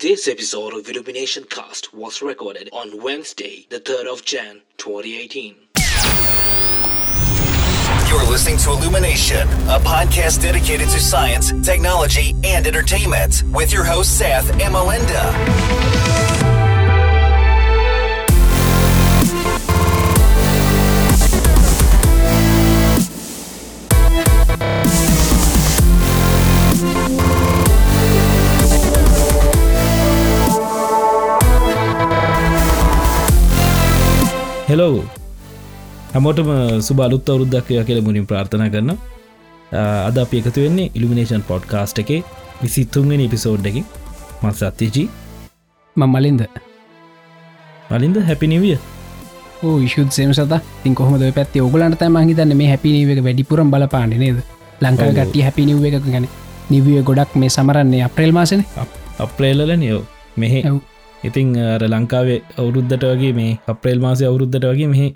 This episode of Illumination Cast was recorded on Wednesday, the 3rd of Jan 2018. You're listening to Illumination, a podcast dedicated to science, technology, and entertainment, with your hosts Seth and Melinda. Hello හැමෝටම සුබ අලුත් අවුරුද්දක් කියල මුලින් ප්‍රාර්ථනා කරන අද අප එකතු වෙන්නේ ඉල්ිමිනේෂන් පොඩ්කාස්ට් එකේ විසිත්තුන්ගෙන ඉපිසෝඩ් එකින් මත් සත්‍යජී. ම මලින්ද. මලින්ද හැපිනිවිය විශුත් සේම සත. තින් කොහොමද පැත්ති? ඔගලන්ට මහිතන්න මේ හැපිනිව එක වැඩිපුරම් බලපාන්න නේද? ලංකා ගට්ටිය හැපිනිව එක ගැන. නිවිය ගොඩක් මේ සමරන්නේ අප්‍රේල් මාසන. අප්‍රේල්ල නියෝ මෙහෙ ඉතිං අර ලංකාවේ අවුරුද්ධට වගේ මේ අප්‍රේල් මාසය අවුරුද්ධට වගේ මෙහි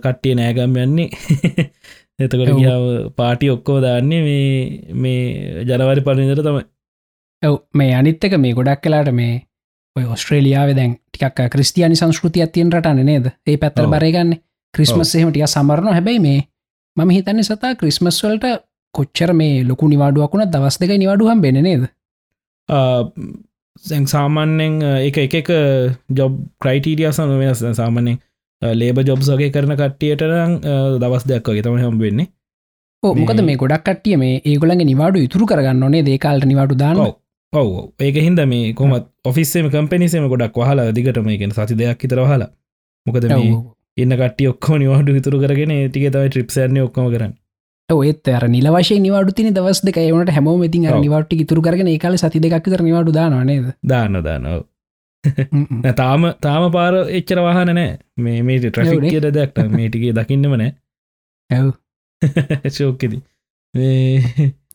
කට්ටිය නෑගම් යන්නේ. එතකොට ගියාව පාටි ඔක්කෝ දාන්නේ මේ මේ ජනවරි පලින්දර තමයි. ඇව් මේ අනිත්තක මේ ගොඩක් කලාට මේ ඔය ඔස්ට්‍රේලියාව දැන් ටිකක් ක්‍රස්තියානි සංස්කෘතිය තියෙන් රටන්න නේද? ඒ පැත්තර ඔව්. බරගන්න. ක්‍රිස්මස් එහෙමටිය සමරණ හැබැයි මේ මම හිතන්නේ සතා ක්‍රිස්මස් වලට කොච්චර මේ ලොකු නිවාඩුවකුණ දවස් දෙක නිවාඩුහම් බෙන නේද සැං සාමාන්‍යෙන් එක එක ජොබ් ක්‍රයිටීරිය සන වෙනස්. සාමානෙන් ලේබ ජොබ්සගේ කරන කට්ටියට දවස් දෙයක් වගේ තම හම් වෙන්නේ. මොකද මේ- ගොඩක් කටිය මේ ඒගොලගේ නිවාඩු ඉතුරු කරගන්න ඕනේ දේකාල්ට නිවාඩු දාන්න. ඔව්. ඒක හින්ද මේ කොමත් ඔෆිස්සේම කම්පනිසේම ගොඩක් වහලා දිගටම එකෙන සති දෙයක් ඉතර හලා මොකද ඉන්න කට්ටිය ඔක්කෝ නිවාඩු විතුරු කරගෙන ටික තවයි ට්‍රිප්සන්නේ ඔක්කම කරන්න ඒත් අර නිලවශය නිවාඩු තින දවස් දෙක ඒවනට හැමෝම ඉතින්. නිවාට්ටි ඉතුරු කරගෙන ඒකාල සති දෙකක් තර නිවාඩු දානවා නේද දාන්න. හ්ම් හ්ම්. නෑ, තාම තාම පාර එච්චර වහන නෑ මේ මේ ට්‍රෆික්. කියට දෙයක් මේටිගේ දකින්නම නෑ ඇව් ශෝක්කෙද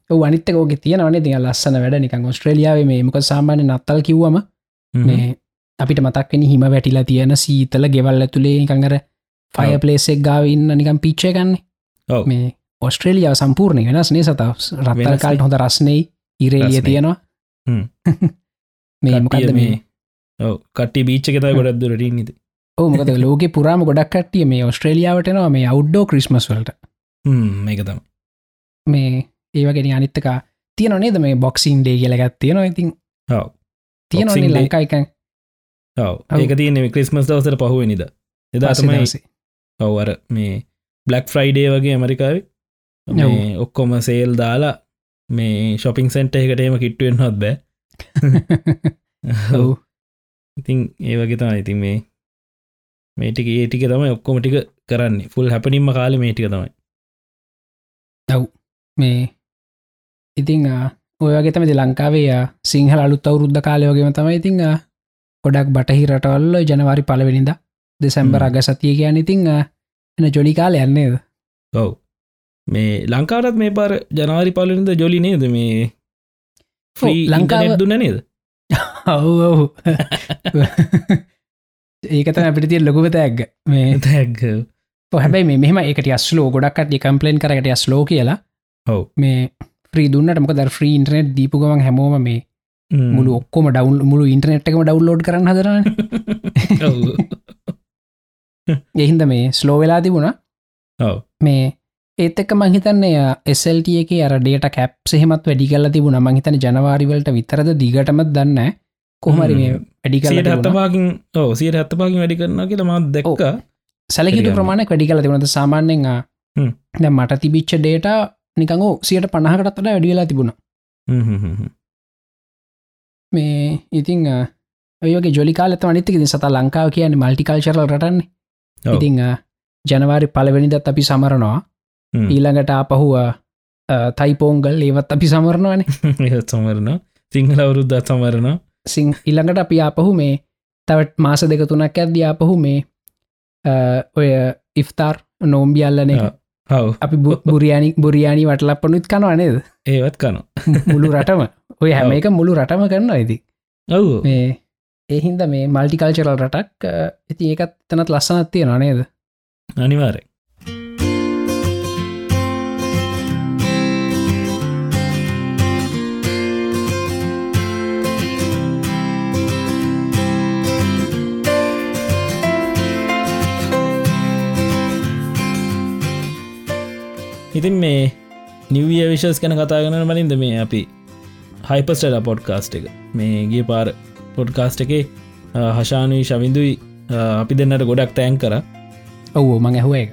වනිත ෝක තියනවනේ ති ලස්සන වැඩ නිකන් ඔස්ට්‍රලියාව මේ මොක සාමාන්‍ය නත්තල් කිව්වම මේ අපිට මතක්වෙන හිම වැටිලා තියෙන සීතල ගෙවල් ඇතුළේ නිකඟර ෆය. පලේසෙක් ගාව ඉන්න නිකම් පිච්චය ගන්න ඔව්. මේ ඔස්ට්‍රේලියාව සම්පූර්ණය වෙනස් නේ සත රත්තල් කාල්ට හොඳ රස්නෙයි ඉරේලිය. තියෙනවා. මේ මොකද මේ ඔව කට්ටි බීච්ච එකතයි ගොඩක් දුරට නිද ඕ මොකද ලෝක පුරාම ගොඩක් කටිය මේ ඔස්ට්‍රේලියාවටනවා මේ අවුඩ්ඩෝ ක්‍රිස්මස් වලට. මේක තම මේ ඒවගෙන අනිත්තක තියන නේද මේ බොක්සින් ඩේ කියලගත් තියෙනවා ඉතින්? Day. ලංකායිකන්. ඒක තියන්නේ ක්‍රිස්මස් දවසර පහුවනිද. එදා තමයි ඔවර මේ බ්ලක් ෆ්‍රයිඩේ වගේ ඇමරිකාව ඔක්කොම සේල් දාලා මේ ශොපිං සෙන්ට එකට එම කිට්ටුවෙන් හොත් බෑ. ඔව්. ඉතින් ඒ වගේ තම ඉතින් මේ මේටික ඒටික තමයි ඔක්කොම ටික කරන්නේ. ෆුල් හැපනින්ම කාල මේටික තමයි. මේ ඉතිං ආ, ඔය වගේ තමති ලංකාවේ සිංහල අලුත් අවුරුද්ධ කාලයෝගේම තමයි ඉතිං ගොඩක් බටහි රටවල්ල ජනවාරි පලවෙනිද දෙසැම්බර. අග සතිය කියන ඉතිං එන ජොලි කාල යන්නේද ඔව් මේ ලංකාවටත් මේ පාර ජනවාරි පලනිද ජොලි නේද? මේ ලංකාව- ලංකාව දුන්න නේද? ඔවු ඔවු. ඒකත අපිට තිය ලොකුවත ඇග මේ ඔව්, හැබැයි මේ මෙහම එකට ස්ලෝ ගොඩක්ට කම්පලේන් කරට ස්ලෝ කියලා. ඔව්. මේ ්‍රී දුන්නට මොක ද ්‍රී ඉන්ටනෙට් දීපුගමන් හැමෝම මේ මුළු ඔක්කොම ඩවල් මුළු ඉන්ටනෙට් එකම ඩවල්ලෝඩ් කරන්න හදරන එහින්ද මේ ස්ලෝ වෙලා තිබුණ. ඔව්. මේ ඒත් එක්ක මංහිතන්නේ එසල්ට එක අර ඩේට කැප් සෙහමත් වැඩි කල තිබුණ. මංහිතන ජනවාරිවලට විතරද දිගටමත් දන්න කොහමරි මේ වැඩි සියට කල හත්තපාකින් ඕ සියට හත්තපාකින් වැඩි කරන්න කියලා මත් දැක්ක. සැලකිතු වැඩි ප්‍රමාණයක් වැඩි කල තිබුණද සාමාන්‍යෙන්. දැන් මට තිබිච්ච ඩේට නිකංගෝ සියට පණහකටත් වඩා වැඩි වෙලා තිබුණ. මේ ඉතිං ඔයගේ ජොලිකාලත අනිතක සත ලංකාව කියන්නේ මල්ටිකල්චරල් රටන්නේ. ඉතිං ජනවාරි පලවෙනිදත් අපි සමරනවා ඊළඟට ආපහුව තයිපෝංගල් ඒවත් අපි සමරණවානේ සමරණ සිංහල අවුරුද්ධත් සමරණ සිං ඉල්ළඟට අපි ආපහු මේ තවත් මාස දෙක තුනක් ඇද්ද ආපහු මේ ඔය ඉෆ්තාර් නෝම්බියල්ලන. හව. අපි බුරියානි බුරියානි වටලප්පනුත් කනවා නේද? ඒවත් කන මුළු රටම. ඔය හැම එක මුළු රටම කරන්න ඇති ඔව්. මේ ඒහින්ද මේ මල්ටිකල්චරල් රටක් ඉති ඒකත් තනත් ලස්සනත් තියෙනවා නේද? අනිවාරය ඉතින් මේ නිවිය විශස් කැන කතාගන මලින්ද මේ අපි හයිපස්ටල පොඩ්කාස්ට් එක. මේ ගේ පාර පොඩ්කාස්ට් එකේ හශානී ශවිඳුයි අපි දෙන්නට ගොඩක් තෑන් කර. ඔව් මං ඇහුව එක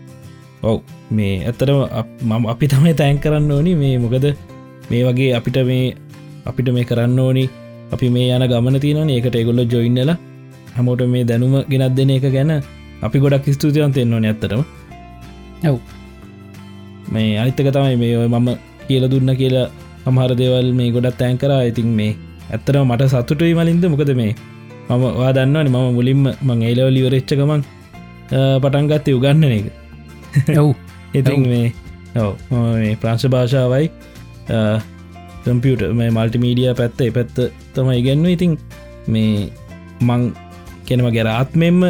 ඔව් මේ ඇතරම මම අපි තමයි තෑන් කරන්න ඕනි. මේ මොකද මේ වගේ අපිට මේ අපිට මේ කරන්න ඕනි. අපි මේ යන ගමන තියනන ඒකට එගොල්ල ජොයින්නල හැමෝට මේ දැනුම ගෙනත් දෙන එක ගැන අපි ගොඩක් ස්තුතියන් දෙන්න ඕන ඇතරම ඔව් මේ අනිත්තක තමයි මේ ඔය මම කියල දුන්න කියලා අමහර දේවල් මේ ගොඩත් තෑන් කර. ඉතින් මේ ඇත්තරම මට සතුටුයි මලින්ද? මොකද මේ මම වා දන්නවන මම මුලින්ම මං ඒලවලි වරච්ච ගමන් පටන්ගත්තය උගන්න එක. ඔව්. ඉතින් මේ ඔව මේ ප්‍රංශ භාෂාවයි කම්පියට මේ මල්ටිමීඩිය පැත්ත පැත්ත තම ඉගැන්ව ඉතින් මේ මං කෙනම ගැර ආත්මෙන්ම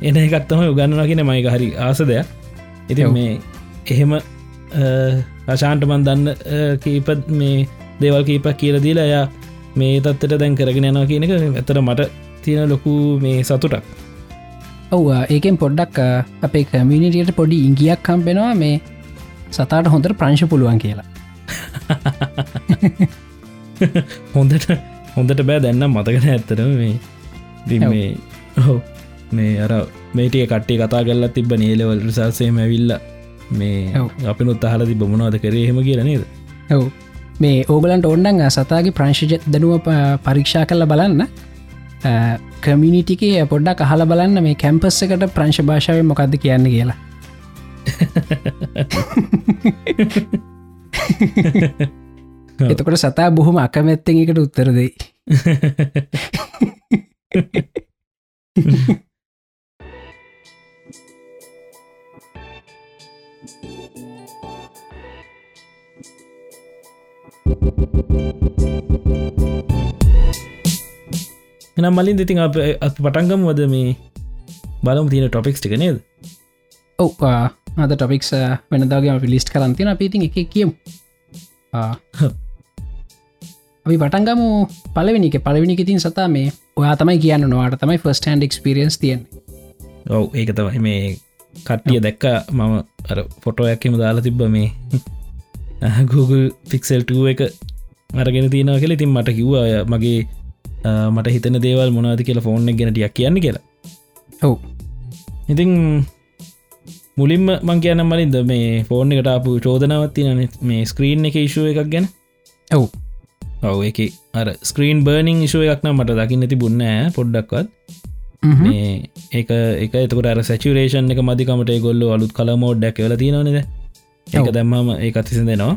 එන එකත්තම උගන්නනගෙන මයික හරි ආස දෙයක්. ඉතින් මේ එහෙම අශාන්ටමන් දන්න කීපත් මේ දේවල් කීපක් කියල දීලා එයා මේ තත්වට දැන් කරගෙන යනවා කියන එක ඇතර මට තියෙන ලොකු මේ සතුටක් ඔව් ඒකෙන් පොඩ්ඩක් අපේ කමිනිටියට පොඩි ඉංගියක් කම්පෙනවා මේ සතාට හොඳට ප්‍රංශ පුළුවන් කියලා හොඳට හොඳට බෑ දැන්නම් මතකන ඇත්තරම මේ. මේ ඔහු මේ අර මේටිය කට්ටේ කතා කරලා තිබ නේලවල් රිසාසේම ඇවිල්ල මේ. අපිනුත් අහල තිබ මොනවද කරේහෙම කියල නේද? ඔව්. මේ ඕගලන්ට ඔන්නන් සතාගේ ප්‍රංශජ දනුව පරීක්ෂා කල්ල බලන්න. කමිනිටිකේ පොඩ්ඩක් අහල බලන්න මේ කැම්පස් එකට ප්‍රංශ භාෂාව මොකක්ද කියන්න කියලා. එතකොට සතා බොහොම අකමැත්තෙන් එකට උත්තර එනම් මලින් ඉතින් අප අත් පටන්ගම් වද මේ බලම තියෙන ටොපික්ස් ටික නේද? ඔව් ආ, අද ටොපික්ස් වෙනදාගේ අපි ලිස්ට කරන්තින අපිතින් එක කියමු. අපි පටන්ගමු පලවෙනික පලවෙනික තින් සතා මේ ඔයා තමයි කියන්න නොවාට තමයි ෆස්ට හන්ඩ එක්ස්පිරියන්ස් තියෙන් ඔව් ඒක තමයි මේ කට්ටිය දැක්ක. මම අර ෆොටෝයක්කෙම දාලා තිබ්බ මේ Google ෆික්සෙල්ටුව එක අරගෙන තියෙනවා කියල ඉතින් මට කිව්වා මගේ මට හිතන දේවල් මොනවද කියලා ෆෝන් එක ගැනටියක් කියන්න කියලා. ඔව්. ඉතින් මුලින්ම මං කියන්න මලින්ද මේ ෆෝන් එකට අපපු චෝදනාවත්ති න මේ ස්ක්‍රීන් එක ඉශුව එකක් ගැන? ඔව්. ඔව එක අර ස්ක්‍රීන් බර්නිං ඉශුව එකක්න මට දකින්න ති බුන්න පොඩ්ඩක්වත්. මේ ඒක එක එතකට සැචුරේෂන් එක මදිකමට ගොල්ල අලුත් කළමෝඩ් ැක් වෙල තිනවනද ඒක. දැම්මම ඒ අතිසින් දෙනවා.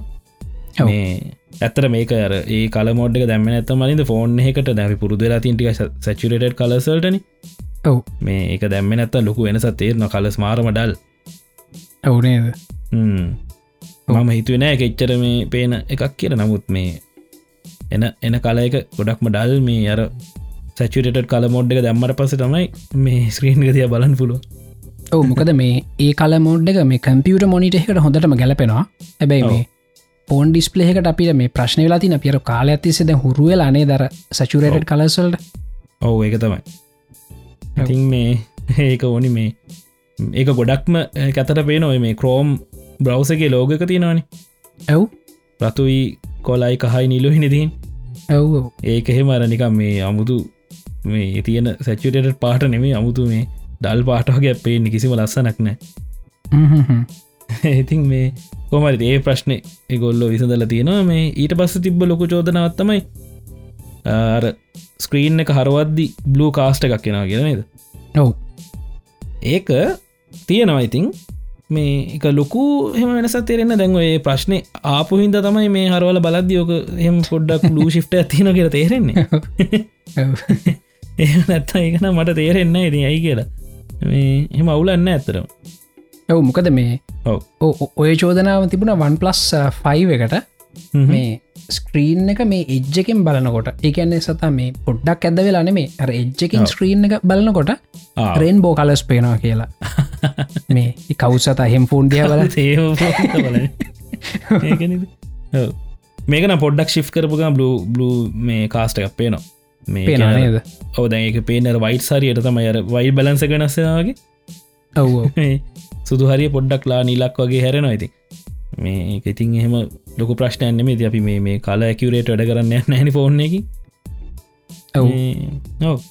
ඇත්තර මේක අර ඒ කලමෝඩ් එක දැම්ම ඇත මලින්ද ෆෝන් එකට දැවි පුරුදුලා තින්ටික සැචුරේට කලසල්ටන ඔව්. මේ ඒක දැම්ම නැත්ත ලොකු වෙනසත් තේරන කලස් මාරමඩල් ඔවුනේද ඔව්. මම හිතුවෙන එක එච්චර මේ පේන එකක් කියර නමුත් මේ එන එන කලයක ගොඩක්ම ඩල් මේ අර සැචුරට කල මොඩ් එක දැම්මට පස තමයි මේ ස්ක්‍රීන් ගතිය බලන් පුළුව ඔව මොකද මේ ඒ කල මෝඩ් එක මේ කම්පියට මොනිට එකට හොඳටම ගැලපෙනවා. හැබැයි මේ පෝන් ඩිස්පලේකට අපිට මේ ප්‍රශ්න වෙලා තින පිර කාල ඇතිසෙද හුරුවල අනේ දර සචුරේට කලසල්ට ඔවු. ඒක තමයි. ඉතින් මේ ඒක ඕනි මේ ඒක ගොඩක්ම කතට පේනොය මේ ක්‍රෝම් බ්‍රව්සගේ ලෝගක තියෙනවානි. ඇව් රතුයි කොලයි කහයි නිලු හිනිදින් ඇව් ඒක එහෙම අරනිකම් මේ අමුතු මේ තියෙන සැචුටට පාට නෙමේ අමුතු මේ ඩල් පාටවගේ පේෙන් කිසිම ලස්සනක් නෑ. ඉතින් මේ කොමරි ඒ ප්‍රශ්නය එගොල්ලො විසඳල තියෙනවා. මේ ඊට පස්ස තිබ්බ ලොකු චෝදනවත්තමයි ස්ක්‍රීන් එක හරවද්දි බ්ලූ කාස්ට එකක් කෙනවා කියනේද ඔව්. ඒක තියෙනවා. ඉතින් මේ එක ලොකු හෙම වෙනස තේරෙන දැන්ව ඒ ප්‍රශ්නය ආපු හින්ද තමයි මේ හරවල බලද්දියෝක එහම පොඩ්ඩක් ලූ ශිප්ට ඇතින කියර තේරෙන්නේ. නැත්ත ඒකන මට තේරෙන්න ඉතින් ඇයි කියලා මේ එම අවුලන්න ඇත්තරම ඔව් මොකද මේ ඔය චෝදනාව තිබුණ වන් පලස් ෆයි එකට. මේ ස්ක්‍රීන් එක මේ එජ්ජකෙන් බලනකොට ඒකන්නේ සතා මේ පොඩ්ඩක් ඇද වෙලාන මේ අර එජ්ජකින්. ස්ක්‍රීන් එක බලනකොට. රේන් බෝ කලස් පේනවා කියලා. මේ කවුසත හෙම් ෆෝන් දිය බල මේකන පොඩ්ඩක් ශි් කරපුග බ්ලු බ්ලු මේ කාස්ට එකක් පේනවා පේනවා නේද? ඔව දැක පේනර වයිට සරියට තමයි අර වයි බලන්ස වෙනස්සෙනවාගේ ඔව්. සුදු හරිය පොඩ්ඩක් ලා නිලක් වගේ හැරෙනවා ඇති මේ ඉතින් එහෙම ලොක ප්‍රශ්නයන්නෙම ති අපි මේ මේ කාල ඇකිවරේට වැඩ කරන්න නැනි ෆෝර්න එක ඔව්.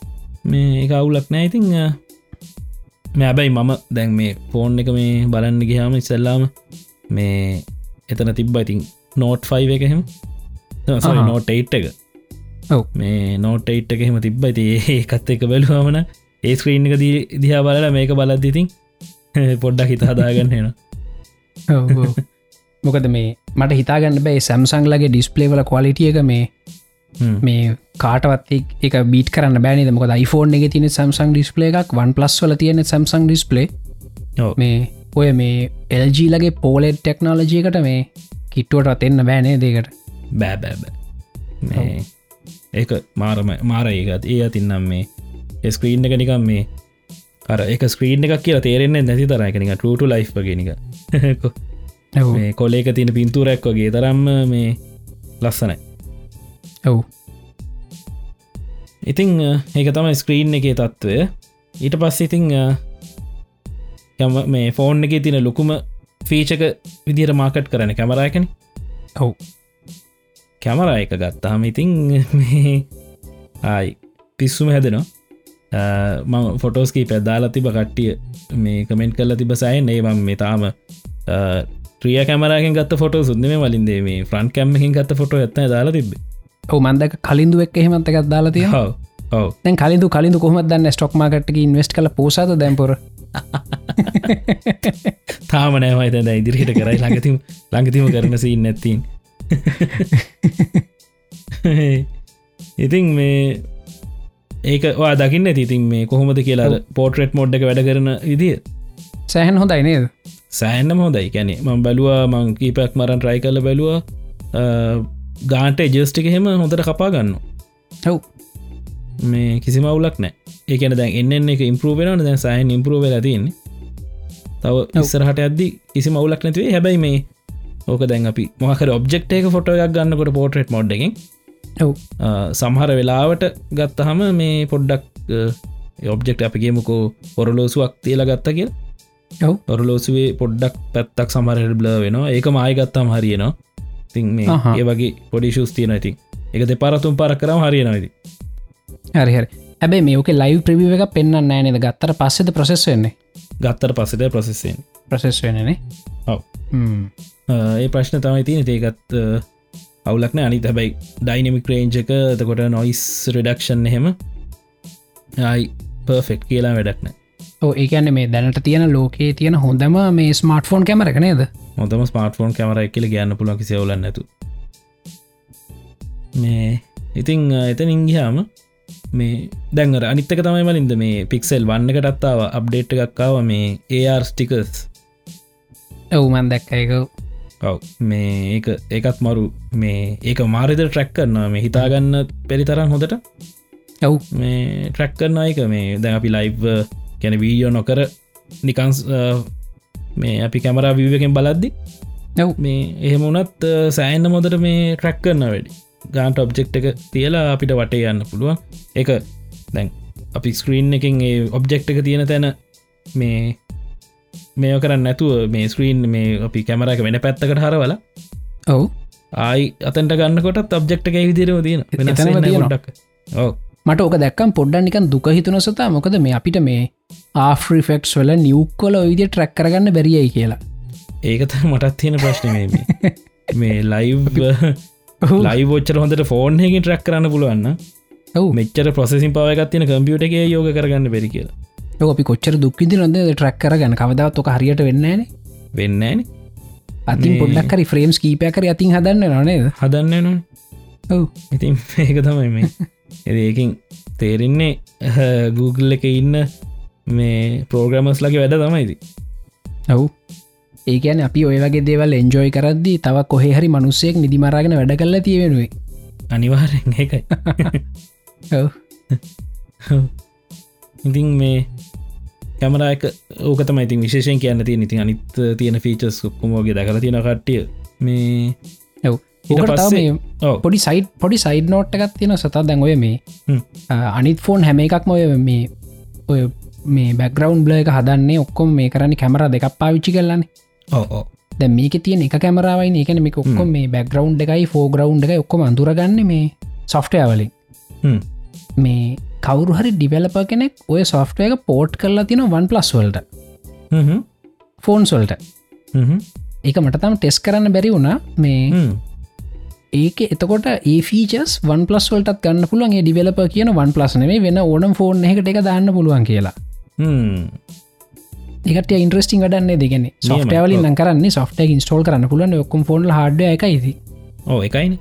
මේ එක අවුලක් නෑ. ඉතිං මේ ඇබැයි මම දැන් මේ ෆෝන් එක මේ බලන්න ගිහාම ඉස්සල්ලාම මේ එතන තිබ්බ. ඉතින් නෝට් 5 එකහෙම අහා. නෝට 8 එක මේ නෝට 8 එක හෙම තිබ්බ. ති ඒකත් එක බැලුවමන ඒ ස්ක්‍රීන් එක දී දිහා බලලා මේක බලද්දිතින් පොඩ්ඩක් හිත හදාගන්න එන. මොකද මේ මට හිතාගන්න බෑ සැම්සංලගේ ඩිස්පලේවල කොලිටිය එක මේ මේ කාටවත් එක්- බීට කරන්න බෑනද මොක iPhone එක තින සම්සං ඩිස්පලේ එකක් වන් පලස් වල තියෙන සම්සං ඩිස්පලේ මේ ඔය මේ එල්ජී ලගේ පෝලෙට් ටෙක්නෝලජයකට මේ කිට්ටුවටත් එන්න බෑනේ දෙකට බෑබෑබ මේ ඒක මාරම මාර ඒකත් ඒ අතින්නම් මේ ස්ක්‍රීන් එක නිකම් මේ අර එක ස්ක්‍රීන් එකක් කියලා තේරෙන්නේ නැති තරයකනික ටට ලයි් ගෙනක කොලේක තියෙන පින්තුරැක් වගේ තරම්ම මේ ලස්සනයි. ඔව්. ඉතිං ඒක තම ස්ක්‍රීන් එක තත්ත්වය ඊට පස්ස ඉතිං යම මේ ෆෝන් එක තින ලොකුම ෆීචක විදිර මාකට් කරන කැමරයකන ඔව් කැමර එක ගත්තාම ඉතිං ආයි පිස්සුම හැදෙනවා. මං ෆොටෝස්කී පැදාලා තිබ කට්ටිය මේ කමෙන්ට් කල්ල තිබ සයි ඒවම් මේ තාම ්‍රිය කැමරගෙන් ගත් ෆොට සුද්දම වලින්දේ මේ ෆ්‍රන්් කැම්මකින් ගත්ත ෆොට ඇත්න දාලා තිබ ඔව මන්දක කලින්දු එක් එහෙමත් එකක් දාලා තිය දැන් කලින්දු කලින්දු කොහමත් දන්න? ස්ටොක් මාකට්ක ඉන්වස්ට කල පෝසාද දැම්පොර තාම නෑමයි තැද ඉදිරියට කරයි ළඟතිම ළඟතිම කරන සින්න නැත්තින් ඉතින් මේ ඒක වා දකින්න තිතින් මේ කොහොමද කියලා පෝට්‍රෙට් මොඩ් එක වැඩ කරන ඉදිිය සෑහන් හොඳයි නේද? සෑන්නම හොදයි කැනෙ මං බැලවා මං කීපයක් මරන් ට්‍රයි කල බැලවා. ගාන්ට ජස්ටික හෙම හොඳට කපා ගන්න ඔව්. මේ කිසි මවුලක් නෑ ඒකන දැන් එන්න එක ඉම්පරූවෙන දැන් සයන් ඉම්පරූව තියන්නේ. තව ඉස්සරහට ඇද්දි කිසි මවුලක් නැතිවේ හැබැයි මේ ඕක දැන් අපි මොහකර ඔබ්ෙක්් එක ෆොටෝ එකක් ගන්නකොට පෝට්‍රේට් මොඩ් එකෙන් ඔව්. සමහර වෙලාවට ගත්තහම මේ පොඩ්ඩක් ඔබ්ෙක්් අපිගේමකෝ පොරලෝසුවක් තියලා ගත්ත කිය ඔව්. ඔරලෝසුවේ පොඩ්ඩක් පැත්තක් සමහරට බ්ල වෙනවා. ඒක මයි ගත්තම් හරියනවා. තින් මේ. ඒ වගේ පොඩි ශුස්තියන ඉතින්. එක දෙ පරතුම් පර කරම හරියනවද හරිහර හැබැ මේක ලයිව් ප්‍රවිව එක පෙන්න්න නෑනද ගත්තර පස්සෙද ප්‍රසෙස් වෙන්නේ? ගත්තර පස්සට ප්‍රසෙස්සෙන් ප්‍රසෙස් වෙනනේ ඔව්. හ්ම්. ඒ ප්‍රශ්න තමයි තියෙන ඒකත් අවුලක්න අනි හැබයි ඩයිනමික් රේන්ජක තකොට නොයිස් රඩක්ෂන් එහෙම. ආයි පර්ෆෙක්් කියලා වැඩක්න ඔව් ඒකන්න මේ දැනට තියෙන ලෝකයේ තියෙන හොඳම මේ ස්මර්ට ෆෝන් කැමරක නේද? හොඳම ස්මාර්ටෆෝන් කැමර එකල ගන්න පුලන් කිසිවලන්න ඇතු මේ ඉතිං එතන ඉංගහාම මේ දැන්ර අනිත්තක තමයි මලින්ද මේ පික්සෙල් වන්න එකටත්තාව අප්ඩේට් එකක්කාව මේ ඒර් ස්ටිකස් ඔවුමන් දැක්ක. එක ඔව්. මේ ඒක ඒකත් මරු මේ ඒක මාරිද ට්‍රැක් කරනවා. මේ හිතාගන්න පෙරිතරම් හොඳට. ඔව්. මේ ට්‍රැක් කරන එක මේ දැන් අපි ලයිව් ගැන වීඩියෝ නොකර නිකන්ස් මේ අපි කැමරා විවකෙන් බලද්දි ඔව්. මේ එහෙම වනත් සෑන්න මොදට මේ ට්‍රැක් කරන්න වැඩි. ගාන්ට ඔබ්ජෙක්් එක තියලා අපිට වටේ යන්න පුළුවන්. එක දැන් අපි ස්ක්‍රීන් එකින් ඒ ඔබ්ජෙක්් එක තියෙන තැන මේ මේ කරන්න නැතුව මේ ස්ක්‍රීන් මේ අපි කැමරක වෙන පැත්තකට හරවල ඔව්. ආයි තියෙන වෙනස් එතනම වෙන්නේ තියෙනවා. පොඩ්ඩක්. ඔව්. මට ඕක දැක්කම් පොඩ්ඩ නිකන් දුක හිතුන සතා මොකද මේ අපිට මේ ආෆ්‍රිෆෙක්ස් වල නියවක්කොල ඔයිදිය ට්‍රැක් කරගන්න බැරියයි කියලා. ඒකත මටත් තියෙන ප්‍රශ්න මේ ලයිව් ලයිවෝච්චර හොඳට ෆෝන් හකින් ට්‍රක් කරන්න පුළුවන්න ඔව්. මෙච්චර ප්‍රසෙසින් පවගත්තින කම්පියුට එක යෝග කරගන්න බැරි කියලා අපි කොච්චර දුක්කිදි නොද ට්‍රැක් කරගන්න කවදාවත් ොක හරියට වෙන්නේන වෙන්න අතින් මේ- පොඩ්ඩක්කරි ෆ්‍රේම්ස් කීපයකර අතින් හදන්න නොනේද හදන්න න ඔව්. ඉතින් ඒක තමයි මේ. එ ඒකින් තේරෙන්නේ Google එක ඉන්න මේ පෝග්‍රමස් ලගේ වැඩ තමයිති ඔව්. ඒකන අපි ඔය වගේ දේවල් එන්ජෝයි කරද්දී තව කොහේ හරි මනුස්සයෙක් නිදිමරාගෙන වැඩ කල්ල තියෙනුවේ අනිවාරෙන් එකයි ඉතින් මේ කැමරාක ඕකතම ඉතින් විශේෂයෙන් කියන්න තිය ඉතින් අනිත් තියෙන ෆීචස් ක්කුමෝගේ දැකල තියෙන කට්ටිය. මේ ඔව්. පොඩි සයිඩ් පොඩි සයිඩ් නෝට් එකක් තියෙන සතා. දැන් ඔය මේ අනිත් ෆෝන් හැම එකක්ම ඔය මේ ඔය මේ බැග්‍රවන්් බ්ල එක හදන්නේ ඔක්කොම මේ කරන්න කැමර දෙකක් පාවිච්චි කරලන්න ඔව දැ මේක තියෙන එක කැමරාවයි එකන මේ ඔක්කොම මේ බැක්ග්‍රවන්් එකයි ෆෝග්‍රවන්් එක ඔක්කොම අඳුරගන්න මේ සොෆ්ටයවලින්. මේ කවරු හරි ඩිවලප කෙනෙක් ඔය සොෆ්ටය එක පෝට් කරලා තින වන් පලස් වලට. ෆෝන් සොල්ට. එක මටතම් ටෙස් කරන්න බැරි වුණා මේ. ඒක එතකොට ඒ ෆීචස් වන් පලස් වලටත් ගන්න පුළුවන්ගේ ඩිවලප කියන වන් පලස් නේ වෙන ඕනම් ෆෝන් එකට එක දාන්න පුළුවන් කියලා. එකට ඉන්ට්‍රස්ටිං වඩන්නේ දෙගෙන සොෆ්ටවලින් ඔව්. කරන්න සොෆ්ට ඉන්ස්ටෝල් කරන්න පුලන් ඔක්කම් ෆෝන් හඩ එකයිද ඕ එකයින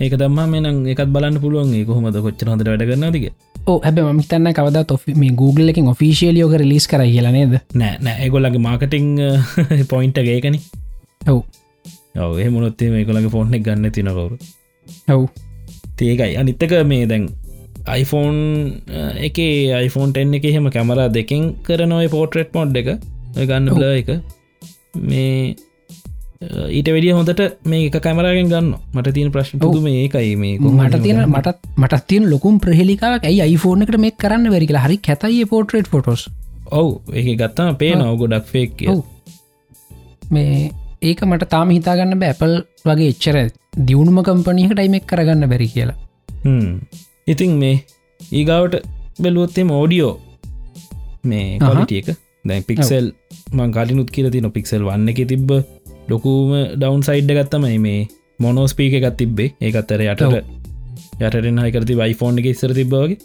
ඒක දම්මා මෙනම් එකත් බලන්න පුළුවන්. කොහොමද? කොච්චර හොඳට වැඩ කරන්න දිග? ඕ හැබ ම තන්න කවද මේ Google එකින් ඔෆිසිියලියෝක ලිස් කර කියලා නේද? නෑ නෑ. ඒගොල්ලගේ මාකටිං පොයින්ට ගේකන ඔව්. ඔව ඒ මුණොත්තේ මේ කොළගේ ෆෝන්් එක ගන්න තිනකවරු ඔව්. ඒකයි. අනිත්තක මේ දැන් iPhoneෆෝන් එක iPhoneෆෝන් 10 එක හෙම කැමරා දෙකින් කරනොයි පෝට්‍රෙට් මොඩ් එක ගන්න බල එක. මේ ඊට වැඩිය හොඳට මේ එක කැමරාගෙන් ගන්න. මට තියෙන ප්‍රශ්න පුදුම ඒකයි මේ මට තියෙන? මටත් මටත් තියෙන ලොකුම් ප්‍රහෙලිකාවක්. ඇයි එකට මේ කරන්න වැරි කියලා? හරි කැතයි පෝට්‍රේට් ෆොටෝස් ඔව් ඒක ගත්තම පේ නව ගොඩක් ෆේක් මේ ඒක මට තාම හිතාගන්න බැපල් වගේ එච්චර දියුණුම කම්පනීකට යිමෙක් කරගන්න බැරි කියලා. ඉතින් මේ ඊගාවට බැලුවොත්තේ මෝඩියෝ මේ. කොලිටිය එක. දැන් පික්සෙල් මං කලිනුත් කියල තින පික්සෙල් වන්න එක තිබ්බ ලොකුම ඩවන් සයිඩ් ගත්තමයි මේ මොනෝස්පීක එකත් තිබ්බේ ඒකත්තර. යටට යටරෙන් හයිකරති වයිෆෝන් එක ඉස්සර තිබ්බවගේ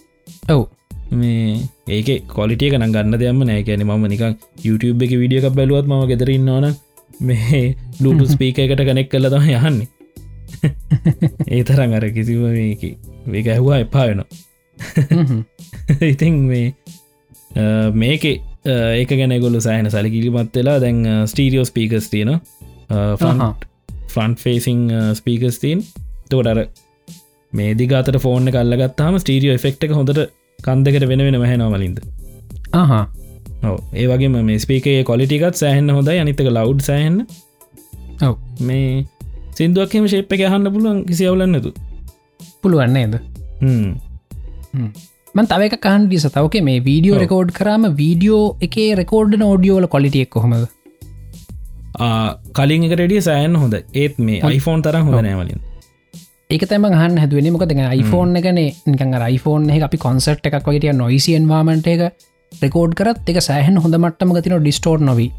ඔව් මේ ඒක කොලිටිය කන ගන්න දෙයම නෑ කියන ම නිකන් YouTube එක විඩිය එකක් බැලුවත් ම ගෙදරන්න ඕන මේ ලුටු ස්පීක එකට කනෙක් කල තම යන්නේ ඒ තරන් අර කිසිම මේක ඒක ඇහවා එපා වෙන හ්ම්. ඉතින් මේ මේක ඒක ගැන ගොලු සෑහන සැලකිලිමත් වෙලා දැන් ස්ටීරියෝ ස්පීකස් තියන. ෆ්‍රන්් ෆේසිං ස්පීකස් තිීන් තෝට අර මේ දිගතට ෆෝර්න කල්ලගත්තාම ස්ටීරියෝ එෆෙක්ට එක හොඳට කන්දකට වෙන වෙන මහැනවලින්ද ඔව. ඒ වගේ මේ ස්පීකේ කොලිටිකත් සෑහන්න හොඳයි. අනිතක ලව් සෑහන්න. ඔව්. මේ සිින්දුවක්කම ශේප් එක හන්න පුළුවන් කිසි අවුලන්නතු පුළුවන්නේද මන් තවක කාන්ඩි සතවක මේ වීඩියෝ. රෙකෝඩ් කරම වීඩියෝ එක රෙකෝඩ් නෝඩියෝල කොලිටියෙක් කොහොමද කලින් එකටඩිය සෑන් හොඳ. ඒත් මේ iPhoneෆෝන් තරම් හොඳ නෑවලින් ඒක තම හන් හැදුවනි මොකද iPhone එකන නිකන් iPhone එක අපි කොන්සට් එකක් වගේට නොයිසියන් වාමට එක රෙකෝඩ් කරත් එක සෑහන් හොඳ මට්ටම තින ඩිස්ටෝර් නොවී.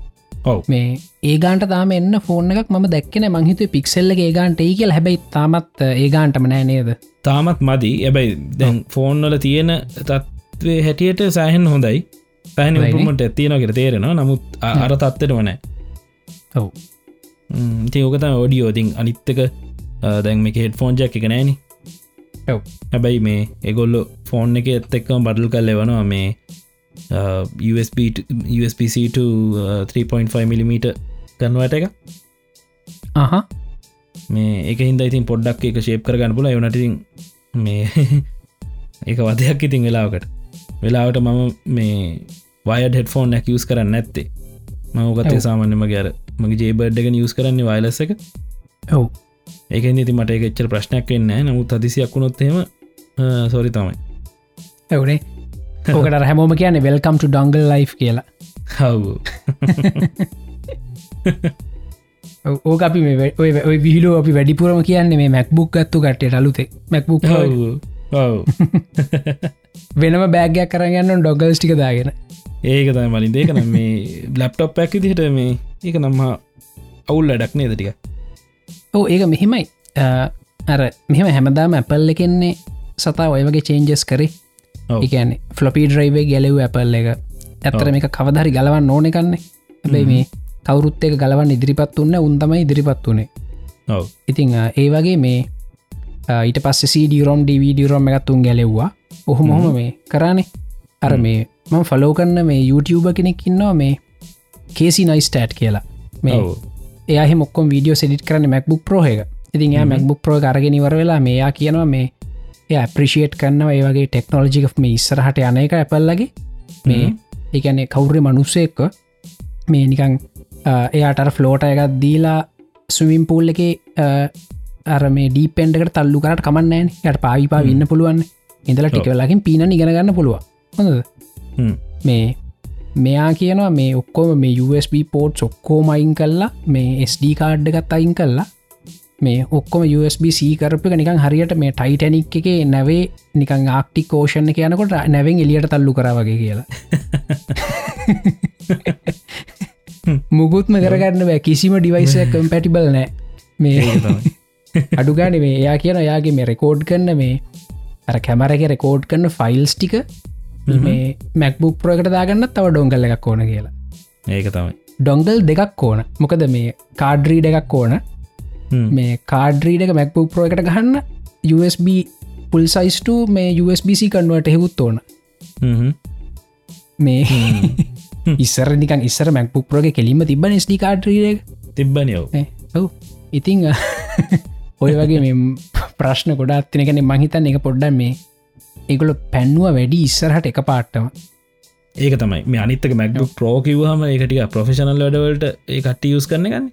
ඔව. මේ ඒගන්ට තාම එන්න ෆෝන් එකක් ම දැක්කන මංහිත පික්සෙල්ල ඒගන්ට ඒ කියල. හැබැයි තාමත් ඒගන්ටම නෑ නේද? තාමත් මදි. ඇබැයි දැන් ෆෝන්වල තියෙන තත්වේ හැටියට සෑහෙන් හොඳයි පැහනි හොඳයිනේ. උපමට ඇතිනකට තේරෙනවා. නමුත් අර තත්වට වනෑ ඔව්. තියෝකත ෝඩියෝතින් අනිත්තක දැන් මේ හෙට ෆෝන් ජැක් එක නෑන. හැබැයි මේ එගොල්ලො ෆෝන් එක එත් එක්කම බඩල් කල් එවනවා මේ USB USPC 3.5 මිලිම කරනවට එක. අහ. මේ එක හින්ද ඉතින් පොඩ්ඩක් එක ශේප් කරගන්න පුල යනටින් මේ ඒක වදයක් ඉතින් වෙලාවකට. වෙලාවට මම මේ වයඩ හෙඩෆෝන් නැක් යස් කරන්න නැත්තේ. මවගතේ ඔව්. සාමාන්‍යම ගැර මගේ ජේබඩ් එක යස් කරන්නේ වයිලස එක. ඔව්. ඒක ඉති මට එක එච්චර ප්‍රශ්නයක් එන්න නමුත් අදිසියක් වුණොත්තේම සොරි තමයි. ඇවනේ ඕකට හැමෝම කියන වෙල්කම්ට ඩංගල් ලයි් කියලා. හව් ඕක අපි ඔය විහිලෝ අපි වැඩිපුරම කියන්නේ මේ මැක්බුක් ගත්තු කට්ට අලුතේ මැක්බුක් වෙනම බෑගයක් කරගන්න ඩොගල්ස් ටික දාගෙන ඒක තයි මලින් දේකන මේ ලප්ටොප් පැක් දිහට මේ ඒක නම්හා අවුල් අඩක් නේද ටික? ඕ ඒක මෙහෙමයි. අර මෙහෙම හැමදාම ඇපල් එකෙන්නේ සතා ඔය වගේ චේන්ජස් කරේ. ඔව්. එකන්නේ ෆලොපී ඩ්‍රයිවේ ගැලව් ඇපල් එක. ඇත්තර ඔව්. මේක කවදරි ගලවන්න ඕන කන්නේ හැබැයි මේ කවරුත් එක ගලවන්න ඉදිරිපත් වන්න උන්තමයි ඉදිරිපත් ඔව්. ඉතිං ඒ වගේ මේ ඊට පස්ස සීඩියරොම් ඩවිඩියරොම් එකත්තුන් ගැලෙව්වා. ඔහොම හොම. මේ කරානේ. අර මේ මම ෆලෝ කරන්න මේ YouTube කෙනෙක් ඉන්නවා මේ කේසි නයිස්ටෑට් කියලා. මේ ඔව්. එයා මොක්කොම වීඩියෝ සෙඩිට කරන මැක්බුක් ප්‍රෝ එක. ඉතින් එයා මැක්බුක් ප්‍රෝ අරගෙන ඉවර වෙලා මේයා කියනවා මේ එය ප්‍රිෂේට් කරන්න ඒ වගේ ටෙක්නෝජික මේ ඉස්සරහට යන එක ඇපල්ලගේ මේ එකනේ කවුරේ මනුස්සෙක්ක මේ නිකං එයාට ෆලෝට එකත් දීලා ස්විම් පූල් එක අර මේ ඩීපෙන්ඩකට තල්ලු කරට කමන්නෑන යට පාවිපා ඉන්න පුළුවන් ඉඳල ටික වෙලාකින් පීන ඉගෙනගන්න පුළුව හොඳ. මේ මෙයා කියනවා මේ ඔක්කොම මේ USB පෝට් ඔක්කෝමයින් කල්ලා මේ SD කාඩ් එකත් අයින් කල්ලා මේ ඔක්කොම USB සීකරපක නිකන් හරියට මේ ටයිටැනික් එක නැවේ නිකං ආක්ටි කෝෂණ කියනකොට නැවෙන් එලියට තල්ලු කර වගේ කියලා. මුකුත්ම කරගන්න බෑ. කිසිම ඩිවයිසයක් කම්පැටිබල් නෑ. මේ අඩුගාන මේ එයා කියන යාගේ මේ රෙකෝඩ් කරන්න මේ අර කැමරක රෙකෝඩ් කරන්න ෆයිල්ස් ටික මේ මැක්බුක් ප්‍රෝකට දාගන්න තව ඩොංගල්ල එකක් ඕන කියලා. ඒක තමයි. ඩොංගල් දෙකක් ඕන. මොකද මේ කාඩ්‍රී එකක් ඕන. මේ කාඩ්‍රීඩ එක මැක්බුක් ප්‍රෝ එකට ගහන්න USB පුල් සයිස්ට මේ USBC කන්ුවට හෙකුත් ඕන. මේ ඉස්සර නිකන් ඉස්සර මැක්බුක් ප්‍රෝග කෙලීම තිබන ස්ඩි කාඩ්‍රීඩ තිබ්බනයෝ ඔව්. ඉතිං ඔය වගේ මේ ප්‍රශ්න ගොඩත් තිනකන මහිතන් එක පොඩ්ඩ මේ ඒගොල පැන්නුව වැඩි ඉස්සරහට එක පාට්ටම ඒක තමයි. මේ අනිත්තක මැක්බුක් ප්‍රෝකිවහම ඒකටික ප්‍රොෆෙෂනල් වැඩවලට ඒ කට යස් කරන ගන්න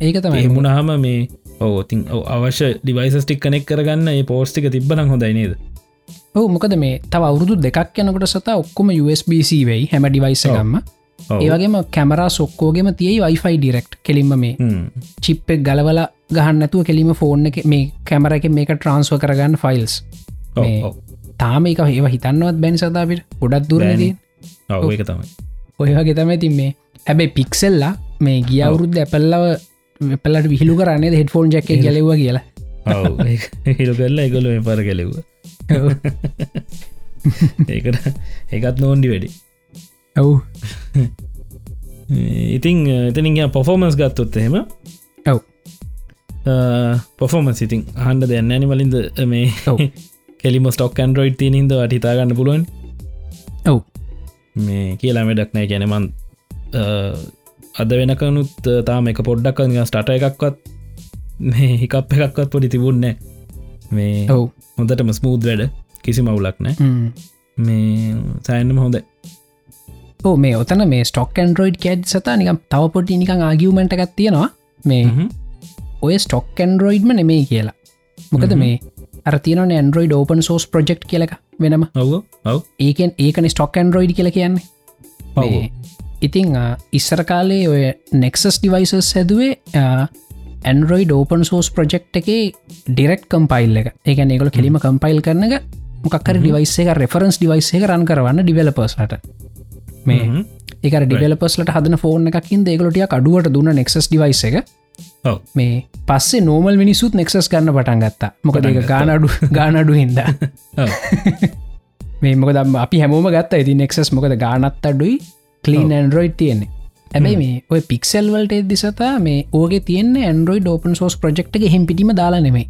ඒක තමයි. එමුණහම මේ ඕතින් අවශ්‍ය ඩිවයිසස්ටික් කනෙක් කරගන්න ඒ පෝස්ටික තිබන හොඳයි නේද? ඔහු මොකද මේ තව අවුරුදු දෙකක් යනකොට සතා ඔක්කොම USBC වෙයි හැම ඩිවයිස ගම්ම ඒවගේම කැමරා සොක්කෝගෙම තියයි වයිෆයි ඩිරෙක්් කෙලින්ම මේ චිප්පෙක් ගලවල ගහන්නතුව කෙලීම ෆෝර්න එක මේ කැමර එක මේක ට්‍රන්ස්ව කරගන්න ෆයිල්ස් තාම එක ඒව හිතන්නවත් බැනි. සතාපිට ගොඩක් දුරදී ඒක තමයි. ඔයවගේ තමයි තින් මේ හැබැයි පික්සෙල්ලා මේ ගිය අවුරුද්ධ ඇපල්ලව පෙල්ලට විහිලු කරන්නේ හෙඩ්ෆෝන් ජැක්ක ගැලව කියලා? හිලු කරලා එකගොල මේ පර කෙලෙව්ව ඒකට ඒකත් නෝන්ඩි වැඩි. ඔව්. ඉතිං එතනින් පොෆෝමන්ස් ගත්තොත් එහෙම. ඔව්. පොෆෝමන්ස් ඉතින් හන්ඩ දෙන්න ඇනි වලින්ද මේ කෙලිම ස්ටොක් ඇන්ඩරෝයිඩ් තිනින්ද අටිතාගන්න පුළුවන්. ඔව්. මේ කියලා වැඩක් නෑ ගැනමන් අද වෙනකනුත් තාම එක පොඩ්ඩක් ස්ටට එකක්වත් මේ හිකප් එකක්වත් පොඩි තිබුන්නෑ මේ ඔව්. හොඳටම ස්මූද් වැඩ. කිසි මවුලක් නෑ මේ සයන්නම හොඳ ඕ මේ ඔතන මේ ස්ටොක් ඇන්ඩරෝයිඩ් කෑඩ් සතා නිකම් තව පොටි නිකං ආගියමෙන්ට එකක් තියෙනවා. මේ ඔය ස්ටොක් ඇන්ඩරෝයිඩ්ම නෙමේ කියලා. මොකද මේ අර තියන ඇන්ඩරෝයිඩ් ඕපන් සෝස් ප්‍රජෙක්් කියලක වෙනම. ඔව ඒකෙන් ඒකන ස්ටොක් ඇන්ඩරෝයිඩ් කියල කියන්නේ. ඉතිං ඉස්සර කාලේ ඔය නෙක්සස් ඩිවයිසස් හැදුවේ ඇන්ඩරෝයිඩ් ඕපන් සෝස් ප්‍රජෙක්් එක ඩිරෙක්් කම්පයිල් එක. ඒක ඒගොල කෙලීම කම්පයිල් කරන එක මොකක්කර ඩිවයිස් එක රෙෆරන්ස් ඩිවයිස් එක රන් කරවන්න ඩිවලපර්ස්ලට මේ ඒක ඩිවලපස්ලට හදන ෆෝන් එකකින් ඒගලටිය අඩුවට දුන්න නෙක්සස් ඩිවයිස එක මේ පස්සේ නෝමල් මිනිසුත් නෙක්සස් ගන්න පටන් ගත්තා. මොකද ගානඩු ගානඩු හින්ද. මේ මොකද අපි හැමෝම ගත්ත. ඉති නෙක්සස් මොකද ගානත් අඩුයි කලීන් ඇන්ඩරෝයිඩ් තියෙන්නේ. ඇබැයි මේ ඔය පික්සෙල් වලට එදදිසතා මේ ඕගේ තියන්න ඇන්ඩරෝයිඩ් ඕපන් සෝස් ප්‍රජෙක්් එක හෙම පිටිම දාලා නෙමේ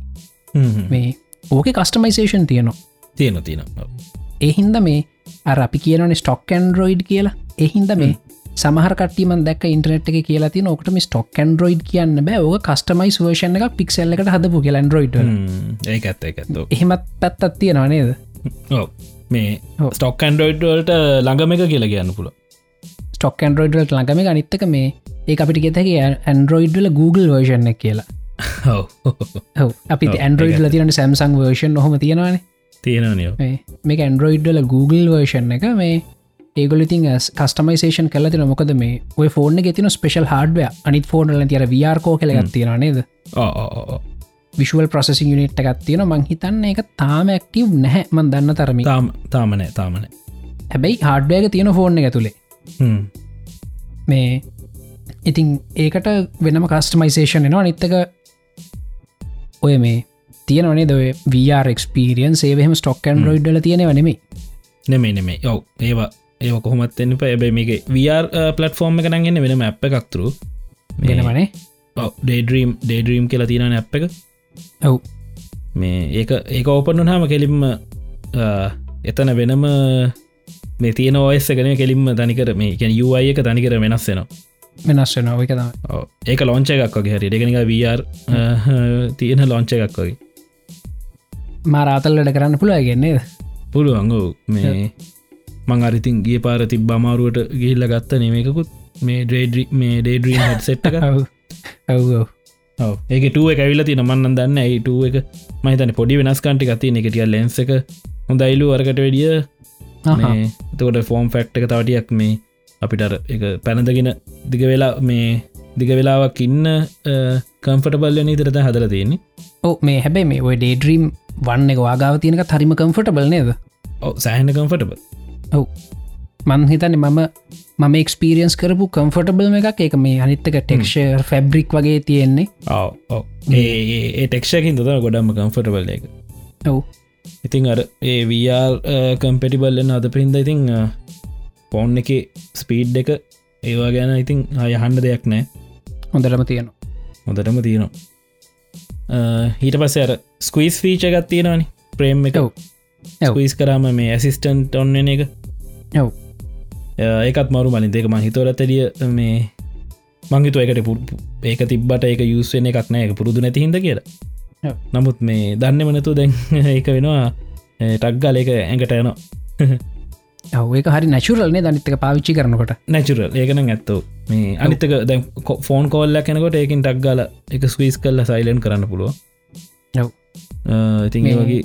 හ්ම්. මේ ඕක කස්ටමයිසේෂන් තියනවා. තියෙන තියෙන එහින්ද මේ අර අපි කියනවන ස්ටොක් ඇන්ඩරෝයිඩ් කියලා. එහින්ද මේ සමහරකටම දැක් ඉන්ටනෙට් එක කියලා තින ඔකටම ස්ටොක් ඇන්ඩරෝයිඩ් කියන්න බෑ. ඕක කස්ටමයි වර්ෂණ එක පික්සල්ල එකට හදපු කියල ඇන්ඩරෝයිඩ් ඒ ඇත්ත එකඇත්ත එහෙමත් පැත්තත් තියෙනවා නේද? ඔව. මේ. ස්ටොක් ඇන්ඩරෝයිඩ්වලට ළඟම එක කියලා කියන්න පුළ ස්ටොක් ඇන්ඩරෝයිඩ්ලට ළඟම අනිත්තක මේ ඒ අපිට ගෙතගේ ඇන්ඩරෝයිඩ්ල Google වර්ෂණ කියලා. අපි ඔව්, ඇන්ඩරෝයිඩ්ල ඒක තිරට සැම්සං වර්ෂන් හොම තියෙනවානේ. තියෙනනියෝ මේ ඇන්ඩරෝයිඩ්ල Google වර්ෂන් එක. මේ ඒගොලිතින් කස්ටමයිසේෂන් කල තින මොකද මේ ඔය ෆෝර්න ගෙතින ස්පේෂල් හඩුව අනිත් ෆෝර්නල තිර වරකෝ කළගත් තියෙන නේද? විශුවල් ප්‍රසෙසින් යුනිට් එකත් තියෙන මංහිතන්න එක තාම ඇක්ටව් නැහැ. මන් දන්න තරමි තාම තාමනෑ තාමන හැබැයි හඩ්ුවක තියෙන ෆෝර්න එක තුළේ මේ ඉතින් ඒකට වෙනම කස්ටමයිසේෂන් එනවා. නිත්තක ඔය මේ තියනනේ ද වරක්ස්පිරියන් සේවහම ස්ටොක්කන් රොයිඩ්ල තියෙනව නෙමේ නෙමේ නෙමේ ඔව් ඒවා ඒ කොහොමත් එන්න පැබයි මේක වර් පලටෆෝර්ම් එක නගන්න වෙනම අප එකක්තුරු වෙනවනේ. ඩේඩරීම් ඩේඩරීම් කියලා තියෙන අප එක. ඔව්. මේ ඒක ඒක ඕපන් හම කෙලින්ම එතන වෙනම මේ තියන ඔයස්සකන කෙලින්ම තනිකර මේ ගැන යුයි එක තනිකර වෙනස් වෙනවා. වෙනස් වෙන ඔය තම ඔව්. ඒක ලොංච එකක් වගේ හරි එකනික වර් තියෙන ලොංච එකක් වගේ. මාරාතල්ලට කරන්න පුළුව ගෙන්නේ පුළුවන්ග මේ මං අරිතින් ගේ පාර තිබ් අමාරුවට ගිල්ල ගත්ත නෙමකුත් මේ ඩේඩ මේ ඩේඩරීම් හෙට්සෙට් ඔව්. ඒක ටුව ඇවිල තින මන්න දන්න ඇයිටුව එක මහිතන පොඩි වෙනස්කන්ටි ගති එකටිය ලෙන්ස එක හොඳයිලු වරකට වැඩිය. තකොට ෆෝම් ෆක්් එක තවටියක් මේ අපිට එක පැනදගෙන දිග වෙලා මේ දිග වෙලාවක් ඉන්න කම්ෆටබල්ල නීතරත හදර තියෙන්නේ. ඕ මේ හැබැයි මේ ඔය ඩේඩ්‍රීම් වන්න එක වාගාව තියෙනක හරිම කම්ෆටබල් නේද? සෑහන කම්ෆටබල් ඔව්. මං හිතන මම මම එක්ස්පිරියන්ස් කරපු කම්ෆටබල් එකක්. එක මේ අනිත්තක ටෙක්ෂර් ෆැබ්‍රික් වගේ තියෙන්නේ. ඒ ටෙක්ෂකින් තුද ගොඩම්ම කම්ෆටබල් එක. ඔව්. ඉතින් අර ඒ වර් කම්පෙටිබල්ලන්න අද පින්ද ඉතිං ෆෝන් එක ස්පීඩ් එක ඒවා ගැන ඉතින් යහන්ඩ දෙයක් නෑ. හොඳටම තියෙනවා. හොඳටම තියෙනවා. හිට පස්ස අර ස්කවිස් ෆීච එකත් තියෙනවානි ප්‍රේම් එක. ස්කවිස් කරාම මේ ඇසිස්ටන්ට ඔන්න එක ඔව්. ඒකත් මරු මලින් දෙක ම හිතවරතලිය මේ මංගිතු එකට ඒක තිබ්බට ඒක යුස්වෙන එකක් නෑ එක පුරුදු නැති හිද කියලා. නමුත් මේ දන්න මනතු දැන් ඒක වෙනවා ටක්ගල එක ඇඟට යනවා. ඒක හරි නැචුරල්නේ දනිත්තක පාවිච්චි කරනකොට? නැචුරල් ඒකන ඇත්තෝ. මේ අනිතක දැ ෆෝන් කෝල්ල කෙනකොට ඒකින් ටක්ගල එක ස්වීස් කල්ල සයිලන් කරන්න පුළුව. ඉතින් වගේ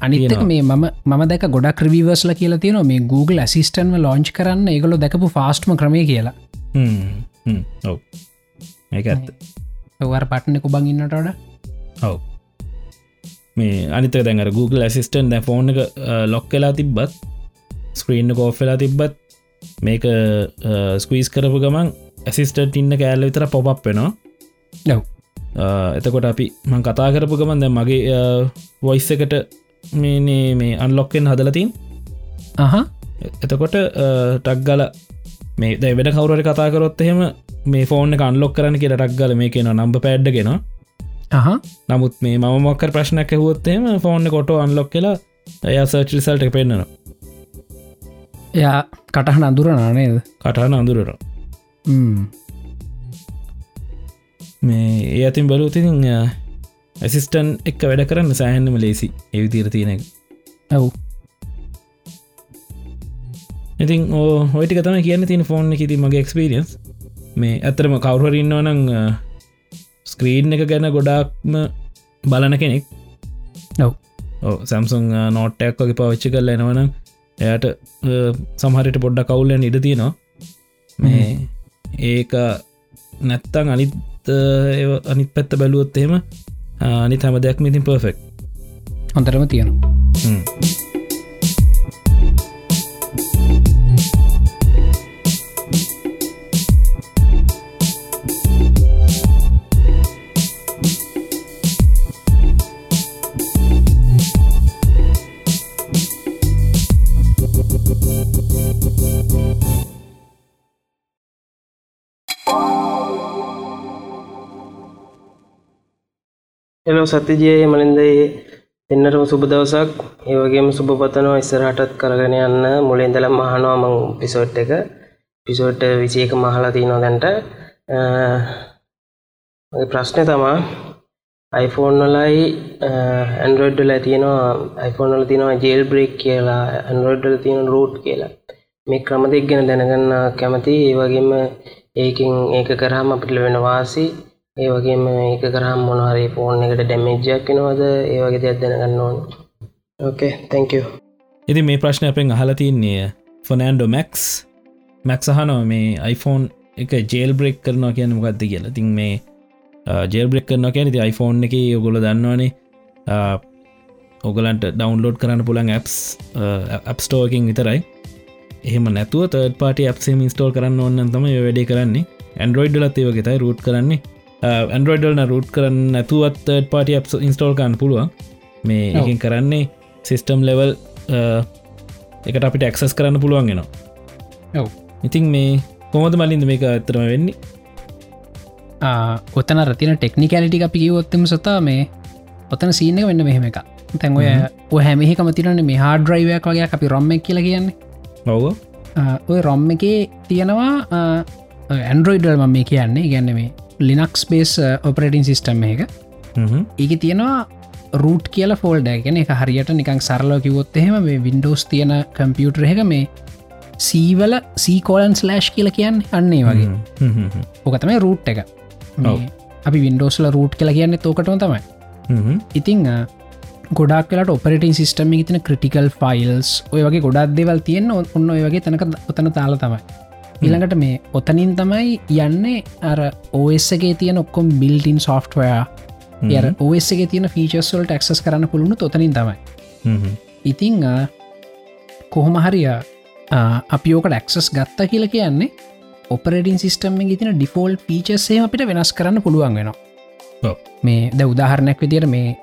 තියෙනවා. මේ මම මම දැක ගොඩක් ක්‍රවීවර්ස්ල කියලා තියෙන මේ Google ඇසිස්ටන්ව ලෝංච් කරන්න ඒගොල දැකපු ෆාස්ට්ම ක්‍රමය කියලා. ඔව්. ඒක ඇත්ත. ඔවර පට්නෙකු බං ඉන්නටඩ ඔව්. මේ අනිත දැඟර Google ඇසිස්ටන් දැ ෆෝන් එක ලොක් කලා තිබ්බත් ස්ක්‍රීන්න කෝෆ්වෙලා තිබ්බත් මේක ස්කවීස් කරපු ගමන් ඇසිස්ටට ඉන්න කෑල්ල විතර පොප් වෙනවා. ඔව්. එතකොට අපි මං කතා කරපු ගමන් දැ මගේ වොයිස් එකට මේ මේ අන්ලොක්කෙන් හදලතින් අහ. එතකොට ටක්ගල මේ දැ වෙන කවුරට කතා කරොත් එහෙම මේ ෆෝන් එක අන්ලොක් කරන කියට ටක්ගල මේ කියන නම්බ පැඩ්ඩගෙන අහ. නමුත් මේ මම මොක්කර ප්‍රශ්නයක් ඇහුවොත්තේම ෆෝන් කොටෝ අන්ලොක් කියලා එය සර්චිසල්ට එක පෙන්න්නන එයා කටහන අඳුර නානේද කටහන අඳුරට මේ ඒ අතින් බලුතින් ඇසිස්ටන් එක් වැඩ කරන්න සෑහන්ම ලේසි එවි තීර තියෙන ඔව්. ඉතින් ඕ හොයිටි තම කියන්න තින ෆෝන් එක ති මගේ එක්ස්පිරියන්ස් මේ ඇතරම කවුහරඉන්නවනං ස්ක්‍රීන් එක ගැන ගොඩාක්ම බලන කෙනෙක්. ඔව්. සැම්සුන් නෝට්ටයක් වගේ පවිච්චි කරල එනවනම් එයට සමහරයට පොඩ්ඩ කවුල්ලන් ඉඩ තියෙනවා. මේ ඒක නැත්තං අනිත් අනිත් පැත්ත බැලුවොත් එහෙම අනි තම දෙයක් මිතින් පර්ෆෙක්් හොඳටම තියෙනවා එලෝ සත්‍යජයේ මලින්දයේ දෙන්නටම සුබ දවසක්. ඒ වගේම සුබ පතනවා ඉස්සරහටත් කරගෙන යන්න. මුලින් ඉඳලම අහනවා මං එපිසෝඩ් එක. එපිසෝඩ් 21 මහලා තිනවා දැන්ට. අ, මගේ ප්‍රශ්නේ තමා. iPhone වලයි Android වල තියෙනවා iPhone වල තියෙනවා jail break කියලා Android වල තියෙනවා root කියලා. මේ ක්‍රම දෙක ගැන දැනගන්න කැමතියි. ඒ වගේම ඒකෙන් ඒක කරාම අපිට ලැබෙන වාසි. ඒ වගේම ඒක කරාම මොන හරි ෆෝන් එකට ඩැමේජ් එකක් වෙනවද ඒ වගේ දෙයක් දැනගන්න ඕනේ. ඕකේ thank you. ඉති මේ ප්‍රශ්න අපෙන් අහලා තින්නේ ෆොනෑන්ඩෝ මැක්ස් මැක්ස් අහනෝ මේ iPhone එක ජේල් බ්‍රෙක් කරනවා කියන මොකක්ද කියලා. තින් මේ uh, ජේල් බ්‍රෙක් කරනවා කියන ති iPhone එක ඔගොල දන්නවානේ. Uh, ඔගලන්ට ඩවන්ලෝඩ් කරන්න පුළන් ඇප්ස් ඇප්ස්ටෝකින් විතරයි. එහෙම නැතුව තර්ඩ පාට ඇප්සේ ඉස්ටෝල් කරන්න ඔන්න තම වැඩේ කරන්නේ. ඇන්ඩරෝයිඩ් ලත් ඒවගෙතයි රුට් කරන්නේ. ඇන්ඩරෝයිඩල්න රුට් කරන්න නැතුවත් තර්ඩ පාට ඇප් ඉස්ටෝල් කරන්න පුළුවන්. මේ. එකින් කරන්නේ සිිස්ටම් ලෙවල් එකට අපිට ඇක්සස් කරන්න පුළුවන්ගෙන ඔව්. ඉතින් මේ කොමද මලින්ද මේක ඇතරම වෙන්නේ? ඔතන රතින ටෙක්නිකැලිටි අපි කිවොත්තම සතා මේ ඔතන සීනක වෙන්න මෙහෙම එක තැන් ඔය ඔය හැමිහිකම තිරන මේ හා ඩ්‍රයිවයක් වගේ අපි රොම්මක් කියල කියන්නේ. ඔව්ව ඔය රොම්ම එකේ තියෙනවා ඇන්ඩරෝයිඩල් මම මේ කියන්නේ. ගැන්න මේ ලිනක්ස් බේස් ඔපරටින් සිිස්ටම් එක. ඒක තියෙනවා රූට් කියල ෆෝල්ඩ ගැන එක හරියට නිකං සරලෝ කිවොත් එහෙම මේ වින්ඩෝස් තියෙන කම්පියුටර එක මේ සීවල සීකෝලන් ස්ලෑශ් කියල කියන්න අන්නේ වගේ. ඕකතමයි රූට් එක. අපි වින්ඩෝස්ල රූට් කියලා කියන්න තෝකටම තමයි. ඉතිං ගොඩක් කලට ඔපරටින් සිස්ටම තින ක්‍රටිකල් ෆයිල්ස් ඔය වගේ ගොඩක් දෙවල් තියන්න ඔන්න ඔය වගේ තැනක ඔතන තාල තමයි ඊළඟට මේ ඔතනින් තමයි යන්නේ අර ඕස්ගේ තියෙන ඔක්කොම් බිල්ටින් සොෆ්ටවයා ය ඕස්ගේ තියෙන ෆීචස්වල්ට ක්සස් කරන්න පුළුණු තොතනින් තමයි. ඉතිං කොහොම හරිය අපි ඕකට ක්සස් ගත්තා කියලා කියන්නේ ඔපරටින් සිිස්ටම් තින ඩිෆෝල් පීචස්සේ අපිට වෙනස් කරන්න පුළුවන් වෙනවා. මේ ද උදාහරණයක් විදිර මේ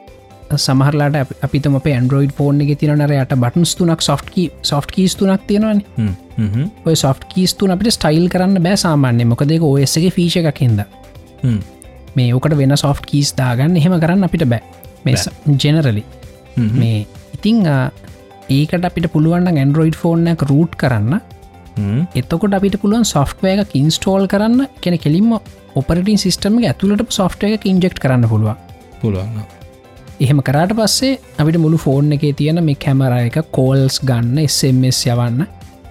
සමහරලාට අපිතම ඇන්ඩරෝයිඩ් ෆෝන් එක තිනට යට බටන්ස් තුනක් සොෆ්ටකි සොෆ්ට කීස් තුනක් තියෙනවන. ඔය සොෆ්ට කීස් තුන අපිට ස්ටයිල් කරන්න බෑ සාමාන්‍ය මොකදේ ඔයසගේ ෆීෂ එකකින්ද මේ ඕකට වෙන සොෆ්ට කීස් දාගන්න එහෙම කරන්න අපිට බෑ. මේ ජෙනරලි මේ ඉතිං ඒකට අපිට පුළුවන් ඇන්ඩරෝයිඩ් ෆෝර්නයක් රූට් කරන්න. එතකොට අපිට පුළුවන් සොෆ්ටවය එක ඉන්ස්ටෝල් කරන්න. කෙන කෙලින්ම ඔපරටින් සිිටම ඇතුලට සොෆ්ටය එක ඉන්ජෙක්් කරන්න පුළුවන්. පුළුවන් එහෙම කරාට පස්සේ අපිට මුළු ෆෝන් එක තියෙන මේ කැමර එක කෝල්ස් ගන්න SMS යවන්න.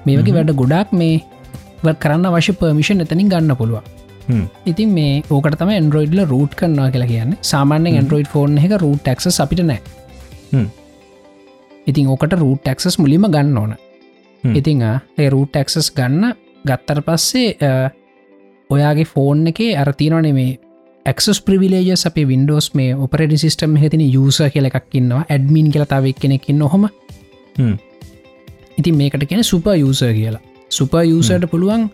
මේ වගේ වැඩ ගොඩක් මේ කරන්න අවශ්‍ය පර්මිෂන් එතනින් ගන්න පුළුවන්. ඉතින් මේ ඕකට තම ඇන්ඩරෝයිඩ්ල රූට් කරනවා කියලා කියන්න. සාමාන්‍ය ඇන්ඩරෝයිඩ් ෆෝන් එක රූට් ක්ස අපිට නෑ. ඉතින් ඕකට රූට් ක්සස් මුලිම ගන්න ඕන. ඉතිං ඒ රූට් ක්සස් ගන්න ගත්තර පස්සේ ඔයාගේ ෆෝන් එක අරතිනොනේ මේ ක්ස් ප්‍රවිලේජ අපේ වින්ඩෝස් මේ ඔපරට සිිටම් හතින යුස කියල එකක්කින්නවා ඇඩමින් කියලතාවක් කෙනෙකින් නොහොම ඉතින් මේකට කියෙන සුප යුස කියලා. සුප යුසට පුළුවන්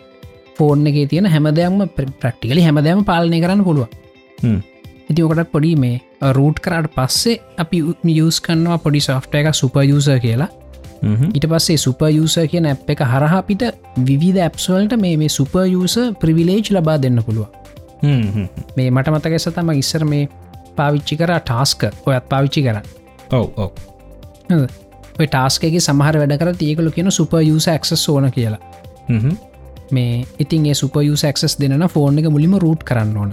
ෆෝර්න එක තියෙන හැමදයක්ම ප්‍රක්ටිකලි හැමදෑම පාලනය කරන්න පුළුවන්. ඉති ඕකට පොඩි මේ රූට් කරට පස්සේ අපි යස් කන්නවා පොඩි සෝෆ්ට එක සුප යුස කියලා. ඊට පස්සේ සුප යුස කියන ඇ් එක හරහාපිට විවිධ ඇප්සවල්ට මේ මේ සුප යුස ප්‍රවිලේජ් ලබා දෙන්න පුළුවන් මේ මට මතක සතම ඉස්සර මේ පාවිච්චි කර ටාස්ක ඔයත් පාවිච්චි කරන්න ඔව ඔව. ටාස්කගේ සමහර වැඩ කර ඒකලු කියන සුප යුස ක්සස් ඕන කියලා. මේ ඉතින් ඒ සුප යුස ක්සස් දෙන ෆෝන් එක මුලිම රූට් කරන්න ඕන.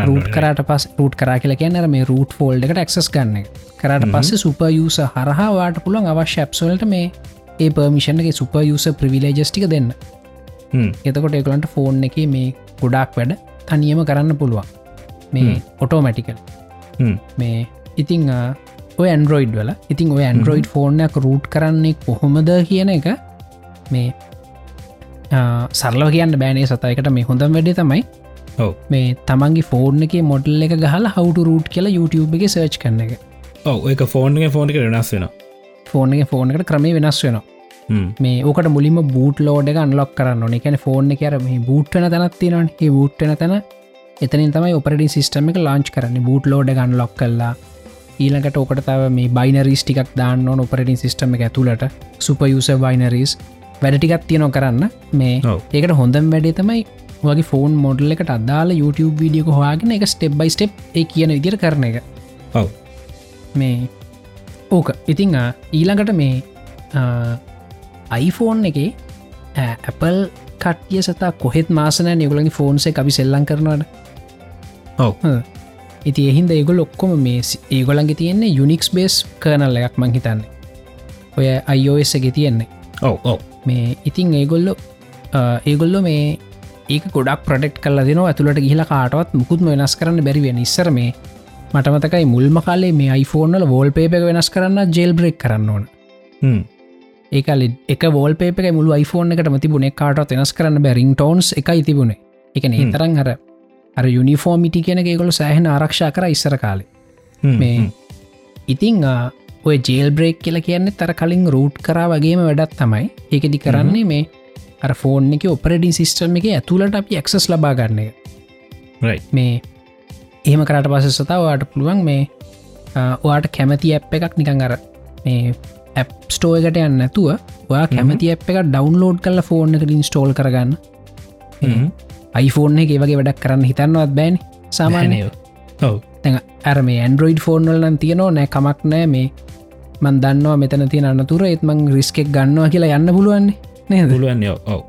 රූට් කරට පස් රූට් කරා කියලා කියන්නර මේ රූට් ෆෝල්ඩ එකට ක්සස් ගන්න කරට පස්සේ සුප යුස හරහාවාට පුළුවන් අවශ්‍ය ඇප්සල්ට මේ ඒ පර්මිෂන්ගේ සුප යුස ප්‍රවිලේජස්ටික දෙන්න. එතකොට එකලන්ට ෆෝන් එක මේ ගොඩක් වැඩ තනියම කරන්න පුළුවන්. මේ ඔටෝමැටිකල් මේ ඉතිං ඇන්ඩරෝයිඩ් වල ඉතින් ඔය ඇන්ඩරෝයිඩ් ෆෝර්නයක් රූට් කරන්නේ කොහොමද කියන එක මේ සරලව කියන්න බෑනේ සතයකට මේ හොඳම් වැඩේ තමයි මේ තමන්ගේ ෆෝර්න එක මොඩල් එක ගහල හවුට රූට් කියලා YouTube එක සර්ච් කරන එක. ඔව එක ෆෝන්ගේ ෆෝන් එක වෙනස් වෙන ෆෝන් එක ෆෝන් එකට ක්‍රමේ වෙනස් වෙනවා මේ ඕකට මුලින්ම බූට් ලෝඩ එක අන්ලොක් කරන්න ඕන. එකන ෆෝන් එක අර මේ බූට්වන තැනත් තියෙනවන්. ඒ බූට්වන තැන එතනින් තමයි ඔපරටි සිස්ටම එක ලාංච් කරන්න. බූට් ලෝඩ ගන්න ලොක් කල්ලා ඊළඟට ඕකට තව මේ බයිනරිස් ටිකක් දාන්න ඕන ඔපරටින් සිස්ටම එක ඇතුළට. සුපයුස බයිනරිස් වැඩටිකත් තියනො කරන්න. මේ ඒකට හොඳම් වැඩේ තමයි වගේ ෆෝන් මොඩල් එකට අදාලා YouTube වීඩියක හවාගෙන එක ස්ටෙප් බයි ස්ටප් ඒ කියන විදිර කරන එක. ඔව. මේ ඕක. ඉතිං ඊළඟට මේ අයිෆෝන් එක ඇපල් කට්ටිය සතා කොහෙත් මාසන නිගලගේ ෆෝන්සේ අපි සෙල්ලං කරනවට ඔව. ඉති එහින්ද ඒගොල් ඔක්කොම මේ ඒගොලන්ගේ තියෙන්නේ යුනික්ස් බේස් කරනල් එකක් මං හිතන්න. ඔය අයිෝස් එක තියෙන්නේ. ඔව ඔව. මේ ඉතිං ඒගොල්ලො ඒගොල්ලො මේ ඒක ගොඩක් ප්‍රඩෙක්් කල දෙන ඇතුළට ගිහිලා කාටවත් මුකුත්ම වෙනස් කරන්න බැරිවෙන ඉස්සර මේ මටමතකයි මුල්ම කාලේ මේ iPhoneෆෝර්නල වෝල් පේප වෙනස් කරන්න ජෙල් බ්‍රෙක් කරන්න ඕන ඒකල එක වෝල් පේපක මුළු iPhoneෆෝන් එකට තිබුණ කාටත් වෙනස් කරන්න බැරිං ටෝන්ස් එකයි තිබුණේ. එක ඒ තරන් හර අර යුනිෆෝමිටි කියෙන ඒගොලු සෑහෙන ආරක්ෂා කර ඉස්සර කාලේ. මේ ඉතිං ඔය ජේල් බ්‍රේක් කියල කියන්නේ තර කලින් රූට් කරා වගේම වැඩත් තමයි. ඒකදි කරන්නේ මේ අර ෆෝන් එක ඔපරඩින් සිිස්ටම් එක ඇතුළට අපි එක්සස් ලබා ගන්න එක. මේ එහෙම කරට පස සතාවට පුළුවන් මේ ඔයාට කැමති ඇප් එකක් නිකං අර මේ ඇප් ස්ටෝයකට යන්න නැතුව ඔයා කැමති ඇප් එක ඩවන්ලෝඩ් කල ෆෝන් එකට ඉන්ස්ටෝල් කරගන්න. iPhoneෆෝන් එක වගේ වැඩක් කරන්න හිතන්නවත් බෑන්. සාමානය. ඇර මේ ඇන්ඩරෝයිඩ් ෆෝර්නල් නම් තියනවා නෑ කමක් නෑ මේ මන් දන්නවා මෙතන තිය අන්නතුර ඒත්මං රිස්කෙක් ගන්නවා කියලා යන්න පුළුවන්නේ නේද? පුළුවන් ඔව.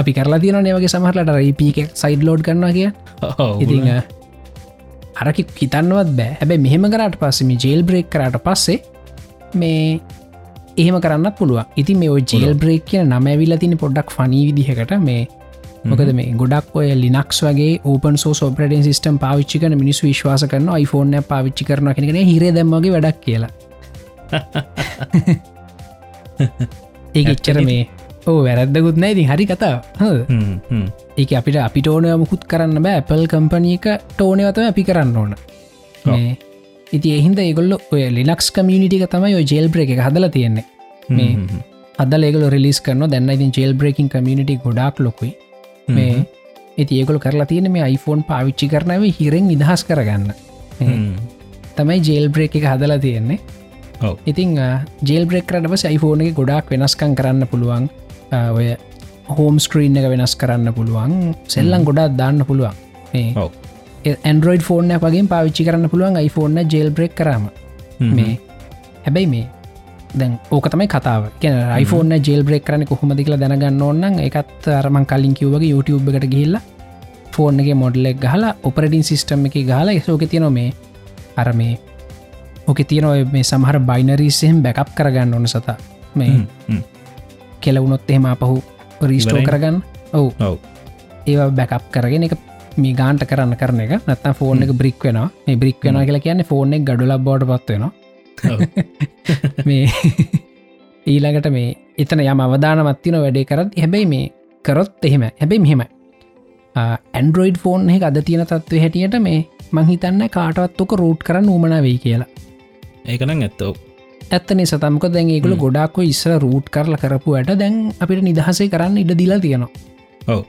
අපි කරලා තියන ඒවගේ සමහරලට රයිපක සයිඩ් ලෝඩ් කරනවා කිය ඉති අරකි හිතන්නවත් බෑ. හැබැ මෙහෙම කරට පස්සම ජේල් බ්‍රේක් කරට පස්සේ මේ එහෙම කරන්න පුළුව ඉති මේ ජේල් බ්‍රේක් කියන නම ඇවිල්ල තින පොඩ්ඩක් ෆනී විදිහකට මේ මොකද මේ ගොඩක් ඔය ලිනක්ස් වගේ ඕපන් සෝ සෝපරටන් සිස්ටම් පාවිච්චි කන මිනිස් විශ්වාස කරන iPhoneෆෝර්න පාවිච්චි කරන කෙනෙන හිර දැම්මගේ වැඩක් කියලා. ඒ එච්චර මේ ඕ වැරද්දකුත් නෑ ඉතින් හරි කතා හ හ්ම්, හ්ම්. ඒක අපිට අපිට ඕනය මුකුත් කරන්න බෑ. ඇපල් කම්පනීක ටෝනවතම අපි කරන්න ඕන ඉති එහින්ද ඒගොල්ල ඔය ලිනක්ස් කමියනිටික තමයි ඔය ජෙල් බ්‍රේක එක හදල තියෙන්නේ. මේ හ්ම්, හ්ම්. අදල ඒගල රිලිස් කරන දැන්න ඉතින් ජෙල් බ්‍රේකින් කමියනිටි ගොඩක් ලොකුයි. මේ ඉති ඒගොල කරලා තියෙන මේ iPhoneෆෝන් පාවිච්චි කරනව හිරෙන් නිදහස් කරගන්න. තමයි ජෙල් බ්‍රේක් එක හදලා තියෙන්නේ. ඔව්. ඉතිං ජෙල් බ්‍රෙක් කරටම සයිෆෝන එක ගොඩක් වෙනස්කං කරන්න පුළුවන්. ඔය හෝම් ස්ක්‍රීන් එක වෙනස් කරන්න පුළුවන්. සෙල්ලම් ගොඩක් දාන්න පුළුවන්. ඇන්ඩරෝයිඩ් ෆෝර්න වගේ පාවිච්චි කරන්න පුළුවන් iPhoneෆෝන්න ජෙල් බ්‍රෙක් කරම. මේ හැබැයි මේ දැන් ඕක තමයි කතාව කියන iPhoneෆෝන ජෙල් බ්‍රෙක් කරන කොහොමදි කියලා දැනගන්න ඕන්න එකත් අරමං කලින් කිව්වගේ YouTube එකට ගිල්ලා ෆෝන් එක මොඩලෙක් ගහලා ඔපරඩින් සිිස්ටම් එක ගහලා එසෝක තියන මේ අර මේ ඕක තියන මේ සමහර බයිනරීසයෙන් බැකප් කරගන්න ඕන සතා මේ. කෙලවුණොත් එහෙම පහු රීස්ටෝ. කරගන්න ඔව්. ඒවා බැකප් කරගෙන එක මේ ගාන්ට කරන්න කරන එක. නත්තම් ෆෝන් එක බ්‍රික් වෙන මේ බ්‍රික් වෙන කියලා කියන්නේ ෆෝන් එක ගඩුල බෝඩ පත්වෙනවා. මේ ඊළඟට මේ එතන යම අවධානමත්තින වැඩේ කරත් හැබැයි මේ කරොත් එහෙම හැබැයි මෙහෙම ඇන්ඩරෝයිඩ් ෆෝන් එක අද තියෙන තත්ව හැටියට මේ මංහිතන්න කාටවත් ඕක රූට් කරන්න ූමන වෙයි කියලා. ඒකනම් ඇත්තෝ ඇත්තනේ සතමක දැන් ඒගුල ගොඩක්ව ඉස්සර රූට් කරල කරපු ඇට දැන් අපිට නිදහසේ කරන්න ඉඩ දිලා තියෙනවා. ඔව්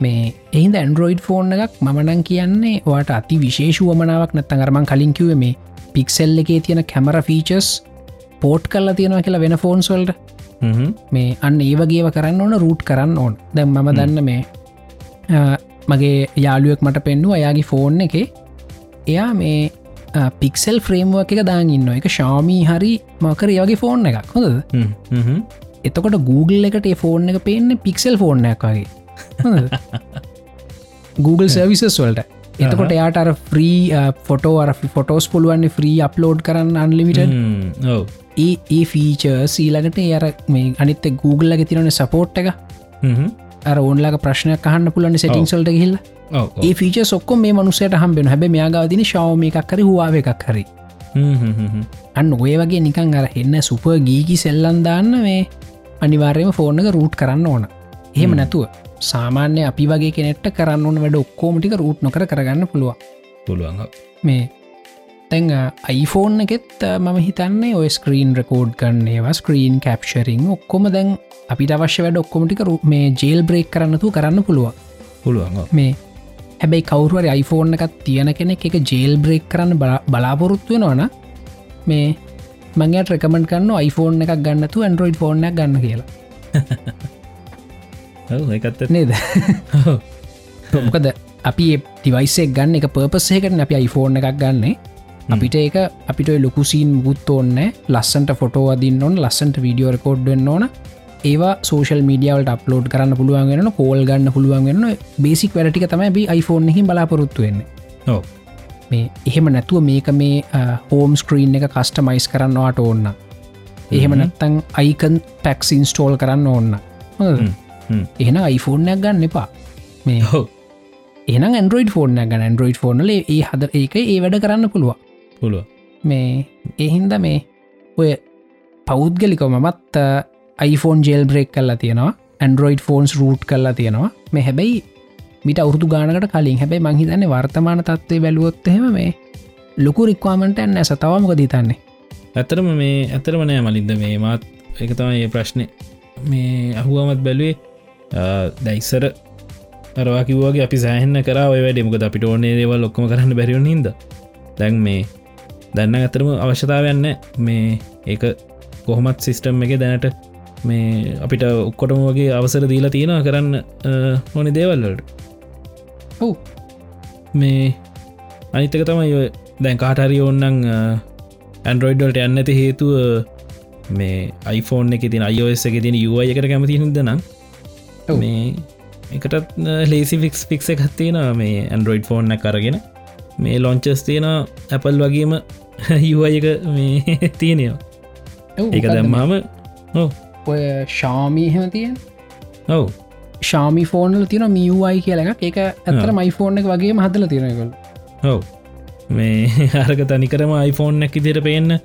මේ එහිද ඇන්ඩරෝයිඩ් ෆෝන් එකක් මනන් කියන්නේ වාට අති විශේෂුවමනාවක් නැත්තන් අරමන් කලින්කිව මේ පික්සෙල් එකේ තියෙන කැමර ෆීචස් පෝට් කල්ලා තියෙනවා කියලා වෙන ෆෝන්සොල්ට හ්ම්. මේ අන්න ඒවගේව කරන්න ඕන රූට් කරන්න ඕන්. දැම් මම දන්න මේ මගේ යාළුවෙක් මට පෙන්ඩු අයාගේ ෆෝන් එක. එයා මේ පික්සෙල් ෆ්‍රේම්ුවක් එක දාන්න ඉන්න එක ශාමී හරි මකර ඒවගේ ෆෝන් එකක්. හොඳ. එතකොට Google එකට ෆෝන් එක පේන්න පික්සෙල් එකක් වගේ? Google සර්විසස් වලට. එතකොට එයාට අර ෆ්‍රී ෆොටෝ අර ෆොටෝස් පුළුවන්නේ ෆ්‍රී අප්ලෝඩ් කරන්න අන්ලිමිට හ්ම්. ඔව් ඒ ඒ ෆීච සීලකට අර මේ අනිත Google එක තිරන සපෝට් එක. හ්ම්. අර ඔන්ලාක ප්‍රශ්නයක් අහන්න පුලන්න සෙටිං සල්ට හිල්ල ඔව් ඔව්. ඒ ෆීච සොක්කො මේ මනුසයට හම්බෙන හැබ මේයාගාවදින ශවම එකක් කර හවාව එකක් හරි. හ්ම්. අන්න ඔය වගේ නිකං අර එන්න සුප ගීකි සෙල්ලන් දාන්න මේ අනිවාර්යම ෆෝර්න එක රූට් කරන්න ඕන එහෙම නැතුව සාමාන්‍ය අපි වගේ කෙනෙට කරන්න ඕන වැඩ ඔක්කෝමටික රූට් නොකර කරගන්න පුළුවන් පුළුවන්. මේ තැන් අයිෆෝන් එකෙත් මම හිතන්නේ ඔය ස්ක්‍රීන් රකෝඩ් කන්න ඒවා ස්ක්‍රීන් කැප්ෂරිං ඔක්කොම දැන් අපිට අවශ්‍ය වැඩ ඔක්කොමටික රු- මේ ජේල් බ්‍රේක් කරන්නතු කරන්න පුළුවන් පුළුවන්. මේ හැබැයි කවරුවර iPhoneෆෝන් එකත් තියෙන කෙනෙක් එක ජේල් බ්‍රේක් කරන්න බලා- බලාපොරොත්තු වෙනවන මේ මංගේට රැකමට කන්න iPhoneෆෝන් එකක් ගන්නතු ඇන්ඩරෝයිඩ් එකක් ගන්න කියලා ඇත්ත. නේද. මොකද අපි ටිවයිසෙක් ගන්න එක පර්පස්සයකට අපි iPhoneෆෝන් එකක් ගන්නේ. අපිට ඒක අපිට ලොකුසිීන් මුකුත් ඕන්න ලස්සන්ට ෆොටෝ අදින්න ඕන ලස්සන්ට වීඩියෝ රකෝඩ් වෙන්න ඕන. ඒවා සෝෂල් මීඩියවලට අප්ලෝඩ් කරන්න පුළුවන් වෙන කෝල් ගන්න පුළුවන් වෙන්න බේසික් වැඩටික තමයි iPhoneෆෝන් එහි බලාපොරොත්තු වෙන්නේ. ඔව්. මේ එහෙම නැතුව මේක මේ හෝම් ස්ක්‍රීන් එක කස්ටමයිස් කරන්නවාට ඕන්න එහෙම නැත්තං අයිකන් පැක්ස් ඉන්ස්ටෝල් කරන්න ඕන්න එහෙන iPhoneෆෝර්නයක් ගන්න එපා. මේ ඔව්. එන ඇන්ඩරෝයිඩ් ෆෝර්න ගන්න. ඇන්ඩරෝයිඩ් ෆෝර්නල ඒ හද ඒක ඒ වැඩ කරන්න පුළුවන්. පුළුවන්. මේ එහින්ද මේ ඔය පෞද්ගලිකව මමත් iPhone ජෙල් බ්‍රේක් කල්ලා තියෙනවා. ඇන්ඩරෝයිඩ් ෆෝන්ස් රූට් කල්ලා තියෙනවා. මේ හැබැයි මිට අවුරදු ගානකට කලින්. හැබැයි මංහිතන්නේ වර්තමාන තත්වේ බැලුවොත්හෙම මේ ලොකු රික්වාමට ඇන්න සතවමක දිතන්නේ ඇතරම මේ ඇතරම නෑ මලින්ද. මේ මාත් එක තමයි ඒ ප්‍රශ්නය මේ අහුවමත් බැලුවේ දැයිස්සර අරවාකිවගේ අපි සෑහන්න කර වැඩ. මොකද අපිට ඕනේ දේවල් ලොක්කම කරන්න බැරිවුණ හිද දැන් මේ දන්න ඇතරම අවශ්‍යතාවයන්න මේ ඒක කොහොමත් සිිස්ටම් එක දැනට මේ අපිට ඔක්කොටම වගේ අවසර දීලා තියෙන කරන්න ඕනි දේවල්ලට ඔව්. මේ අනිතක තමයි දැන් කාටරි ඕන්නන් ඇන්ඩරෝයිඩ්ඩල්ට යන්න ඇති හේතුව මේ iPhoneෆෝන් එක තින අයෝස එක තින යුවය එකට කැමති හිදනම්. මේ එකටත් ලේසි ෆික්ස් පික්ස එකත්තියෙන මේ ඇන්ඩරෝයිඩ් ෆෝන් කරගෙන මේ ලොංචස් තියෙන ඇපල් වගේම යුවය එක මේ තියනයෝ ඔව්, ඒක දැම්මාම? ඔය ශාමීහෙම තියෙන්? ඔව්. ශාමි ෆෝනල තින මියයි කියල එකක්. ඒක ඇතර මයිෆෝන් එක වගේ හදල තියෙනකල් ඔව්. මේ අරක තනිකරම iPhoneෆෝන් නැක් ඉදිර පේන්න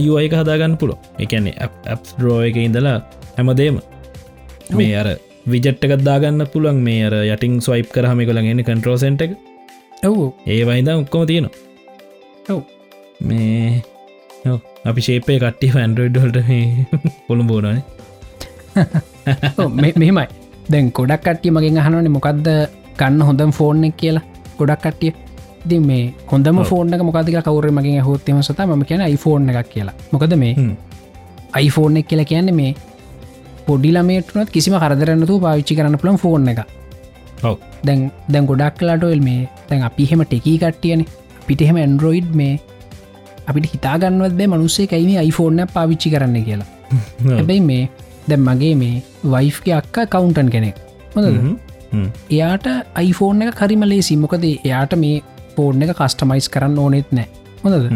යුවයික හදාගන්න පුළො එකන්නේ ඇප් රෝ එක ඉඳලා හැමදේම. මේ අර විජට්ටකත් දාගන්න පුළුවන් මේ අර යටින් ස්වයිප් කරහම කොළගෙන කන්ට්‍රෝසෙන්ට එක. ඔව්. ඒ වයිද ඔක්කොම තියෙනවා. ඔව්. මේ. අපි ශේපය කට්ටි ෆැන්ඩරඩ්ඩල්ට කොළු බෝනන ඔව්, මෙ- මෙහෙමයි. දැන් ගොඩක් කට්ටිය මගෙන් අහනවනේ මොකක්ද ගන්න හොඳම් ෆෝර්න් කියලා. ගොඩක් කට්ටිය. ඉති මේ හොඳම ෆෝර්න මොකදක කවර මගේ හොත්තම සත ම කියන iPhoneෆෝන් එකක් කියලා. මොකද මේ iPhoneෆෝන් එක කියලා කියන්නේ මේ පොඩිලමේටනත් කිසිම කරදරන්නතු පාවිච්චි කරන්න පුළන් ෆෝන් එක. දැන් දැන් ගොඩක් කලාටොල් මේ දැන් අපි හෙම ටෙකී කට්ටියන. පිට එහෙම ඇන්ඩරෝයිඩ් මේ අපිට හිතාගන්නවත් බෑ මනුස්සේ කයිම iPhoneෆෝර්න පාවිච්චි කරන්න කියලා. හැබැයි මේ දැම් මගේ මේ වයිෆ්ගේ අක්ක කවුන්ටන් කෙනෙක්. හොඳද එයාට iPhoneෆෝන් එක කරිම ලේසි මොකද එයාට මේ ෆෝර්න් එක කස්ටමයිස් කරන්න ඕනෙත් නෑ. හොඳද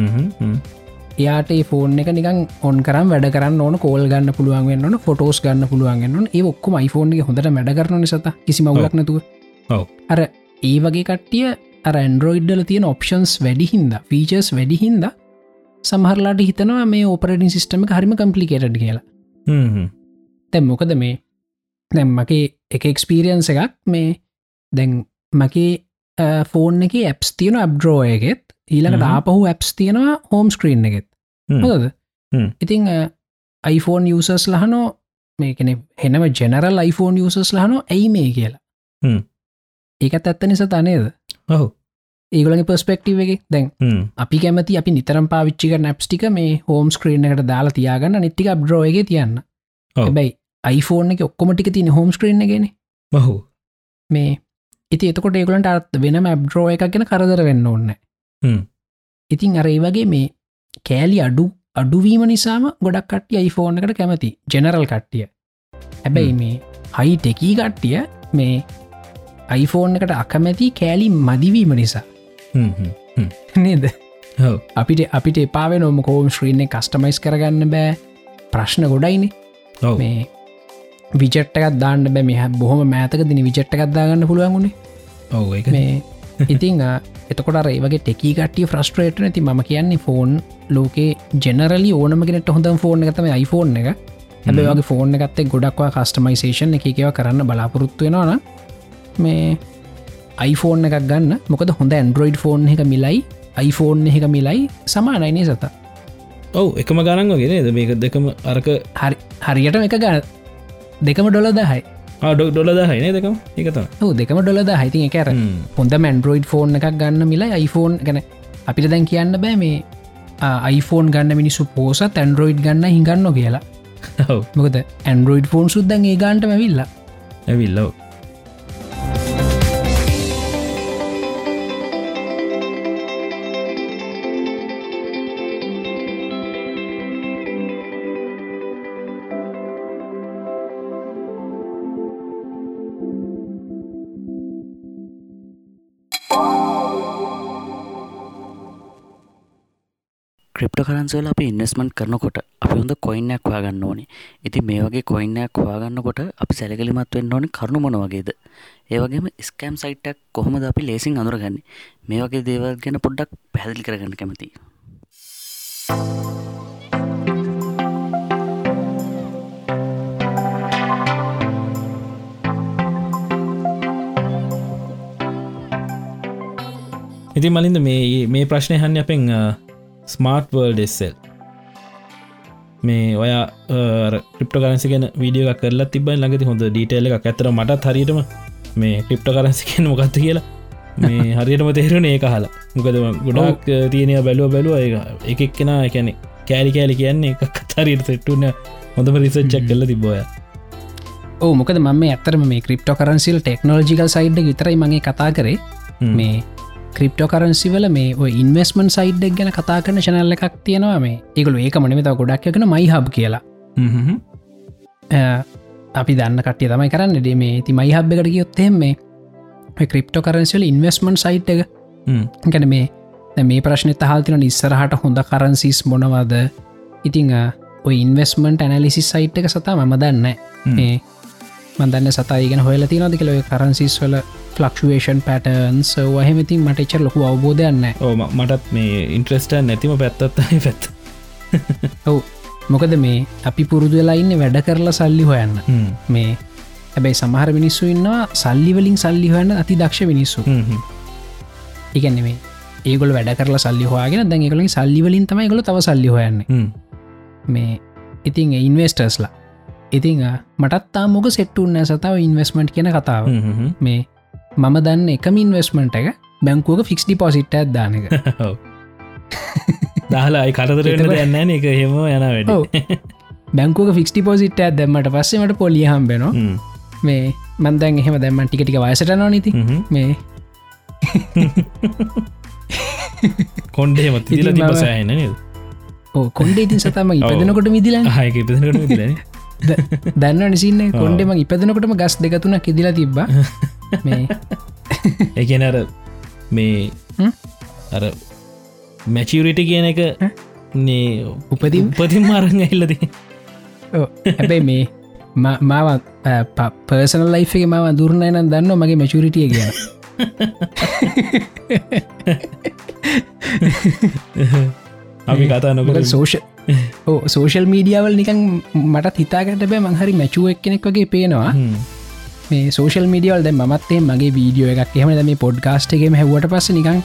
එයාට ෆෝන් එක නිකන් ඔන් කරම් වැඩ කරන්න ඕන කෝල් ගන්න පුළුවන් වෙන්න ෆොටෝස් ගන්න පුළුවන්ගන්න ඒ ඔක්කොම එක හොඳට වැඩ කරන සත කිසි මවලක් නැතුව. අර ඒ වගේ කට්ටිය අර ඇන්ඩරෝයිඩ්ඩල තියෙන ඔප්ෂන්ස් වැඩිහින්ද ෆීචර්ස් වැඩිහින්ද සමහරලාට හිතනවා මේ ඕපරටින් සිිටම හරිම කම්පලිකේටඩ් කියලා. තැම් මොකද මේ? දැම් මගේ එක එක්ස්පීරියන්ස එකක් මේ දැන් මගේ ෆෝන් එක ඇප්ස් තියෙන ඇබ්ඩරෝයගෙත් ඊළඟට හ්ම්. ආපහු ඇප්ස් තියෙනවා හෝම් ස්ක්‍රීන් එකෙත් හොද. ඉතිං iPhoneෆෝන් යසස් ලහනෝ මේ කෙනෙ හෙනම ජෙනරල් iPhoneෆෝන් යසස් ලහනෝ ඇයි මේ කියලා. ඒකත් ඇත්ත නිසා තනේද ඔහු. ඒගලගේ පස්පෙක්ටව එක. දැන් අපි කැමති අපි නිතරම් පාවිච්චික නැප්ස්ටික මේ හෝම් ස්ක්‍රීන් එකට දාලා තියාගන්න නිතික බ්‍රෝයගේ තියන්න. හැබැයි iPhoneෆෝන් එක ඔක්කොමටික තින හෝම් ස්ක්‍රීන් ගෙන බහු මේ ඉති එතකොට ඒගලන්ට අත් වෙනම ඇබ්ඩරෝ එකක් ගැන කරදර වෙන්න ඕන්න. ඉතින් අර ඒ වගේ මේ කෑලි අඩු අඩුවීම නිසාම ගොඩක් කට්ටිය iPhoneෆෝන් එකට කැමති. ජෙනරල් කට්ටිය. හැබැයි මේ හයි ටෙකී කට්ටිය මේ iPhoneෆෝන් එකට අකමැති කෑලි මදිවීම නිසා. නේද? අපිට අපිට එපාව නොම කෝම් ශ්‍රීන කස්ටමයිස් කරගන්න බෑ. ප්‍රශ්න ගොඩයින. මේ විජට්ටකත් දාන්න බෑ. මෙහ බොහොම මෑතක දින විජට්ටකත් දාගන්න පුළුවන්ගුණේ ඔව මේ ඉතිං එතකොට ඒවගේ ටෙකී කටිය ෆ්‍රස්ට්‍රේට නැති ම කියන්නේ ෆෝන් ලෝකේ ජෙනරලි ඕනමගෙනට හොඳ ෆෝන් එකතම iPhoneෆෝන් එක. හැබේ වගේ ෆෝන් එකත්තේ ගොඩක්වා කස්ටමයිසේෂන් එක එකව කරන්න බලාපොරොත්තු වෙනවාන මේ iPhoneෆෝන් එකක් ගන්න. මොකද හොඳ ඇන්ඩරෝයිඩ් ෆෝන් එක මිලයි iPhoneෆෝන් එක මිලයි සමානයිනේ සත? ඔව් එකම ගණන් වගේ මේක දෙකම අරක හරි හරියටම එක ගන්න දෙකම ඩොල දහයි ඩොක් ඩොල දහයින දෙකම එකතන හෝ දෙකම ඩොල දහිති එක ඇර හොඳ මැන්ඩරෝයිඩ් ෆෝන් එකක් ගන්න මිලා iPhoneෆෝන් ගැන. අපිට දැන් කියන්න බෑ මේ iPhoneෆෝන් ගන්න මිනිස්සු පෝස තැන්ඩරෝයිඩ් ගන්න හිගන්න කියලා. මොකද ඇන්ඩරෝයිඩ් ෆෝන් සුද්දන් ඒ ගන්ට මැවිල්ලා ඇවිල්ලව ක්‍රිප්ට කරන්සවල අපි ඉන්වස්මන්ට් කරනකොට අපි හොඳ කොයින්නයක් හොයාගන්න ඕනේ. ඉති මේ වගේ කොයින්නයක් හොයාගන්නකොට අපි සැලකලිමත් වෙන්න ඕනි කරුණු මොන වගේද? ඒවගේම ස්කෑම් සයිටක් කොහොමද අපි ලේසින් අඳුරගන්න? මේ වගේ දේවල් ගැන පොඩ්ඩක් පැදිලි කරගන්න කැමති ඉති මලින්ද මේ මේ ප්‍රශ්නය හන්න අපෙන් ස්මාර්ට් වර්ල්ඩ එස්සෙල් මේ ඔය ක්‍රිප්ට කරන්සි ගෙන වීඩියෝ කරලා තිබයි ළඟති හොඳ ඩීටේල එකක්. ඇතර මටත් හරියටම මේ ක්‍රිප්ට කරන්සිකෙන් මොකක්ත කියලා මේ හරියටම තේරුණ ඒ හලා මොකද ගොඩක් තියනය බැලුව බැලුව ඒ එකක් කෙන එකැනෙ කෑලි කෑලි කියන්නේ එකක් අතාරීට සෙට්ටුන හොඳම රිසච්චක් කල්ල තිබෝය ඕ මොකද මම ඇතරම මේ ක්‍රිප්ටෝ කරන්සිල් ටෙක්නෝජිකල් සයිඩ් විතරයි මගේ කතා කරේ. මේ ක්‍රිප්ටෝ කරන්සිවල මේ ඉන්වස්මන් සයිඩ්ක් ගැන කතා කරන චනල්ල එකක් තියෙනවා මේ. ඒකළු ඒක මනමතාව ගොඩක් එකන මයි හබ් කියලා අපි දන්න කටිය තමයි කරන්න. ඩේ මේ ති මයි හබ් එකට ගියොත්තෙම මේ ක්‍රිප්ටෝ කරන්සිවල ඉන්වස්මන් සයිට් එක ගැන මේ මේ ප්‍රශ්නය තහල්තින ඉස්සරහට හොඳ කරන්සිස් මොනවද? ඉතිං ඔය ඉන්වස්මන්ට ඇනලිසි සයිට් එක සතා මම දන්න ඒ මදන්න සතයිගෙන හොල තිනද කියල කරන්සිස් වල ෆලක්ෂේෂන් පැටන්ස් වහමතින් මට එච්චර ලොකු අවබෝධයන්න ඕ ම- මටත් මේ ඉන්ට්‍රස්ට නැතිම පැත්තත්තයි පැත් ඔවු මොකද මේ අපි පුරුදු වෙලා ඉන්න වැඩ කරලා සල්ලි හොයන්න. මේ හැබැයි සමහර මිනිස්සු ඉන්නවා සල්ලිවලින් සල්ලි හොයන්න අති දක්ෂ මිනිස්සු එකනෙමේ ඒගොල වැඩ කරලා සල්ලි හවාගෙන දැන් එකලින් සල්ලිවලින් තමයි ගොල තව සල්ලි හොයන්න. මේ ඉතින් ඉන්වස්ටර්ස්ලා ඉතිං මටත් තාමොක සෙට්ටුන්න සතාව ඉන්වස්මට් කියන කතාව. මේ මම දන්න එකම ඉන්වස්මට් එක බැංකුවක ෆික්ස් ඩිපොසිට් ඇත්දානක දාලායි කරතරට යන්න එක හෙම යන වැඩ. බැංකුවක ෆික්ස් ඩිපොසිට් දැම්මට පස්සෙමට පොලිය හම්බෙනවා. මේ මන්දැන් එහෙම දැම්මන් ටිකටික වයසට නොනති මේ. කොන්්ඩේම තිල ඕ කොන්ඩේ ඉතින් සතම ඉපදනකොට මිදිල හයක පිදනට දන්න නිසින්න කොන්ඩෙම ඉපදනකොටම ගස් දෙකතුනක් ඉදිලා තිබ්බ. එකන අර මේ? අර මැචියරිට කියන එක නේ උපදින්? උපතින් මාරං ඇල්ලද ඕ, හැබැයි මේ ම- මාව පර්සන ලයිෆේ මව දුරණ නම් දන්න මගේ මැචුරිටිය කිය අපි කතා නොකර සෝෂ සෝෂල් මීඩියවල් නිකන් මට හිතාකට බෑ මංහරි මැචුව එක් කෙනෙක් වගේ පේනවා. මේ සෝෂල් මීඩියවල් දැ මත්තේ මගේ වීඩියෝ එකක් එහෙම දැම පොඩ්ගාස්ට එකම හැවට පස්ස නිකං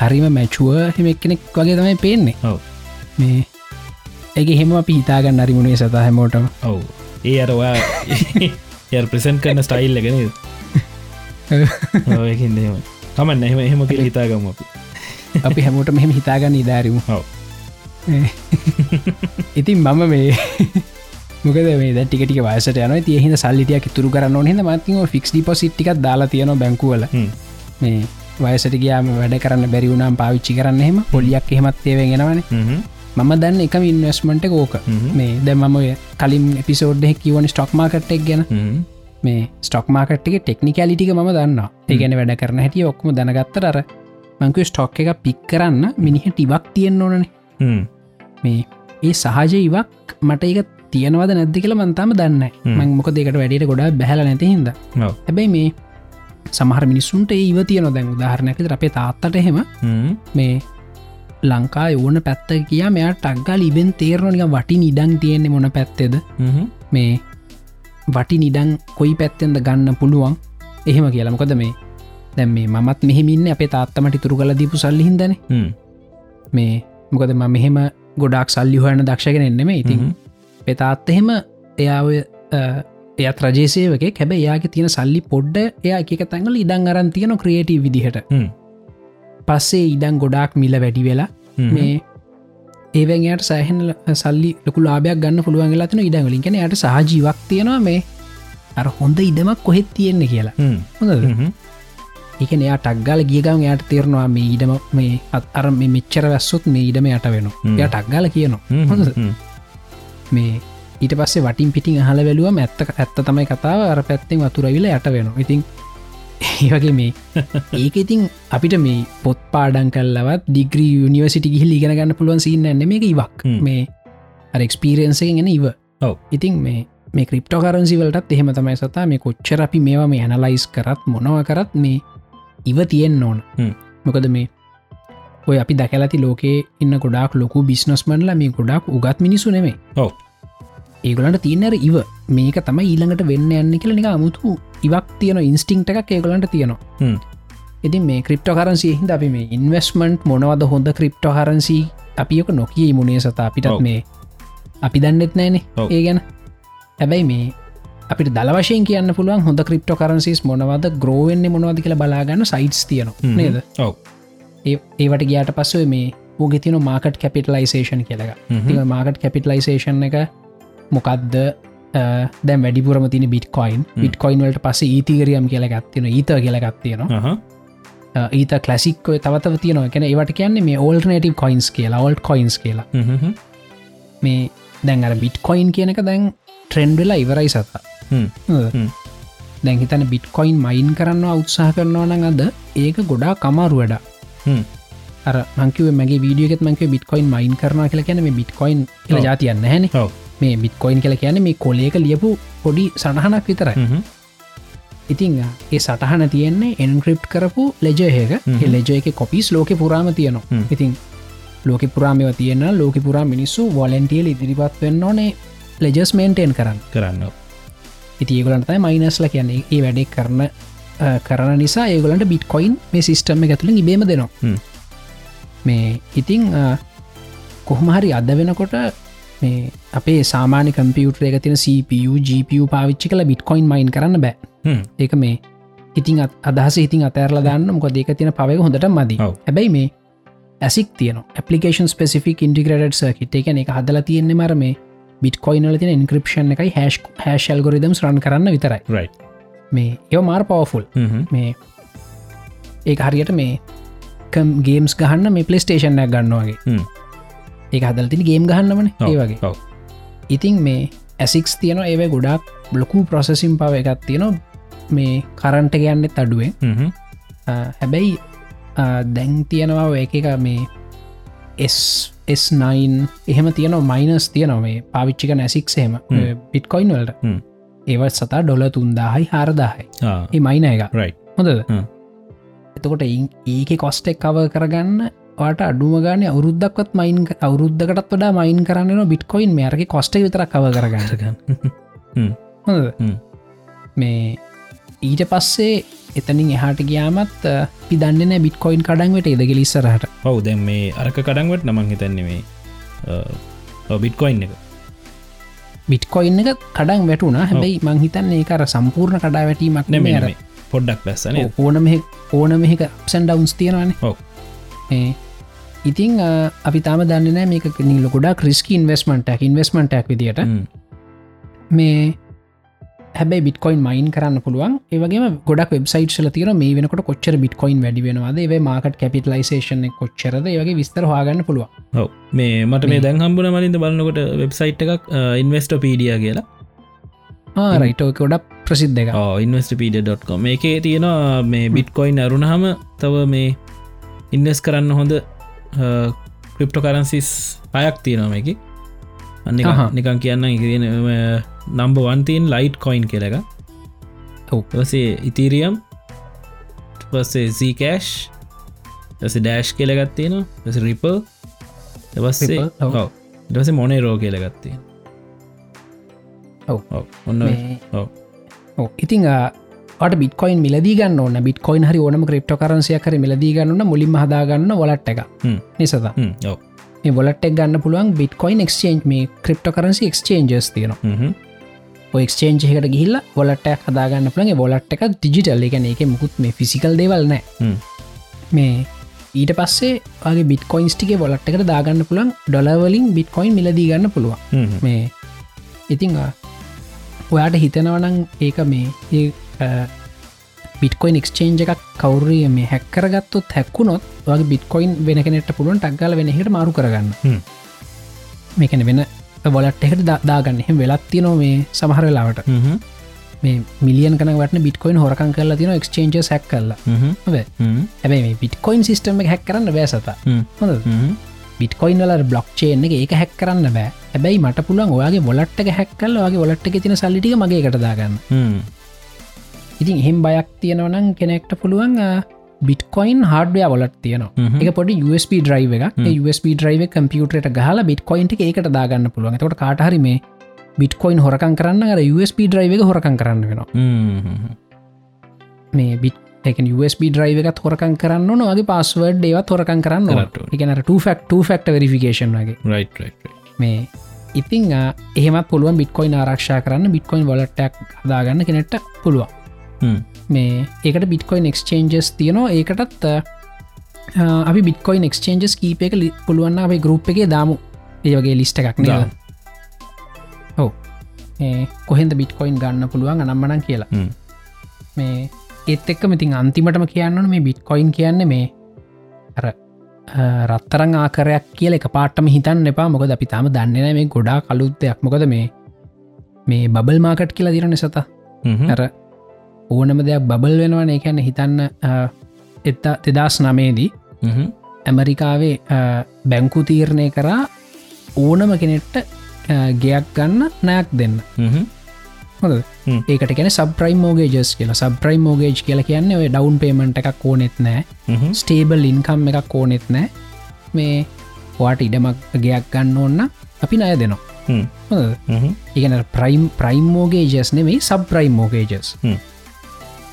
හරිම මැචුව හෙමක් කෙනෙක් වගේ තමයි පේන්නේ. මේ ඇගේ හෙම අපි හිතාගන්න අරිමුණේ සත හැමෝටම. ඔවු. ඒ අරවා ය ප්‍රසන්් කරන ස්ටයිල් ලගෙන තමන් එහෙම. එහෙම කියල හිතාගම අපි. අපි හැමෝට මෙහෙම හිතාගන්න ඉදාරමු ඔව් ඉතින් මම මේ මොකද මේ ටිකට වයසට යන තියහිද සල්ලිටියක් තුරු කරන්න හිද මතිව ෆික්ස් ඩිපොසිට්ටික් දාලා තියෙන බැංකුවල. හ්ම්. මේ වයසට ගයාම වැඩ කරන්න බැරිවුනම් පාවිච්චි කරන්න එහෙම. පොලියක් එහෙමත් ඒවෙගෙනවන හ්ම්. මම දන්න එක ඉන්වස්මට ඕක. හ්ම්. මේ දැමම ඔය කලින් එපිසෝඩ් කිවන ස්ටොක් මාකට්ටක් ගැන. හ්ම්. මේ ස්ටොක් මාකට්ක ටෙක්නිකලිටික ම දන්න ඒගැන වැඩ කරන හැටිය ඔක්ම දැනගත්තර මංකව ස්ටොක් එක පික් කරන්න මිනිහ ටිබක් තියෙන් ඕනනේ. හ්ම්. මේ ඒ සහජ ඉවක් මට ඒක තියෙනවද නැද්ද කියලා මන්තාම දන්න මොක දෙකට වැඩට ගොඩා බැහල නැති හිද. හැබැයි මේ සමහර මිනිස්සුන්ට ඒව තියන දැන් උදාහරණයක අපේ තාත්තට එහෙම හ්ම්. මේ ලංකා ඕන පැත්ත කියා මෙයා ටක්ගල් ඉබෙන් තේරණනික වටි නිඩං තියෙන්නේ මොන පැත්තෙද. මේ වටි නිඩං කොයි පැත්තෙන්ද ගන්න පුළුවන්? එහෙම කියලා. මොකද මේ දැම් මේ මත් මෙහෙමින්න අපේ තාත්තමට ඉතුරු කල දීපු සල්ලි හිදන හ්ම්. මේ මොකද ම මෙහෙම ගොඩක් සල්ලි හොයන දක්ෂගෙන එන්නෙම ඉතින්. පෙතාත් එහෙම එයාව එයත් රජේසේවක හැබ යාගේ තියෙන සල්ලි පොඩ්ඩ එයා එක තැඟල ඉඩං අරන් තියෙන ක්‍රියටී විදිහට. පස්සේ ඉඩං ගොඩාක් මිල වැඩි වෙලා. මේ ඒවැයට සෑහන් සල්ලි ලොකු ලාබයක් ගන්න පුළුවන් ලතින ඉඩංගලින් කෙන යට සහජීවක් තියෙනවා මේ අර හොඳ ඉඩමක් කොහෙත් තියෙන්නේ කියලා. හොඳ. එක එයා ටක්ගල ගියගම් යට තේරනවා මේ ඉඩම මේ අර මේ මෙච්චර වැස්සොත් මේ ඉඩම යට වෙන. ය ටක්ගල කියනවා. මේ ඊට පස්සේ වටින් පිටින් අහල වැලුවම ඇත්ත ඇත්ත තමයි කතාව. අර පැත්තෙන් වතුරවිල යට වෙන ඉතින් ඒවගේ මේ ඒක ඉතින් අපිට මේ පොත් පාඩන් කල්ලවත් ඩිග්‍රී යනිවසිටි ගිහි ලිගෙන ගන්න පුළුවන් සින්න එන්න මේ ඉවක්. මේ අරක්ස්පීරන්සගෙන් එන ඉව. ඔව්. ඉතින් මේ මේ ක්‍රිප්ටෝ කරන්සිවලටත් එහෙම තමයි සතා. මේ කොච්චර අපි මේවා මේ ඇනලයිස් කරත් මොනව කරත් මේ ඉව තියෙන් ඕන. මොකද මේ ඔය අපි දැකලති ලෝකේ ඉන්න ගොඩක් ලොකු බිස්නස්මන්ල මේ ගොඩක් උගත් මිනිසු නෙමේ ඔව්. ඒගොලන්ට තියනර ඉව මේක තමයි ඊළඟට වෙන්න යන්න කියල නික අමුතු ඉවක් තියන ඉන්ස්ටිංට එකක් ඒගොලන්ට තියෙනවා. ඉතින් මේ ක්‍රිප්ට කරන්සි හිද අපි මේ ඉන්වස්මන්ට් මොනවද හොඳ ක්‍රිප්ට හරන්සි අපියක නොකිය මුණේ සත අපිටත්. මේ අපි දන්නෙත් නෑනේ. ඒ ගැන හැබැයි මේ අපිට දල වශයෙන් කියන්න පුළුවන් හොඳ ක්‍රිප්ට කරන්සිස් මොනවද ග්‍රෝවෙන්නේ මොනවද කියලා බලාගන්න සයිටස් තියනවා හ්ම්. නේද? ඒවට ගියාට පස්සේ මේ ඌගෙ තින මාකට් කැපිටලයිසේෂන් කියලක මාකට් කැපිටලයිසේෂන් එක මොකක්ද දැම් වැඩිපුරම තින බිට්කොයින් බිට්කොයින් වලට පස ඊතිගරියම් කියල ගත්තින ඊත කියල ගත්තියනවා අහ. ඊත කලසික්ව තවත තියන එකන ඒවට කියන්නේ මේ ඕල්ටනටව කොයින්ස් කියලා ඔල්ට කොයින්ස් කියලා. මේ දැන් අර බිට්කොයින් කියන එක දැන් ට්‍රෙන්ඩ්වෙලා ඉවරයි සතා. දැන් හිතන බිට්කොයින් මයින් කරන්නවා උත්සාහ කරනවා නං අද ඒක ගොඩා කමාරු වැඩ. අර මංකිව මගේ වීඩියගෙත් මංක බිට්කොයින් මයින් කරන කියල කියන මේ බිට්කොයින් කියල. ජාතියන්න හැන. මේ බිට්කොයින් කියල කියන මේ කොලේක ලියපු පොඩි සටහනක් විතරයි. ඉතිං ඒ සටහන තියෙන්නේ එන්ක්‍රප් කරපු ලෙජයක හ්ම්. ලෙජය එක කොපිස් ලෝක පුරාම තියනවා. ඉතින් ලෝක පුරාමව තියන්න ලෝක පුරා මිනිස්සු වොලන්ටියල් ඉදිරිපත් වෙන්න ඕනේ ලෙජස් මේන්ටේන් කරන්න කරන්න ඉති ඒගලන්ට මයිනස්ල කියන්නේ. ඒ වැඩේ කරන කරන නිසා ඒගලන්ට බිට්කොයින් මේ සිිස්ටම ඇතුළින් ඉබේම දෙනවා. මේ ඉතිං කොහොමහරි අද වෙනකොට මේ අපේ සාමාන්‍ය කම්පියුටර එක තින CPU GPU පාවිච්චි කළ බිට්කොයින් මයින් කරන්න බෑ. ඒක මේ ඉතින් අදහස ඉතින් අතෑරල දන්න. මොක දෙක තින පවක හොඳට මදි. හැබැයි මේ ඇසික් තියන පපිකේන් ස්පෙසිෆික් ඉන්ටිග්‍රට සර්කිට එක එක හදලා තියෙන්නේ මර මේ බිට්කොයිනල තින ඉන්ක්‍රපෂන් එකයි හැස් හැශල් ගොරිදම් රන් කරන්න විතරයි. මේ ඒ මාර් පවෆුල් මේ ඒ හරියට මේ ගේම්ස් ගහන්න මේ පලස්ටේෂන්යක් ගන්නවාගේ ඒ හදල්තින ගේම් ගහන්නමන ඒ වගේ. ඉතිං මේ ඇසික්ස් තියන ඒව ගොඩක් බ්ලොකු ප්‍රොසෙසිම් පව එකත් තියෙන මේ කරන්ට ගයන්නෙත් අඩුවෙන්. හැබැයි දැන් තියෙනවා එක එක මේ S9 එහෙම තියන මයිනස් තියනව මේ. පාවිච්චික නැසික්සේම පිට්කොයින් වලට. ඒවත් සතා ඩොල තුන්දාහයි හාරදාහයි. ඒ මයින එක. හොඳ එතකොට ඒක කොස්ටෙක් කව කරගන්න වාට අඩුම ගාන අවුරුද්දක්වත් මයින් අවුරුද්ධකටත් වඩා මයින් කරන්න බිට්කොයින් මේරක කොස්ට විතර කව කරගන්නගන්න මේ ඊට පස්සේ එතනින් එහාට ගියාමත් පිදන්න බිට්කොයින් කඩන්වට එදග ලිස්සරහට ඔවු දැන් මේ අරක කඩන්වට නමං හිතන්නේ බිට්කොයින් එක. බිට්කොයින් එක කඩන් වැටුනා හැබැයි මංහිතන්නේ ඒකර සම්පූර්ණ කඩා වැටීමක් නෙමර පොඩ්ඩක් ලැස්සන ඕන මෙ ඕන මෙහක අපසන් ඩවන්ස් තියෙනවන. ඉතිං අපි තාම දන්නන මේක නිල ගොඩා ක්‍රිස්කි ඉන්වස්මන්ටක් ඉන්වස්මටක් විදිට මේ හැබයි බිටකොයින් මයින් කරන්න පුළුවන්. ඒවගේ ගොඩක් වෙබ්සයිට් ල තිර මේ වෙනකට කොච්චර බිටකොයින් වැඩි වෙනවාද? ඒ මාකට කැපිටලයිසේෂන කොච්චරද? ඒවගේ විස්තර හගන්න පුළුව මේ මට මේ දැන් හම්බුන මලින්ද බලන්නකොට වෙබ්සයිට් එකක් ඉන්වස්ට පීඩිය කියලා. රයිටෝ ගොඩක් ප්‍රසිද්ධ එක ඉන්වස්ටපීඩ.කොම එකේ තියෙනවා මේ බිට්කොයින් අරුණහම තව මේ ඉන්වස් කරන්න හොඳ ක්‍රිප්ටෝ කරන්සිස් අයක් තියෙනම එක අන්න නිකන් කියන්න ඉතින නම්බ වන්තීන් ලයිට් කොයින් කෙලක ඔවසේ ඉතිරියම් පස්සේ සීකෑෂ් ස ඩෑෂ් කියලගත්තියෙන ස රිපල් දවස්සේ දවස මොනේ රෝ කියලගත්තේ ඔන්න ඉතිං ට බිටකොයින් මිලදී ගන්න ඕන. බිටකොයින් හරි ඕනම ක්‍රප්ට කරන්සිය කර මිලදී ගන්න මුලින් හදාගන්න වලට් එක නිසත මේ බොලට්ක් ගන්න පුළුවන් බිටකොයින් එක්ස්චේන්් මේ ක්‍රප්ට කරන්සි එක්ස්චේන්ජස් තියෙනවා එක්ස්චේන්ජ් එකට ගිහිල්ල බොලට්ටක් හදාගන්න පුළන්ගේ බොලට් එක ඩිජිටල් එක එක මුකුත් මේ ෆිසිකල් දේවල්නෑ මේ ඊට පස්සේ වගේ බිටකොයින්ස්ටික බොලට් එකට දාගන්න පුළන් ඩොලවලින් බිටකොයින් මිලදී ගන්න පුළුවන්. මේ ඉතිං ඔයාට හිතනවනං ඒක මේ බිටකොයින් එක්ස්චේන්ජ එකක් කවුරිය මේ හැක්කරගත්තුත් හැක්කුණොත් වගේ බිටකොයින් වෙන කෙනෙට පුළුවන් ටක්ගල වෙනහට මාරු කරගන්න. මේකැන වෙන බොලට එකට දාගන්න. එහෙම වෙලත්ති නො මේ සමහර වෙලාවට. මේ මිලියන් කන වටන බිටකොයින් හොරකන් කරලා තින එක්ස්චේන්ජ හැක් කල්ල ඇබයි මේ බිටකොයින් සිිටම හැක් කරන්න බෑසත හොඳ බිටකොයින් වල බ්ලොක් චේන එක ඒක හැක් කරන්න බෑ. ඇබැයි මට පුළුවන් ඔයාගේ බොලට්ට හැක්කල් වගේ බොලට් එක තින සල්ලිටික මගේ එකටදාගන්න ඉතින් එහෙම බයක් තියෙනවනම් කෙනෙක්ට පුළුවන් බිටකොයින් හඩය වලත් තියන එක පොඩි USB ඩ්‍රයිව එක USB ඩ්‍රයිව කම්පියුටරට ගහලා බිටකොයින්ට ඒකට දාගන්න පුළුවන්. තොට කාටහරි මේ බිටකොයින් හොරකන් කරන්න අර USB ඩ්‍රයිව එක හොරකන් කරන්න වෙනවා. මේ බිට එක USB ඩ්‍රයිව එකත් හොරකන් කරන්න නොගේ පස්වඩ් ඒවත් හොරකන් කරන්න එකනට ෆක් ෆක්ට වෙරිෆිකේෂන් වගේ. මේ ඉතිං එහෙමත් පුළුවන් බිටකොයින් ආරක්ෂා කරන්න බිටකොයින් වලටක් දාගන්න කෙනෙට පුළුවන් මේ ඒකට බිටකොයින් එක්ස්චේන්ජස් තියනවා. ඒකටත් අපි බිටකොයින් එක්ස්චේන්ජස් කීප එක පුළුවන්න අපේ ගරුප් එක දාමු. ඒ වගේ ලිස්ට එකක් නද? ඔව. කොහෙන්ද බිටකොයින් ගන්න පුළුවන් අනම්මනන් කියලා. මේ ඒත් එක්ක මෙතින් අන්තිමටම කියන්නන මේ බිට්කොයින් කියන්න මේ අර රත්තරං ආකරයක් කියල එක පාටම හිතන්න එපා. මොකද අපි තාම දන්නන මේ ගොඩා කලුත්තයක් මොකද මේ මේ බබල් මාකට් කියලා දිරන සත ඇර ඕනම දෙයක් බබල් වෙනවන. එකැන හිතන්න එත්තා තෙදස් නමේදී ඇමරිකාවේ බැංකු තීරණය කරා ඕනම කෙනෙට්ට ගයක් ගන්න නයක් දෙන්න. හොද ඒකට ගැන සබ්‍රයිම් මෝගේ ජස් කියලා. සබ්‍රයිම් මෝගේජ් කියලා කියන්න ඔය ඩවන් පේමට එකක් ඕනෙත් නෑ ස්ටේබල් ඉන්කම් එකක් ඕනෙත් නෑ මේ වාට ඉඩමක් ගයක් ගන්න ඕන්න අපි නය දෙනවා. ඉගන ප්‍රයිම් ප්‍රයිම් මෝගේජස් නෙමයි සබ් ප්‍රයිම් මෝගේජස්.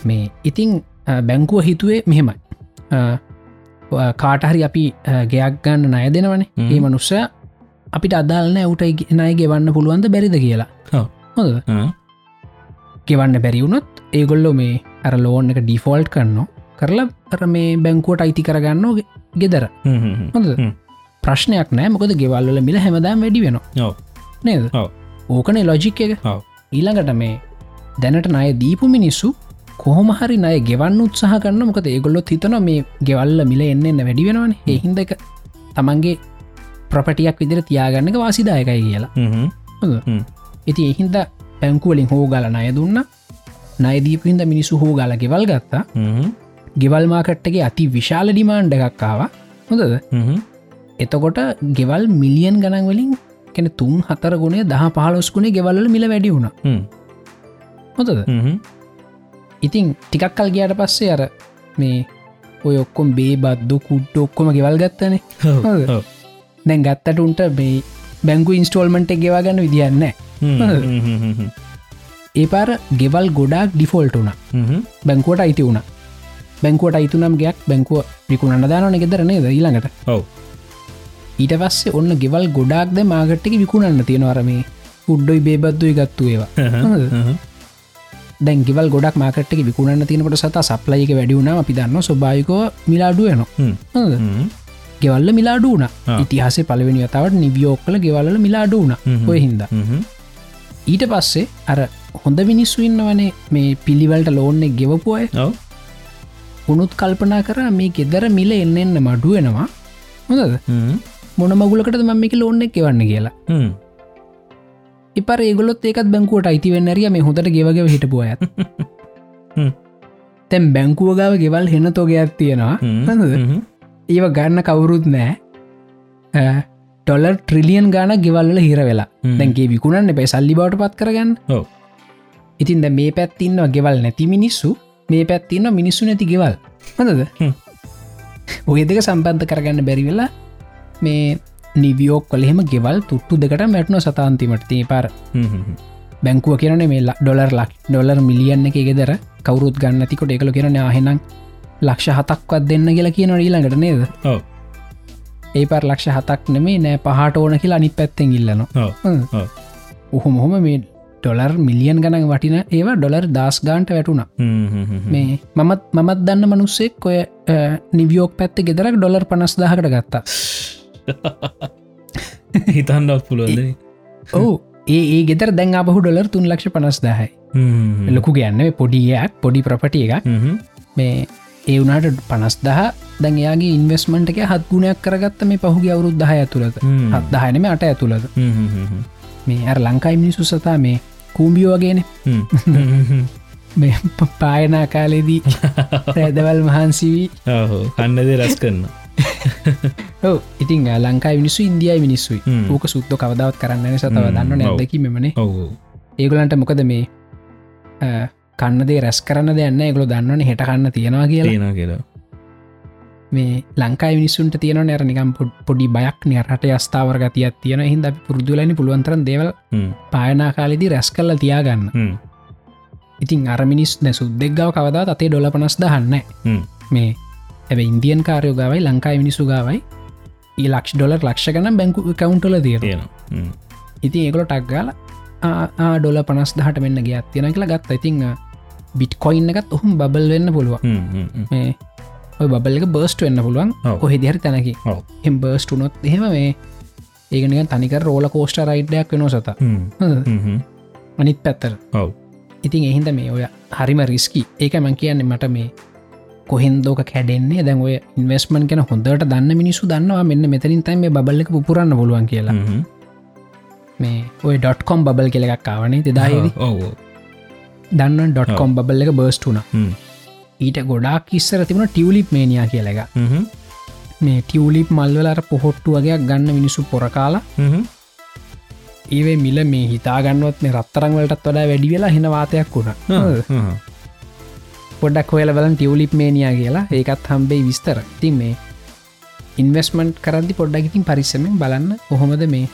මේ ඉතිං බැංකුව හිතුවේ මෙහෙමයි කාටහරි අපි ගෙයක් ගන්න නය දෙනවනේ. ඒ මනුස්ස අපිට අදාල්න උට නය ගෙවන්න පුළුවන්ද බැරිද කියලා. හොද. ගෙවන්න බැරිවුණොත් ඒගොල්ලො මේ අර ලෝන් එක ඩිෆෝල්ට් කරනවා කරලා අර මේ බැංකුවට අයිති කරගන්න ගෙදර. හොඳ. ප්‍රශ්නයක් නෑ මොකද ගෙවල්ල මිල හැමදාම් වැඩි වෙන ඔව්. නේද. ඕකනේ ලොජික් එක. ඊළඟට මේ දැනට නය දීපු මිනිස්සු කොහොම හරි නය ගෙවන්න උත්සාහ කරන්න මොකද ඒගොල්ලොත් හිතන මේ ගෙවල්ල මිල එන්න එන්න වැඩි වෙනවන. එහින්ද එක තමන්ගේ ප්‍රපටියක් විදිර තියාගන්නක වාසිදායකයි කියලා. ඉති එහින්ද පැංකුවලින් හෝ ගල නය දුන්න. නයදීපහින්ද මිනිසු හෝ ගල ගෙවල් ගත්තා. ගෙවල් මාකට්ටගේ අති විශාල ඩිමාන්්ඩ එකක්කාව හොඳද. එතකොට ගෙවල් මිලියන් ගණන් වලින් කෙන තුන් හතර ගුණේ දහ පහලොස්කුණේ ගෙවල්ල මිල වැඩි වුණ. හ්ම්. ඉතින් ටිකක් කල් ගියට පස්සේ අර මේ ඔය ඔක්කොම් බේ බද්දු කුට්ට ඔක්කොම ගෙවල් ගත්තනේ. දැන් ගත්තට උන්ට මේ බැංගු ඉන්ස්ටෝල්මට එක ගෙවාගන්න විදින්න. ඒ පාර ගෙවල් ගොඩක් ඩිෆෝල්ට හ්ම්. බැංකුවට අයිති වුණ බැංකුවට අයිතුනම් ගයක් බැංකුව විකුණන්න දානන ගෙදරනේ ද ඊළඟට ඔව්. ඊට පස්සේ ඔන්න ගෙවල් ගොඩක්ද මාගට්ටක විකුණන්න තියෙනවරමේ උඩ්ඩොයි බේබද්දුයි ගත්තු ඒවා. දැන් ගෙවල් ගොඩක් මාකට්ක විකුණන්න තියනකට සත සප්ලයික වැඩිවුණ අපි දන්න ස්වභායිකෝ මිලාඩුවන. ගෙවල්ල මිලාඩු වන ආ. ඉතිහාස පලවෙනි අතාවට නිවියෝක්කල ගෙවල්ල මිලාඩු වන හ්ම්. ඔය හ්ම්. ඊට පස්සේ අර හොඳ මිනිස්සු ඉන්නවනේ මේ පිළිවලට ලෝන්නෙ ගෙවපු අය ඔව්. උනුත් කල්පනා කර මේ ගෙදර මිල එන්න එන්න මඩුවෙනවා හොඳද. මොන මගුලකට මමික ලෝන්නෙක් ගෙවන්න කියලා ඉපර ඒගොලොත් ඒකත් බැංකුවට අයිතිවෙන්නරිය මේ හොඳට ගෙවගව හිටපුුව ඇත්. තැම් බැංකුවගාව ගෙවල් හෙන තෝගයක් තියෙනවා. ඒව ගන්න කවුරුත් නෑ. ටොලර් ට්‍රිලියන් ගාන ගෙවල්ල හිර වෙලා. දැන්ගේ විකුණන්න එපයි සල්ලි බවට පත් කරගන්න. ඉතින් ද මේ පැත්තින්නවා ගෙවල් නැති මිනිස්සු. මේ පැත්තින්න මිනිස්සු නැති ගෙවල්. හොඳද. ඔය දෙක සම්බන්ධ කරගන්න බැරි වෙලා මේ නිවියෝක් කලෙහෙම ගෙවල් තුට්ටු දෙකට මැට්නො සතාන්තිමට තේ පාර. බැංකුව කියරන මේ ඩොලර් ලක් ඩොලර් මිලියන්න එක ගෙදර කවරුත් ගන්නතිකොට එකල කියරන ආහෙනම් ලක්ෂ හතක්වත් දෙන්න කියලා කියන ඊළඟට නේද. ඒ පර ලක්ෂ හතක් නෙමේ නෑ පහට ඕන කියලා අනි පැත්තෙන් ඉල්ලන. ඔහොම හොම මේ ඩොලර් මිලියන් ගණන් වටින ඒවා ඩොලර් දස් ගාන්ට වැටුණ. මේ මමත් මමත් දන්න මනුස්සෙක් ඔය නිවියෝක් පැත්ත ගෙදරක් ඩොලර් පනස් දාහකට ගත්තා හිතන්නත් පුළුවන්ද? ඔවු. ඒ ඒ ගෙතර දැන් අපහු ඩොලර් තුන් ලක්ෂ පනස් දාහයි ලොකු ගැන්න පොඩියක් පොඩි ප්‍රපටිය එකක්. මේ ඒ වුනාට පනස් දහ දැන් එයාගේ ඉන්වස්මට එක හත් ගුණයක් කරගත්ත මේ පහුගේ අවුරුද් දහ ඇතුළද. හත් දහනම අට ඇතුළද මේ අර ලංකායි මිනිසු සතා මේ කූම්බියෝ වගේන. මේ පායනා කාලෙදී රැදවල් මහන්සිවී කන්නද රැස් කරන්න ඔව ඉතින් අ, ලංකායි මිනිස්සු ඉන්දියයි මිනිස්සුයි. ඕක සුද්ද කවදාවත් කරන්න සතව දන්න. නැදකි මෙමනේ ඒගොලන්ට මොකද මේ කන්නදේ රැස් කරන්න දෙන්න ගොල දන්නවන හෙට කන්න තියෙනවා කියලා. කියලා. මේ ලංකායි මිනිස්සුන්ට තියෙන නැර නිකම් පොඩ්- බයක් නිරට ස්ථාවර ගතියක් තියෙන හිද පුරදුලනි පුළුවන්තරන් දේවල් හ්ම්. පායනා කාලෙදි රැස් කල්ල තියාගන්න. ඉතින් අර මිනිස් නැ සුද්දෙක්ගව කවදා අතේ ඩොල පනස් දහන්න. මේ ඇ ඉන්දියන් කාරයෝගාවයි ලංකායි මිනිසු ගාවයි ඒ ලක්ෂ ඩොලර් ලක්ෂ ගන බැංකු කවුන්ටල තිය තියෙනවා. හ්ම්. ඉතින් ඒකොල ටක්ගාල ඩොල පනස් දහට මෙන්න ගත් තියෙන කියලා ගත්ත. ඉතිං බිට් කොයින්න එකත් ඔහුම් බබල් වෙන්න පුළුවන්. ඔය බබල් එක බර්ස්ට වෙන්න පුළුවන්. ඔව්. කොහෙ දිහර තැනකි. එම් බර්ස්ටුනොත් එහෙම මේ ඒගනික තනික රෝල කෝස්ට රයිඩ්ඩයක් වෙන සත. අනිත් පැත්තර ඔව්. ඉතින් එහින්ද මේ ඔය හරිම රිස්කි ඒක මං කියන්නේ මට මේ කොහෙන්දෝක කැඩෙන්නේ දැන් ඔය ඉන්වස්මන් කෙන හොඳට දන්න මිනිසු දන්නවා මෙන්න මෙතරින් තයි මේ බල්ලක පුරන්න පුළුවන් කියලා. මේ ඔය ඩොට්කොම් බබල් කෙලෙක් කාවනේ ඔව් ඔව්. දන්න ඩොට්කොම් බල්ල එක බර්ස්ටුන හ්ම්. ඊට ගොඩක් ඉස්සර තිබුණ ටියවලිප් මේනියා කියලක. මේ ටියවලිප් මල්වලර පොහොට්ටු වගේ ගන්න මිනිසු පොරකාලා. ඒවේ මිල මේ හිතාගන්නවත් මේ රත්තරං වලටත් වඩා වැඩි වෙලා හෙන වාතයක් වුණ. පොඩක් හොයල බලන් ටියවලිප් මේනියා කියලා. ඒකත් හම්බේ විස්තර. ති මේ ඉන්වස්මන්ට් කරදි පොඩ්ඩක් ඉතින් පරිස්සමෙන් බලන්න කොහොමද මේ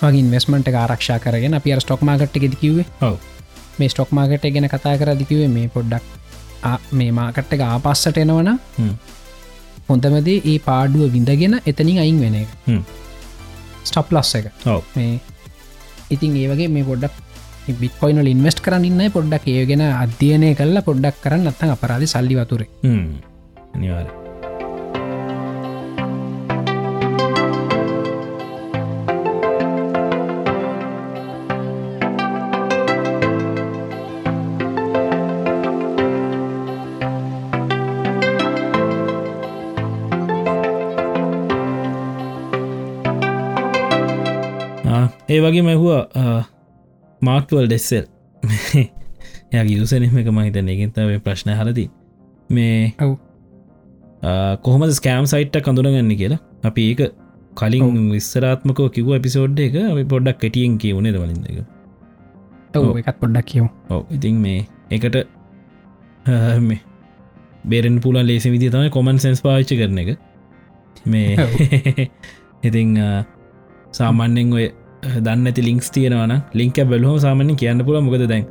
වගේ ඉන්වස්මට ආරක්ෂා කරගෙන අප ස්ටොක් මාගට් එකෙද කිවේ ඔව්. මේ ස්ටොක් මාගට ගැන කතා කරදිකිවේ මේ පොඩ්ඩක් මේ මාකට්ට එක ආපස්සට එනවන. හොඳමදේ ඒ පාඩුව විඳගෙන එතනින් අයින් වෙන එක. ස්ටප් ලස්ස එක. ඔව්. මේ ඉතින් ඒවගේ මේ පොඩ්ඩක් බික්කොයිනල් ඉන්වස්ට කරන්න පොඩ්ඩක් ඒගෙන අධ්‍යයනය කල්ලා පොඩ්ඩක් කරන්න අත්තන් අපරාධ සල්ලි වතුරේ හ්ම්. අනිවාර ඒ වගේ මැහවා මාක්වල් ඩෙස්සෙල් ය යුසනෙම එක මහිතන එකතව ප්‍රශ්න හලති මේ ඔව්. කොහොම ස්කෑම් සයිට්ට කඳුරගන්න කියලා? අපි ඒක කලින් විස්සරාත්මකෝ කිව පිසෝඩ් එක පොඩ්ඩක් කෙටියෙන් කියවුණේ වලින්ද එක. එකත් පොඩ්ඩක් කියව ඔව ඉතින් මේ එකට මේ බේරෙන් පුලන් ලේසි විදි තමයි කොමන් සෙන්ස් පාච්චි කරන එක. මේ ඉතිං සාමාන්‍යෙන් ඔය දන්න ඇති ලින්ක්ස් තියෙනවන ලින්ක බැලහම සාමාන්‍ය කියන්න පුළ මොකද දැන්?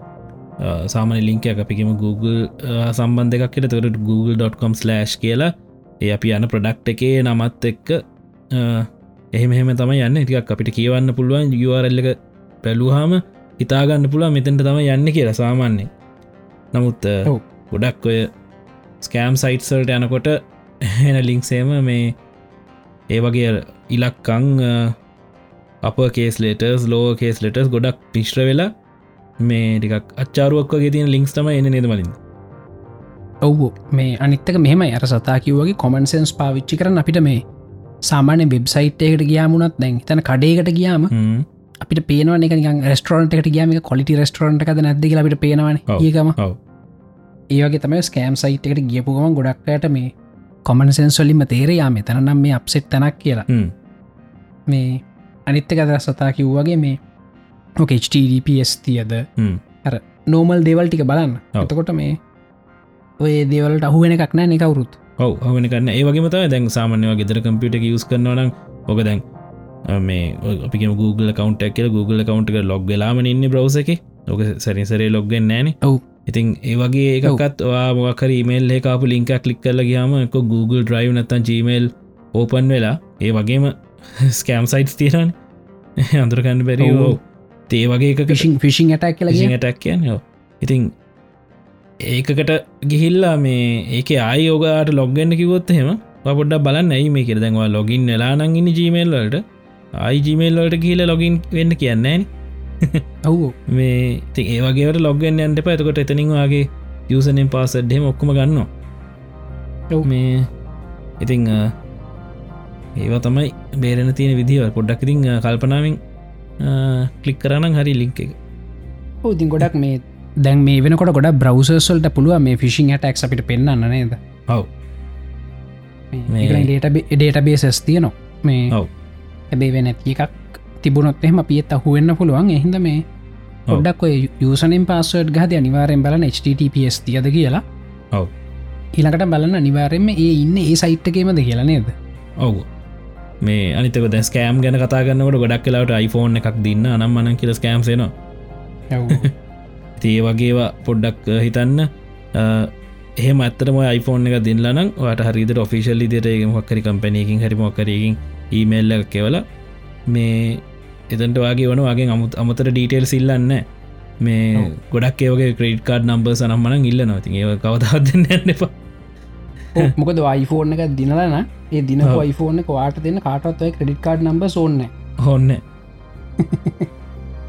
සාමන ලින්ක අපිකම Google අ, සම්බන්ධ එකක් තොට google.com/ කියලා. ඒ අපි යන ප්‍රඩක්් එකේ නමත් එක්ක එහෙම එහෙම තම යන්න. ටිකක් අපිට කියවන්න පුළුවන් URL එක පැලුහාම හිතාගන්න පුළුව මෙතැට තම යන්න කියලා සාමාන්‍යෙන් නමුත්. ගොඩක් ඔය ස්කෑම් සයිට්සල්ට යනකොට එන ලිංක්සේම මේ ඒ වගේ ඉලක්කං upper case letters lower case letters ගොඩක් පිශ්්‍ර වෙලා මේ ටිකක් අච්චාරුවක් වගේ තියෙන ලිංක්ස් තම එන්න නද මලින්? ඔව්. මේ අනිත්තක මෙහම අර සතා කිව්වගේ කොමන්සන්ස් පාවිච්චි කරන අපිට මේ සාමාන්‍ය වෙබ්සයිට් එකට ගියාමුණත් දැන් තැන කඩේකට ගියාම අපිට පේනව එක රස්ටරන්ට එකට ගයාම කොලිටි රස්ටරන්ට එකද නැද්දක අපිට පේනවන. ඒකම ඒවගේ තමයි ස්කෑම් සයිට් එකට ගියපුගම ගොඩක්ට මේ කොමන්සන්ස්වලින්ම තේරයා මෙතනනම් මේ අප්සෙට් තැනක් කියලා. මේ අනිත්තක අද සතා කිව්වගේ මේ ඕක HTDPS තියද? නෝමල් දේවල් ටික බලන්න. එතකොට මේ ඔය දේවලට අහුවෙන එකක් නෑ එකවුරුත් ඔව හවන කරන්න ඒවගේම තම දැන් සාමාන්‍යව ගෙදර කම්පියට යස් කරනවනම් ඕක දැන් මේ අපි Google කවන්ට කියල Google කවන්ට එක ලොග් ලාම ඉන්න බ්‍රවස එක. ඕක සැරිසරේ ලොග්ගෙන් නෑන ඔව්. ඉතින් ඒවගේ එකත් වාමකර මේල් එකපු ලින්ක කලික් කරල ගයාම එක Google ඩ්‍රයිව් නත්තන් ජීමේල් ඕපන් වෙලා ඒ වගේම ස්කෑම් සයිට් තිරන් අඳුරකන්න බැරි. තේ වගේ ෆිසිං ෆිසිං ඇටක් කියලා ටක් කියන්න? ඉතින් ඒකකට ගිහිල්ලා මේ ඒක ආය යෝගට ලොග්ගන්න කිවොත් එහෙම පොඩ්ඩ බලන්න ඇයි මේ කෙර දැන්වා ලොගින් වෙලානං ඉන්න ජීමේල්ලට ආයි ජීමේල්ලට කියල ලොගින් වෙන්න කියන්න ඔව්. මේ ති ඒවගේට ලොග්ගෙන් යන්ට පඇතකොට එතනින්වාගේ යසනෙන් පාසඩ්හෙම ඔක්කම ගන්න ඔව්. මේ ඉතිං ඒවා තමයි බේරෙන තියෙන විදිව පොඩ්ඩක් ඉතිං කල්පනාවෙන් කලික් කරන්න හරි ලිංක එක. ඉතින් ගොඩක් මේ දැන් මේ වෙනකොට ගොඩ බ්‍රවසල්ට පුළුව මේ ෆිසිං ඇටක් අපිට පෙන්න්න නේද? ඔව්. ඩේට බේසස් තියනවා. මේ ඔව්. හැබේ වෙන එකක් තිබුණොත් එහෙම පියත් අහුවෙන්න්න පුළුවන්. එහිද මේ පොඩ්ඩක් ඔය යසනෙන් පස්සට ගහද අනිවාරෙන් බලන HTTPS තියද කියලා. ඔව්. ඊළඟට බලන්න අනිවාරෙන්ම ඒ ඉන්න ඒ සයිට්කේමද කියලා නේද? ඔවු මේ අනිතක දැ ස්කෑම් ගැන කතාගන්නකට ගොඩක් කලාට iPhoneෆෝන් එකක් දින්න අනම් මන කියල ස්කෑම්සේනවා තිය වගේවා පොඩ්ඩක් හිතන්න. එහෙම ඇත්තම iPhoneෆෝන් එක දිල්ලනම් වාට හරිද ඔෆිසිල් දිට මොක්කරි කම්පනයකින් හරි මොක්කරකින් ඊමේල්ල කෙවල මේ එතන්ට වගේ වන වගේ අමුත් අමතර ඩීටේල් සිල්ලන්න මේ. ගොඩක් ඒවගේ ක්‍රේට් කාඩ් නම්බර් සනම්මන ඉල්ල නොති ඒ කවදහත්න්න එපා මොකද iPhoneෆෝන් එක දිනලන ඒ දින එක වාට දෙන්න කාටත්වයි ක්‍රඩිට කාඩ් නම්බ සෝන්න හොන්න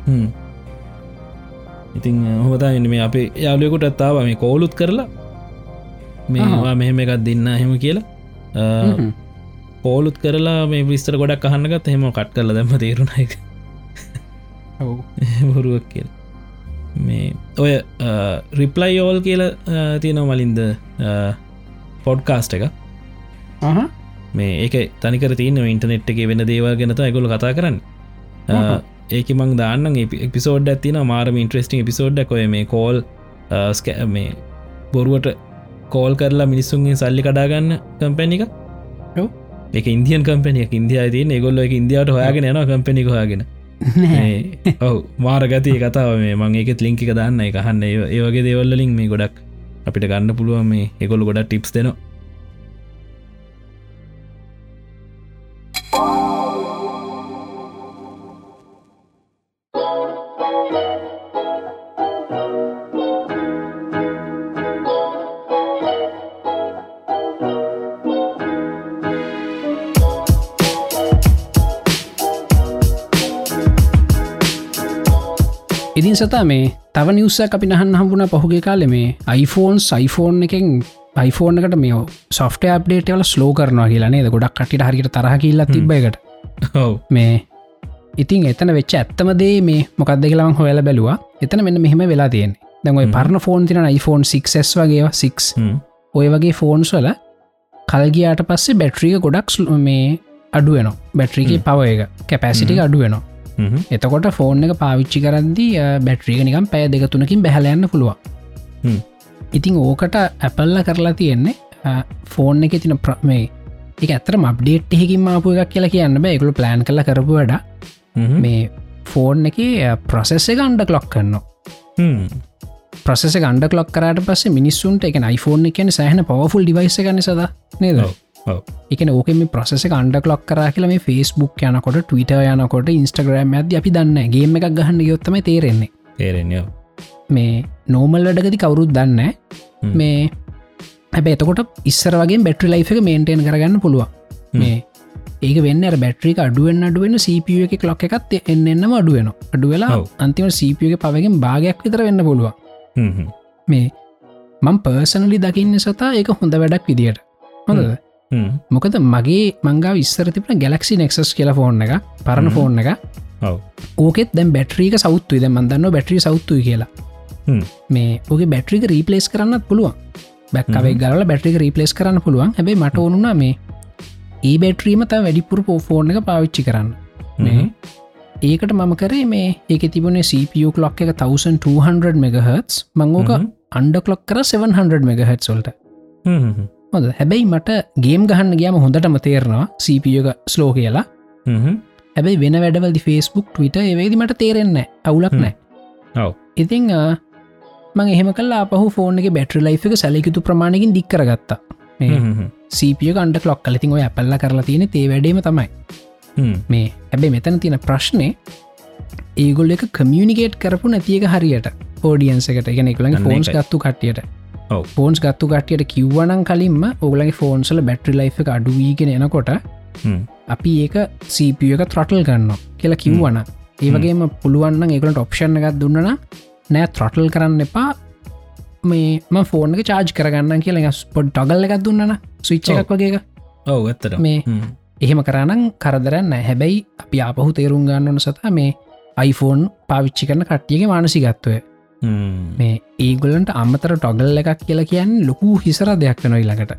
හ්ම්. ඉතින් හොතා එන්න මේ අපේ යාලයකුට ඇත්තාව මේ කෝලුත් කරලා. මේවා මෙහෙම එකක් දෙන්න එහෙම කියලා. අ, කෝලුත් කරලා මේ විස්තර ගොඩක් අහන්නගත් හෙම කට් කරල දැම තේරුණ එක බොරුවක් කියල. මේ ඔය රිප්ලයි යෝල් කියල තියෙනව මලින්ද පොඩ්කාස්ට එක. මේ ඒක තනිකර තියන ඉන්ටනෙට් එක වෙන දේවල් ගැනත ඇගොල කතා කරන්න. ඒක මං දාන්න එපිසෝඩ් ඇතින මාරම ඉන්ට්‍රස්ටිං පිසෝඩ් කොය මේ කෝල් මේ බොරුවට කෝල් කරලා මිනිස්සුන්ගේ සල්ලි කඩාගන්න කම්පැනික ඔව්. එක ඉන්දියන් කම්පනිය ඉන්දිය තින ගොල්ල එක ඉන්දියාවට හොයාගෙන යන කම්පනික හොයාගෙන. නෑ. ඔව මාරගතිය කතාව මේ. මං ඒකෙත් ලිංකික දන්න. එක හන්න ඒ වගේ දේවල්ලින් මේ ගොඩක් අපිට ගන්න පුළුවන් මේ එකොළු ගොඩක් ටිප්ස් දෙනවා. ඉතින් සතා මේ. තව නිවසක් අපි නහන් හම්බුණ පහුගේ කාලෙ මේ iPhoneෆෝන් සයිෆෝන් එකෙන් iPhoneෆෝන් එකට මේ සොෆ්ට අප්ඩේට වල ස්ලෝ කරනවා කියලානේ ගොඩක් කටිට හරිට තරහ කියල්ලා තිබ්බයකට ඔව. මේ ඉතින් එතන වෙච්ච ඇත්තමදේ මේ මොකක්ද කියලාම හොයල බැලවා. එතන මෙන්න මෙහෙම වෙලා තියෙන දැන්යි පරණ ෆෝන් තින iPhone 6ස් වගේ 6 ඔය වගේ ෆෝන්ස් වල කල්ගයාට පස්සේ බැට්‍රික ගොඩක් මේ අඩුවන බැට්‍රිගේ පව එක කැපැසිටි අඩුවනවා එතකොට ෆෝන් එක පාවිච්චි කරද්දී බැට්‍රික නිකම් පෑ දෙක තුනකින් බැහලයන්න පුළුවන්. ඉතිං ඕකට ඇපල්ල කරලා තියෙන්නේ ෆෝන් එක තින ප්‍රමේ එක ඇතර මබ්ඩේට් එහෙකින් මාපු එකක් කියලා කියන්න බෑ. එකකු ප්ලෑන් කල කරපු වැඩ මේ ෆෝන් එක ප්‍රසෙස් එක අන්ඩ කලොක් කරනවා ප්‍රසෙස ගණඩ කලොක් කරට පස්සේ මිනිස්සුන්ට එක iPhoneෆෝන් එකන සෑහන පවෆුල් ඩිවයිස ගන්න සද නේද එකන ඕකෙම ප්‍රසෙස අන්ඩ කලොක් කර කියල මේ ෆස්බුක් යනකොට ටවිට යනකොට ඉන්ස්ටග්‍රම් ඇද අපි දන්න ගේම එකක් ගහන්න යොත්තම තේරෙන්නේ. තේරෙන්නේ මේ නෝමල් වැඩගති කවුරුත් දන්න මේ හැබ එතකොට ඉස්සර වගේ බැට්‍රි ලයි් එක මේන්ටෙන් කරගන්න පුළුවන්. මේ ඒක වෙන්න බැට්‍රික අඩුවෙන් අඩුවෙන් සපිය එක ලොක් එකත් එන්නම අඩුවෙන අඩුවෙලා අන්තිම සපිය එක පවගෙන් භාගයක් විතර වෙන්න පුළුවන්. මේ මං පර්සනලි දකින්න සතා ඒක හොඳ වැඩක් විදියට. හොඳද මොකද මගේ මංගා විස්සර තිබන ගැලක්සි නෙක්සස් කියල ෆෝන් එක පරණ ෆෝන් එක. ඕකෙත් දැම් බැට්‍රීක සෞත්තුයි ද මන්දන්න බැට්‍රී සෞත්තුයි කියලා. මේ ඕගේ බැට්‍රික රීපලේස් කරන්නත් පුළුවන්. බැක්කවේ ගල බැට්‍රික රීපලේස් කරන්න පුළුවන්. හැබයි මට ඕනුනා මේ ඒ බැට්‍රීම ත වැඩිපුර පෝෆෝර්න එක පාවිච්චි කරන්න. මේ ඒකට මම කරේ මේ ඒක තිබුණේ CPU ලොක් එක 1200 මෙගහස් මංගෝක අන්ඩ කලොක් කර 700 මෙගහත් සොල්ට හොඳ හැබැයි මට ගේම් ගහන්න ගයාම හොඳටම තේරනවා සපියක ස්ලෝ කියලා. හැබැයි වෙන වැඩවල්දි ෆස්බුක් ටවිට ඒවේදි මට තේරෙන්න අවුලක් නෑ ඉතිං මං එහෙම කල්ලා පහු ෆෝන් එක බැට්‍ර ලයි් එක සැලකිතු ප්‍රමාණකින් දික්කරගත්තා සපිය කන්ඩ ලොක් කලතින් ඔය ඇපල්ල කරලා තියෙන තේ වැඩීම තමයි. මේ හැබැයි මෙතන තියෙන ප්‍රශ්නය ඒගොල් එක කමියනිකේට් කරපු නැතියක හරියට ෝඩියන්සකට එක එකළඟ ෆෝන්ස් ගත්තු කට්ටියට ෆෝන්ස් ගත්තු කටියට කිව්වනං කලින්ම ඔගලගේ ෆෝන්සල බැට්‍රි ලයි් එක අඩුවීගෙන එනකොට අපි ඒක සපිය එක ත්‍රොටල් ගන්න කියලා කිව්වන ඒවගේම පුළුවන්න ඒකට ඔප්ෂණ එකත් දුන්නන නෑ ත්‍රොටල් කරන්න එපා. මේ ම ෆෝන චාජ් කරගන්න කියලා පොඩ් ටොගල්ල එකත් දුන්නන ස්විච්ච එකක් වගේ ඔව ඇත්තට මේ එහෙම කරන්න කරදරන්න හැබැයි අපි ආපහු තේරුම් ගන්නවන සතා මේ iPhoneෆෝන් පාවිච්චි කරන කට්ටියගේ මානසිගත්වය මේ ඒගොලන්ට අමතර ටොගල් එකක් කියලා කියන්න ලොකු හිසර දෙයක් වෙන ඉළඟට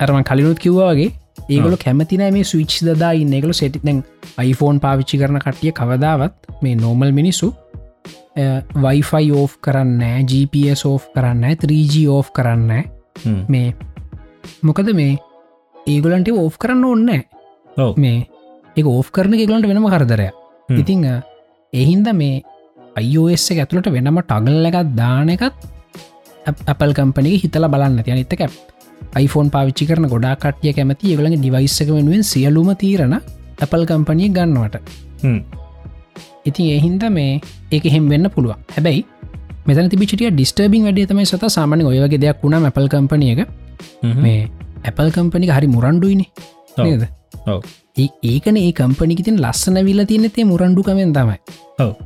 ඇරම කලිනුත් කිව්වාගේ ඒගොල කැමතින මේ ස්විච් දදා ඉන්න. එකකල සෙටිතැන් iPhoneෆෝන් පාවිච්චි කරන කට්ටිය කවදාවත් මේ නෝමල් මිනිස්සු වයිෆයි ඕ් කරන්න GPS ඕ් කරන්න 3G ඕ් කරන්න මේ මොකද මේ ඒගොලන්ට ඕ් කරන්න ඕන්න මේ ඒ ඕ් කරන එකගලන්ට වෙනම කරදරය ඉතිං එහින්ද මේ iOS එක ඇතුළට වෙනම ටගල් එකත් දාන එකත් Apple කම්පනි හිතල බලන්න. තිය නිතක iPhone පාවිච්චි කරන ගොඩා කටිය කැමති ඒගලගේ ඩිවයිස්සක වෙනුවෙන් සියලුම තීරණ Apple කම්පනිය ගන්නවට. ඉතින් එහින්ද මේ ඒක හෙම වෙන්න පුළුවන්. හැබැයි මෙතන තිබිචිටිය ඩිස්ටර්බින් වැඩේ තමයි සත සාමන ඔයවගේ දෙයක් වුණා Apple කම්පනිය එක. මේ Apple කම්පනි හරි මුරන්ඩුයිනි නේද? ඒකන ඒ කම්පනික තින් ලස්සන විල්ල තියනෙතේ මුරන්ඩුකමෙන් තමයි.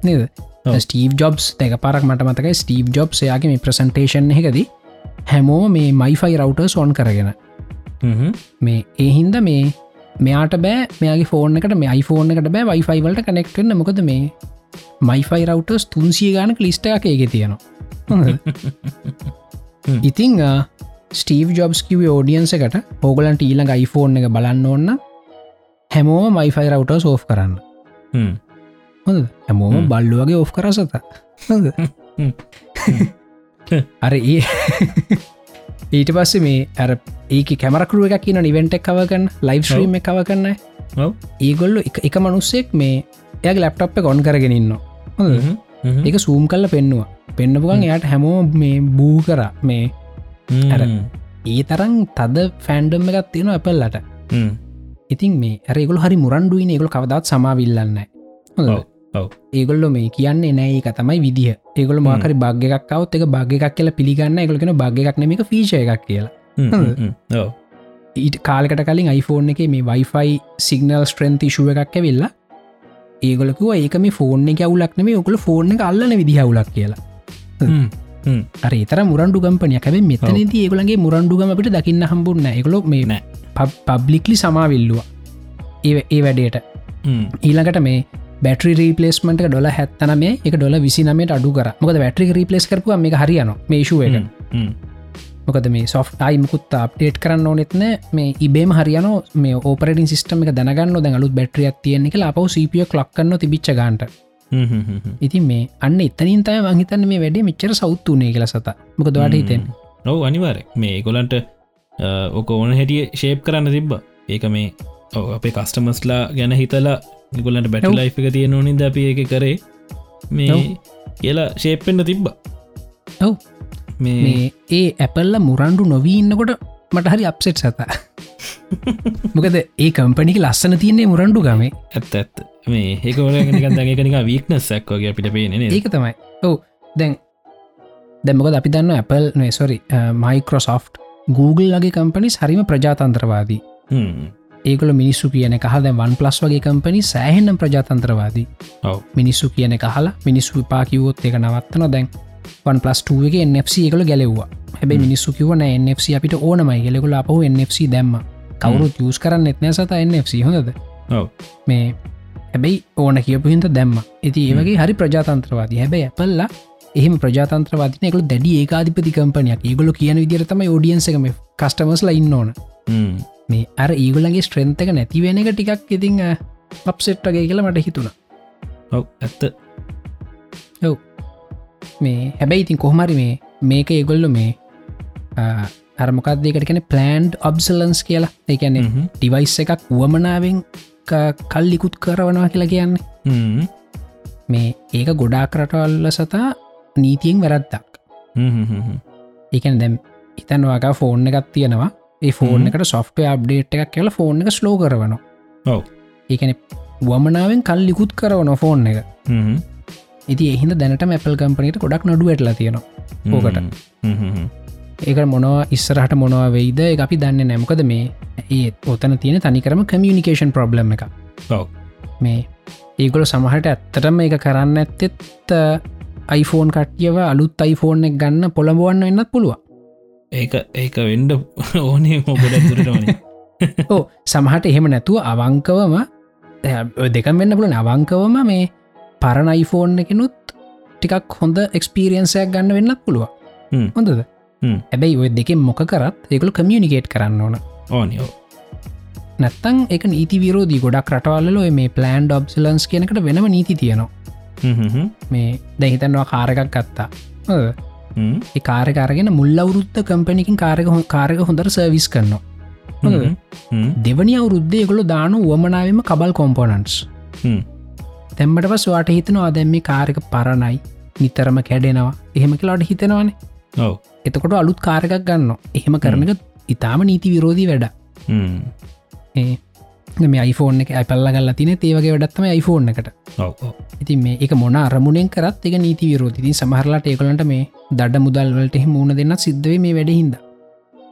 නේද ස්ටීව් ජොබ්ස් දෙක පරක් මට මතකයි. ස්ටීව් ජොබ් එයාගේ මේ ප්‍රසන්ටේෂන් එකද හැමෝ මේ මයිෆයි රවටර් සෝන් කරගෙන. මේ ඒහින්ද මේ මෙයාට බෑ මෙයාගේ ෆෝන් එකට මේ iPhoneෆෝන් එකට බෑ වයිෆයි වලට කනෙක්ටන්න මොකද මේ මයිෆයි රවටර්ස් තුන්සිය ගානක ලිස්ට එක එක තියෙනවා. ඉතිං ස්ටීව් ජොබ්ස් කිව ෝඩියන්ස එකට ඕගලන්ට ඊළඟ iPhoneෆෝන් එක බලන්න ඕන්න හැමෝම මයිෆයි රවටර් සෝෆ් කරන්න හොඳ හැමෝම බල්ලුවගේ ඔෆ් කරසත අර ඒ ඊට පස්සේ මේ ඇර ඒක කැමරකරුව එකක් කියන නිවෙන්ට කවගන්න ලයිෆ් ්‍රීම කව කරන්න. ඒගොල්ලු එක මනුස්සෙක් මේ එය ලැප්ටප් ගොන් කරගෙනන්න හොඳ ඒක සූම් කල්ල පෙන්නවා. පෙන්න්නපුගන් එයට හැමෝ මේ බූ කර. මේ අර ඒ තරම් තද ෆෑන්ඩම් එකත් තියෙන ඇපල්ලට. ඉතින් මේ ඇරේගොල හරි මුරන්ඩුවන ඒගොල කවදත් සමාවිල්ලන්න හොඳ ඒගොල්ල මේ කියන්නේ නෑ එක තමයි විදිහ ඒගොල මාකරි භාග්‍යකක්කවත් එක භාග්‍යකක් කියලා පිළිගන්න. ඒගොලෙන භාග්‍යකක් නෙමක ෆීෂ එකක් කියලා. ඊට කාලකට කලින් iPhoneෆෝන් එක මේ වයිෆයි සිගනල් ස්ට්‍රන්ත ශුව එකක් ඇවෙල්ලා ඒගොලකුව ඒක මේ ෆෝර්න එක අවුලක් නෙම ඔකුල ෆෝර්න එක අල්ලන විදිහ අවුලක් කියලා. අර තර මුරන්ඩු ගම්පනය හැබ මෙතනති ඒගලගේ මුරන්ඩුගම අපිට දකින්න හම්බුන්න එකලො මේ නෑ. පබ්ලික්ලි සමාවිල්ලුව. ඒ ඒ වැඩේට. ඊළඟට මේ බැටරි රීපලේස්මට ඩොල හැත්තන මේ එක ඩොල විසිනමට අඩු කර. මොකද වැටරි රීපලස් කරපු මේ හරියන මේශුව මොකද මේ සොෆ්ටයි මුකුත් අප්ටේට් කරන්න ඕනෙත්න මේ ඉබේම හරියන මේ ඕපරටින් සිස්ටම එක දැනගන්න දැඟලුත් බැටරියක් තියෙනෙ එක අපව සපිය ලක්කන්න තිබිච්ච ගන්ට. ඉතින් මේ අන්න එතනින් තය මහිතන්න මේ වැඩේ මෙච්චර සෞත්තුනේ කියල සත. මොක දවාට හිතෙන් නොව අනිවාර මේ ගොලන්ට ඕක ඕන හැටිය ශේප් කරන්න තිබ්බ. ඒක මේ අපේ කස්ටමස්ලා ගැන හිතලා නිගොලන්ට බැටි ලයි් එක තියෙන ඕනිද අපි එක කරේ. මේ කියලා ශේප්පෙන්න්න තිබ්බ. ඔව් මේ ඒ ඇපල්ල මුරන්ඩු නොවීන්නකොට මට හරි අප්සෙට් සත. මොකද ඒ කම්පනික ලස්සන තියන්නේ මුරන්ඩු ගමේ. ඇත්ත ඇත්ත. මේ ඒකවලගනික වීක්නස්සක් වගේ අපිට පේන ඒක තමයි. ඔවු. දැන් දැමකොද අපි දන්න Apple නොසොරි මයිකෝසෝ් Google ලගේ කම්පනිස් හරිම ප්‍රජාතන්ත්‍රවාදී ඒකල මිනිස්සු කියන කහ දැ වන් පලස් වගේ කම්පනි සෑහෙන්නම් ප්‍රජාතන්ත්‍රවාදී. මිනිස්සු කියන කහලා මිනිස්සු විපාකිවොත් එක නවත්තන දැන් වන් පලස්ටුවගේ NFC එකල ගැලෙව්වා. හැබයි මිනිස්සු කිවන NFC අපිට ඕනමයි ගෙලෙකුල අපහ NFC දැම්ම. කවුරුත් යස් කරන්න එත්නෑ සත NFC හොඳද? මේ හැබැයි ඕන කියපු හින්ත දැම්ම. ඇති ඒවගේ හරි ප්‍රජාතන්ත්‍රවාදී. හැබැයි ඇපල්ලා එහම ප්‍රජාතන්ත්‍රවාදිනයකු දැඩි ඒකාධිපති කම්පනයක් ඒගොල කියන විදිරතම ෝඩියන්සකම කස්ටමස්ල ඉන්න ඕන මේ අර ඒගොලගේ ස්ට්‍රෙන්තක නැතිවෙන එක ටිකක් ඉතිං අප්සෙට්ටගේ කියලා මට හිතුණ. ඔව ඇත්ත. ඔව්. මේ හැබැයි ඉතින් කොහමරි මේ මේක ඒගොල්ල මේ අරමකක්දේකට කැන ප්ලන්ඩ් ඔබ්සලන්ස් කියලා. එකැනෙ ඩිවයිස් එකක් වුවමනාවෙන් කල්ලිකුත් කරවනවා කියලා කියන්නේ. මේ ඒක ගොඩා කරටවල්ල සතා නීතියෙන් වැරද්දක්. ඒකැන දැම් ඉතන්වාගා ෆෝර්න එකක් තියෙනවා ඒ ෆෝර්න එකට සොෆ්ටය අප්ඩේට් එකක් කියලා ෆෝර්න එක ස්ලෝ කරවනවා. ඔව. ඒකන වමනාවෙන් කල්ලිකුත් කරවන ෆෝර්න එක. ඉති එහිද දැනට මැපල් කම්පනීට ගොඩක් නඩු ඇටලා තියෙනවා ඕකට. ඒක මොනවා ඉස්සරහට මොනවා වෙයිද අපි දන්න නැමකද මේ ඒ ඔතන තියෙන තනිකරම කමියනිකේෂන් ප්‍රබ්ලම් එක මේ ඒගොල සමහට ඇත්තටම එක කරන්න ඇත්තෙත් iPhoneෆෝන් කට්යව අලුත් iPhoneෆෝන් එක ගන්න පොළඹවන්න වෙන්නත් පුළුව ඒක ඒක වෙන්ඩ ඕනේ මොබට තුරටවන ඕ සමහට එහෙම නැතුව අවංකවම දෙකම් වෙන්න පුලන අවංකවම මේ පරණ iPhoneෆෝන් එකනුත් ටිකක් හොඳ එක්ස්පිරියන්සයක් ගන්න වෙන්නත් පුළුව හොඳද? හැබැයි ඔය දෙකෙන් මොක කරත් ඒකළු කමියනිකේට් කරන්න ඕන. ඕනියෝ නැත්තං එක නීති විරෝධී ගොඩක් රටවල්ල මේ ප්ලන්් ඩොබ්සලන්ස් කියනකට වෙනම නීති තියනවා. මේ දැහිතන්වා කාරකක් ගත්තා කාරකාරගෙන මුල් අවුරුද්ධ කම්පනිකින් කාරක හො කාරක හොඳර සර්විස් කරනවා. දෙවනි අවුරුද්ධය ගොලු දානු වමනාවම කබල් කොම්පොනන්ස් තැම්මට පස් වාට හිතනවා දැම්ම කාරක පරණයි. නිතරම කැඩෙනවා. එහෙම කලාට හිතෙනවානේ. එතකොට අලුත් කාරකක් ගන්න එහෙම කරනක ඉතාම නීති විරෝධී වැඩ මේ iPhoneෆෝන් එක ඇපල්ල ගල්ල තින ඒවගේ වැඩත්තම iPhoneෆෝන් එකට. ඉතින් මේ එක මොන අරමුණෙන් කරත් එක නීති විරෝධතිතින් සමහරලාට ඒකලට මේ දඩ මුදල්වලට මුණ දෙන්න සිද්ධවේ මේ වැඩහින්ද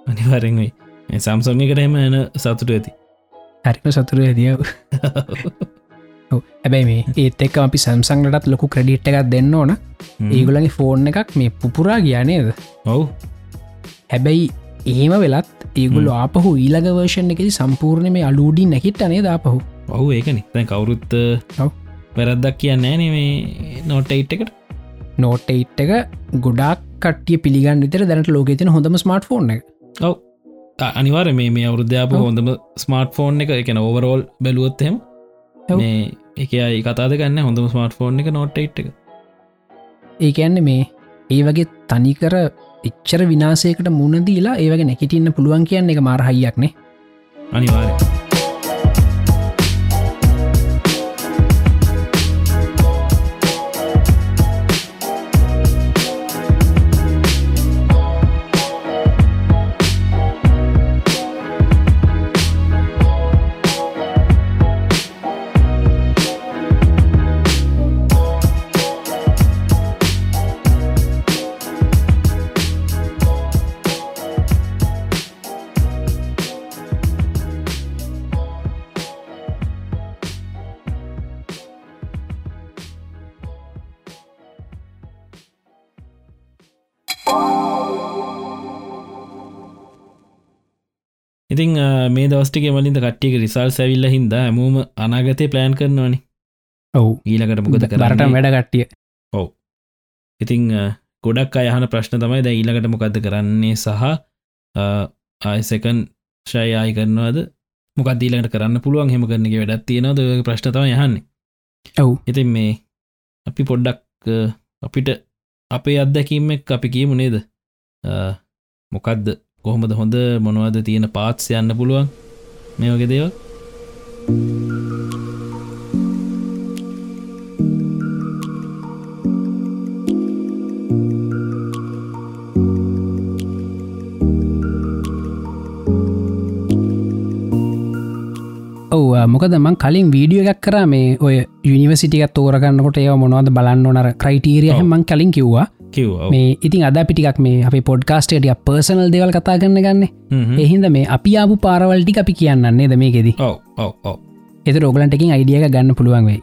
අනිවරෙන්යි සම්සංග කරම එන සතුට ඇති. හරිම සතුර ඇදියාව හැබැයි මේ ඒත් එක් අපි සම්සංගටත් ලොකු ක්‍රඩිට් එකක් දෙන්න ඕන. ඒගොලගේ ෆෝන් එකක් මේ පුපුරා ගියානේද ඔවු. හැබැයි ඒම වෙලත් ඒගුල ආපහු ඊළඟ වර්ෂණ එකෙ සම්පූර්ණ මේ අලූඩි නැහිට අනේ දාපහු ඔහු ඒකන. දැන් කවුරුත් වැරද්දක් කියන්න ෑන මේ නෝටයිට් එකට. නෝටයිට් එක ගොඩක් කටිය පිළිගන්න විතර දැනට ලෝකෙතින හොඳම ස්මර්ට ෆෝන් එක. ඔව. අනිවාර මේ මේ අවුරුද්ධාප හොඳම ස්මර්ට ෆෝන් එක එකන ඕවරෝල් බැලුවොත්හෙම මේ එක අයි කතාද ගන්න හොඳම ස්මර්ට ෆෝන් එක නෝටයිට් එක. ඒකඇන්න මේ ඒ වගේ තනිකර එච්චර විනාසයකට මුණදීලා ඒවගේ නැකිටන්න පුළුවන් කියන්න එක මාරහයියක්නේ අනිවාරය ඉතින් අ, මේ දවස්ටික මලින්ද කට්ටියක රිසල් සැවිල්ල හින්ද ඇමූම අනාගතය ප්ලෑන් කරනවානි. ඔවු. ඊලකට මොකද කරට වැඩ කට්ටිය. ඉතිං අ, ගොඩක් අයහන ප්‍රශ්න තමයි ද ඊලකට මොකක්ද කරන්නේ සහ ආයසකන් ශය ආය කරනවාද? මොකක්දීලට කරන්න පුළුවන්? හෙම කරන එක වැඩත් තියෙනවද? ඔය ප්‍රශ්නතම යහන්නේ ඔව්. ඉතින් මේ අපි පොඩ්ඩක් අපිට අපේ අත්දැකීමක් අපි කියමු නේද? මොකක්ද කොහොමද හොඳ මොනවද තියෙන පාත්ස් යන්න පුළුවන්? මේ වගේ දේව ඔව මොකද මං කලින් වීඩියෝ එකක් කර. මේ ඔය යනිවසිටික තෝරගන්නකොට ඒ මොනවද බලන්න නර ක්‍රයිටීරිය ඔව්. මං කලින් කිව්වා. කිව් මේ ඉතින් අද පිටික් මේ අප පොඩ්කාස්ටේටිය පර්සනල් දෙවල් කතා කරන්න ගන්න. එහින්ද මේ අපි ආපු පාරවල්ටි අපි කියන්නන්නේ ද මේකෙද? එත රෝගලන්ටකින් අයිඩියක ගන්න පුළුවන් වෙයි.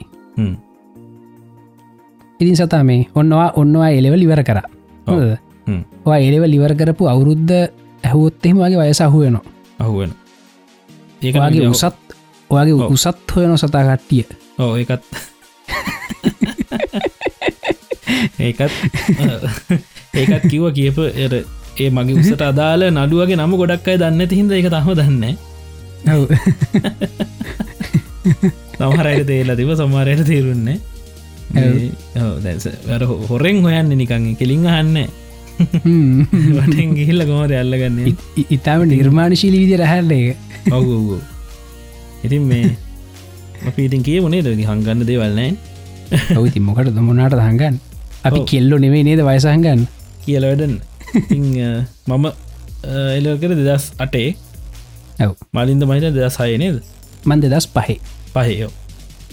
ඉතින් සතා මේ ඔන්නවා ඔන්නවා එලෙවල් ඉවර කර. එලෙවල් ඉවර කරපු අවුරුද්ධ ඇහුවොත්තෙම වගේ වයස අහුවනවා අහුවෙන ඒවාගේ උසත් ඔයාගේ. උසත් හොයන සතා කට්ටිය. ඕ ඒකත් ඒකත් ඒකත් කිව කියප එර ඒ මගේ උසට අදාල නඩුවගේ නම ගොඩක් අයි දන්න තිහිද එක තම දන්න සමහරයට තේලා තිබ සමාරයට තේරුන්නේ දැස හොරෙන් හොයන්න නිකං කෙලින් අහන්න වටෙන් ගිහිල්ල කොමද අල්ලගන්න? ඉතාම නිර්මාණශීලි විදි රැහැල්ල එක ඔවු ඉතින් මේ අපි ඉතින් කිය මුණේ දකි හංගන්න දේවල්නෑ ඔවති මොකට දමුණට හඟන් අපි. කෙල්ලො නෙවේ නේද වයසහඟන්න කියල වැඩන්න. මම එලකර දෙදස් අටේ. ඔව්. මලින්ද මහිත දෙදස් හය නේද? මන්ද දස් පහේ. පහයෝ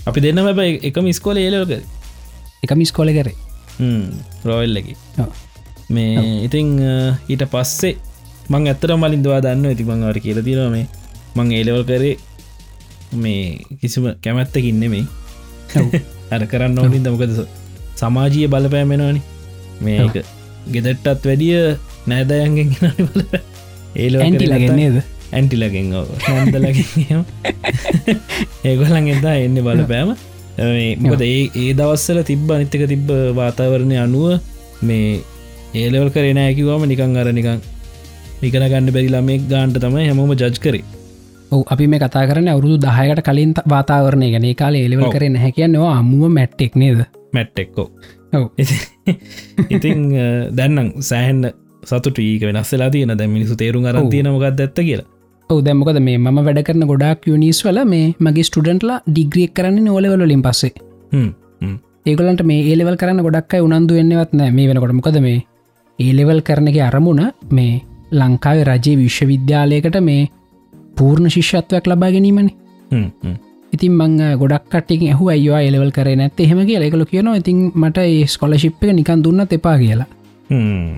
අපි දෙන්න බැ එකම ස්කෝල ඒලෝක එක මිස්කොල කරේ. රෝල්ලකි. මේ ඉතිං ඊට පස්සේ මං ඇත්තර මලින් දවා දන්න ඇති මංවට කියල තිරම මේ. මං ඒලවල් කරේ මේ කිසිම කැමැත්තකින්න මේ අර කරන්න ඕනින් දමකද සමාජීය බලපෑමෙනවානි මේක ගෙදට්ටත් වැඩිය නෑදයන්ගෙන් ඒල ඇන්ටිලගෙන්නේද ඇන්ටිලගෙන් නැන්දලගෙන් ඒගොලන් එදා එන්න බලපෑම. මේ මොකද ඒ ඒ දවස්සල තිබ්බ අනිත්තක තිබ්බ වාතාවරණය අනුව මේ ඒලවල් කරන ඇකිවම නිකං අර නිකං විකන ගන්න බැරිලා මේ ගාන්ට තමයි හැමෝම ජජ් කරේ ඔව අපි මේ කතා කරන අවුරුදු දහයකට කලින් වාතාවරණය ගැන කාල එලෙවල්. කරන හැකියන්නවා අම්මුව මැට්ටෙක් නේද මැට්ටෙක්කෝ. ඉතිං දැන්නම් සෑහන්න සතුට ඒක වෙනස්සලා තියන දැ මිනිසු තේරුම් අර ඔව්. තියන මොකක්ද ඇත්ත කියලා ඔව දැමකොද මේ ම වැඩ කරන ගොඩක් යනිස් වල මේ මගේ ස්ටඩන්ටලා ඩිග්‍රියක් කරන්න නෝලවලින් පස්සේ. ඒගලන්ට මේ ඒලෙවල් කරන්න ගොඩක්යි උනන්දු වෙන්නවත් නෑ මේ වෙනකොට මොකද මේ ඒලෙවල් කරන එක අරමුණ මේ ලංකාවේ රජයේ විශ්වවිද්‍යාලයකට මේ පූර්ණ ශිෂ්‍යත්වයක් ලබා ගැනීමනි. ඉතින් මං ගොඩක්ට ඇහු අයවා එලවල් කරේ නැත් එහෙම කිය එකල කියනවා ඉතින් මට ස්කොලශිප් එක නිකන් දුන්න එපා කියලා.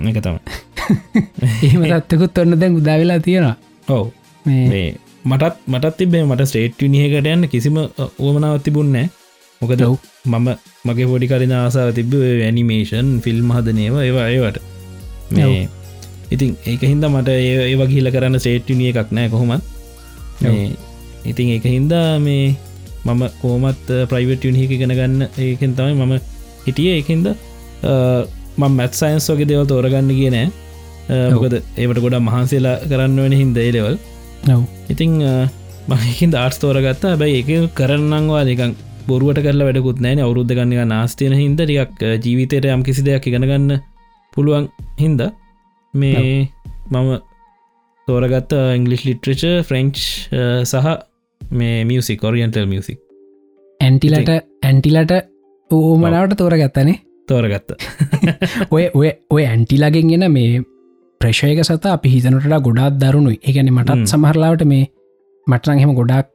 එක තම එහෙම තත්තකුත් ඔන්න දැන් උදාවෙලා තියෙනවා. ඔව. මටත් මටත් තිබේ මට ස්ටේට් නිහකට යන්න කිසිම ඕමනාවත් තිබුන්නෑ මොකද. මම මගේ පොඩි කරින ආසාව තිබ ඇනිමේෂන් ෆිල්ම් හදනේව ඒවා ඒවට. මේ ඉතින් ඒක හින්ද මට ඒ ඒ වගේහිල කරන්න ස්ටේට්නිය එකක් නෑ කොහොමත් ඉතින් ඒක හින්දා මේ මම කෝමත් ප්‍රයිවට් යුනිහක ගෙන ගන්න ඒකෙන් තමයි මම හිටිය. ඒකහින්ද මං මැත් සයින්ස් වගේ දෙවල් තෝරගන්න කියනෑ මොකද ඒවට ගොඩ මහන්සේලා කරන්න වෙන හින්ද ඒලෙවල් ඔව්. ඉතිං මහින් ආර්ස් තෝරගත්ත. බැයි එක කරන්නංවා දෙකක් බොරුවට කරලා වැඩකුත් නෑන අවුරුද්ධ ගන්නක නාස්තියන හින්ද ටිකක් ජීවිතයට යම් කිසි දෙයක් ඉගෙනගන්න පුළුවන් හින්ද. මේ මම තෝරගත්ත ඉංගලිස් ලිට්‍රච ෆ්‍රෙන්ච් සහ මේ මියසික් කොරියන්ටල් මියසික් ඇන්ටිලට ඇන්ටිලට ඕමනාවට තෝර ගත්තනේ තෝරගත්ත ඔය ඔය ඔය ඇන්ටිලගෙන් ගෙන මේ ප්‍රශයක සත අපි හිතනට ගොඩාත් දරුණුයි. ඒගැන හ්ම්. මටත් සමහරලාවට මේ මටරං එහෙම ගොඩක්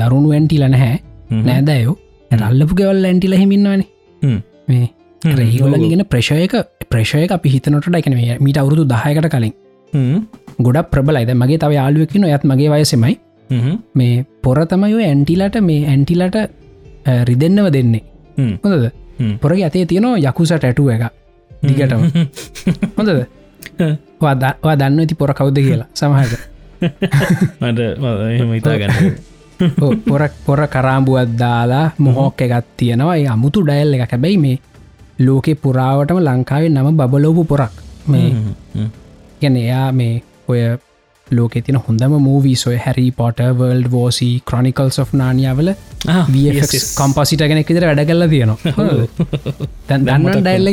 දරුණු ඇන්ටිල නැහැ. නෑදයෝ රල්ලපු ගෙවල් ඇන්ටිල හිමින්නවනේ හ්ම්. මේ රේගොලගෙන ප්‍රශයක ප්‍රශයක අපි හිතනට ඩයිකන මීට අවුරුදු දහයකට කලින් ගොඩක් ප්‍රබලයිද මගේ තව යාලුවකින ඔයත් මගේ වයසෙමයි. මේ පොර තමයි ඇන්ටිලට මේ ඇන්ටිලට රිදෙන්නව දෙන්නේ. හොඳද? පොරගේ අතේ තියෙනවා යකුසට ඇටුව එක දිගටම. හොඳද? වා දන්න ඇති පොර කවුද කියලා සමහට මට එහෙම හිතා ගන්න පොර පොර කරාම්බුවත් දාලා මොහොක්ක එකත් තියෙනවා. අමුතු ඩයල් එක හැබැයි මේ ලෝකෙ පුරාවටම ලංකාවේ නම බබලෝපු පොරක්. මේ ගැන එයා මේ ඔය ලෝක තින හොඳම මූවී සොය හැරි පොට වර්ල්ඩ් වෝසි ක්‍රොනිකල්ස් of නානියාවල කම්පසිට ගෙනෙක් විතර වැඩ කල්ලා තියෙනවා. තැන් දන්න ඩයිල්ල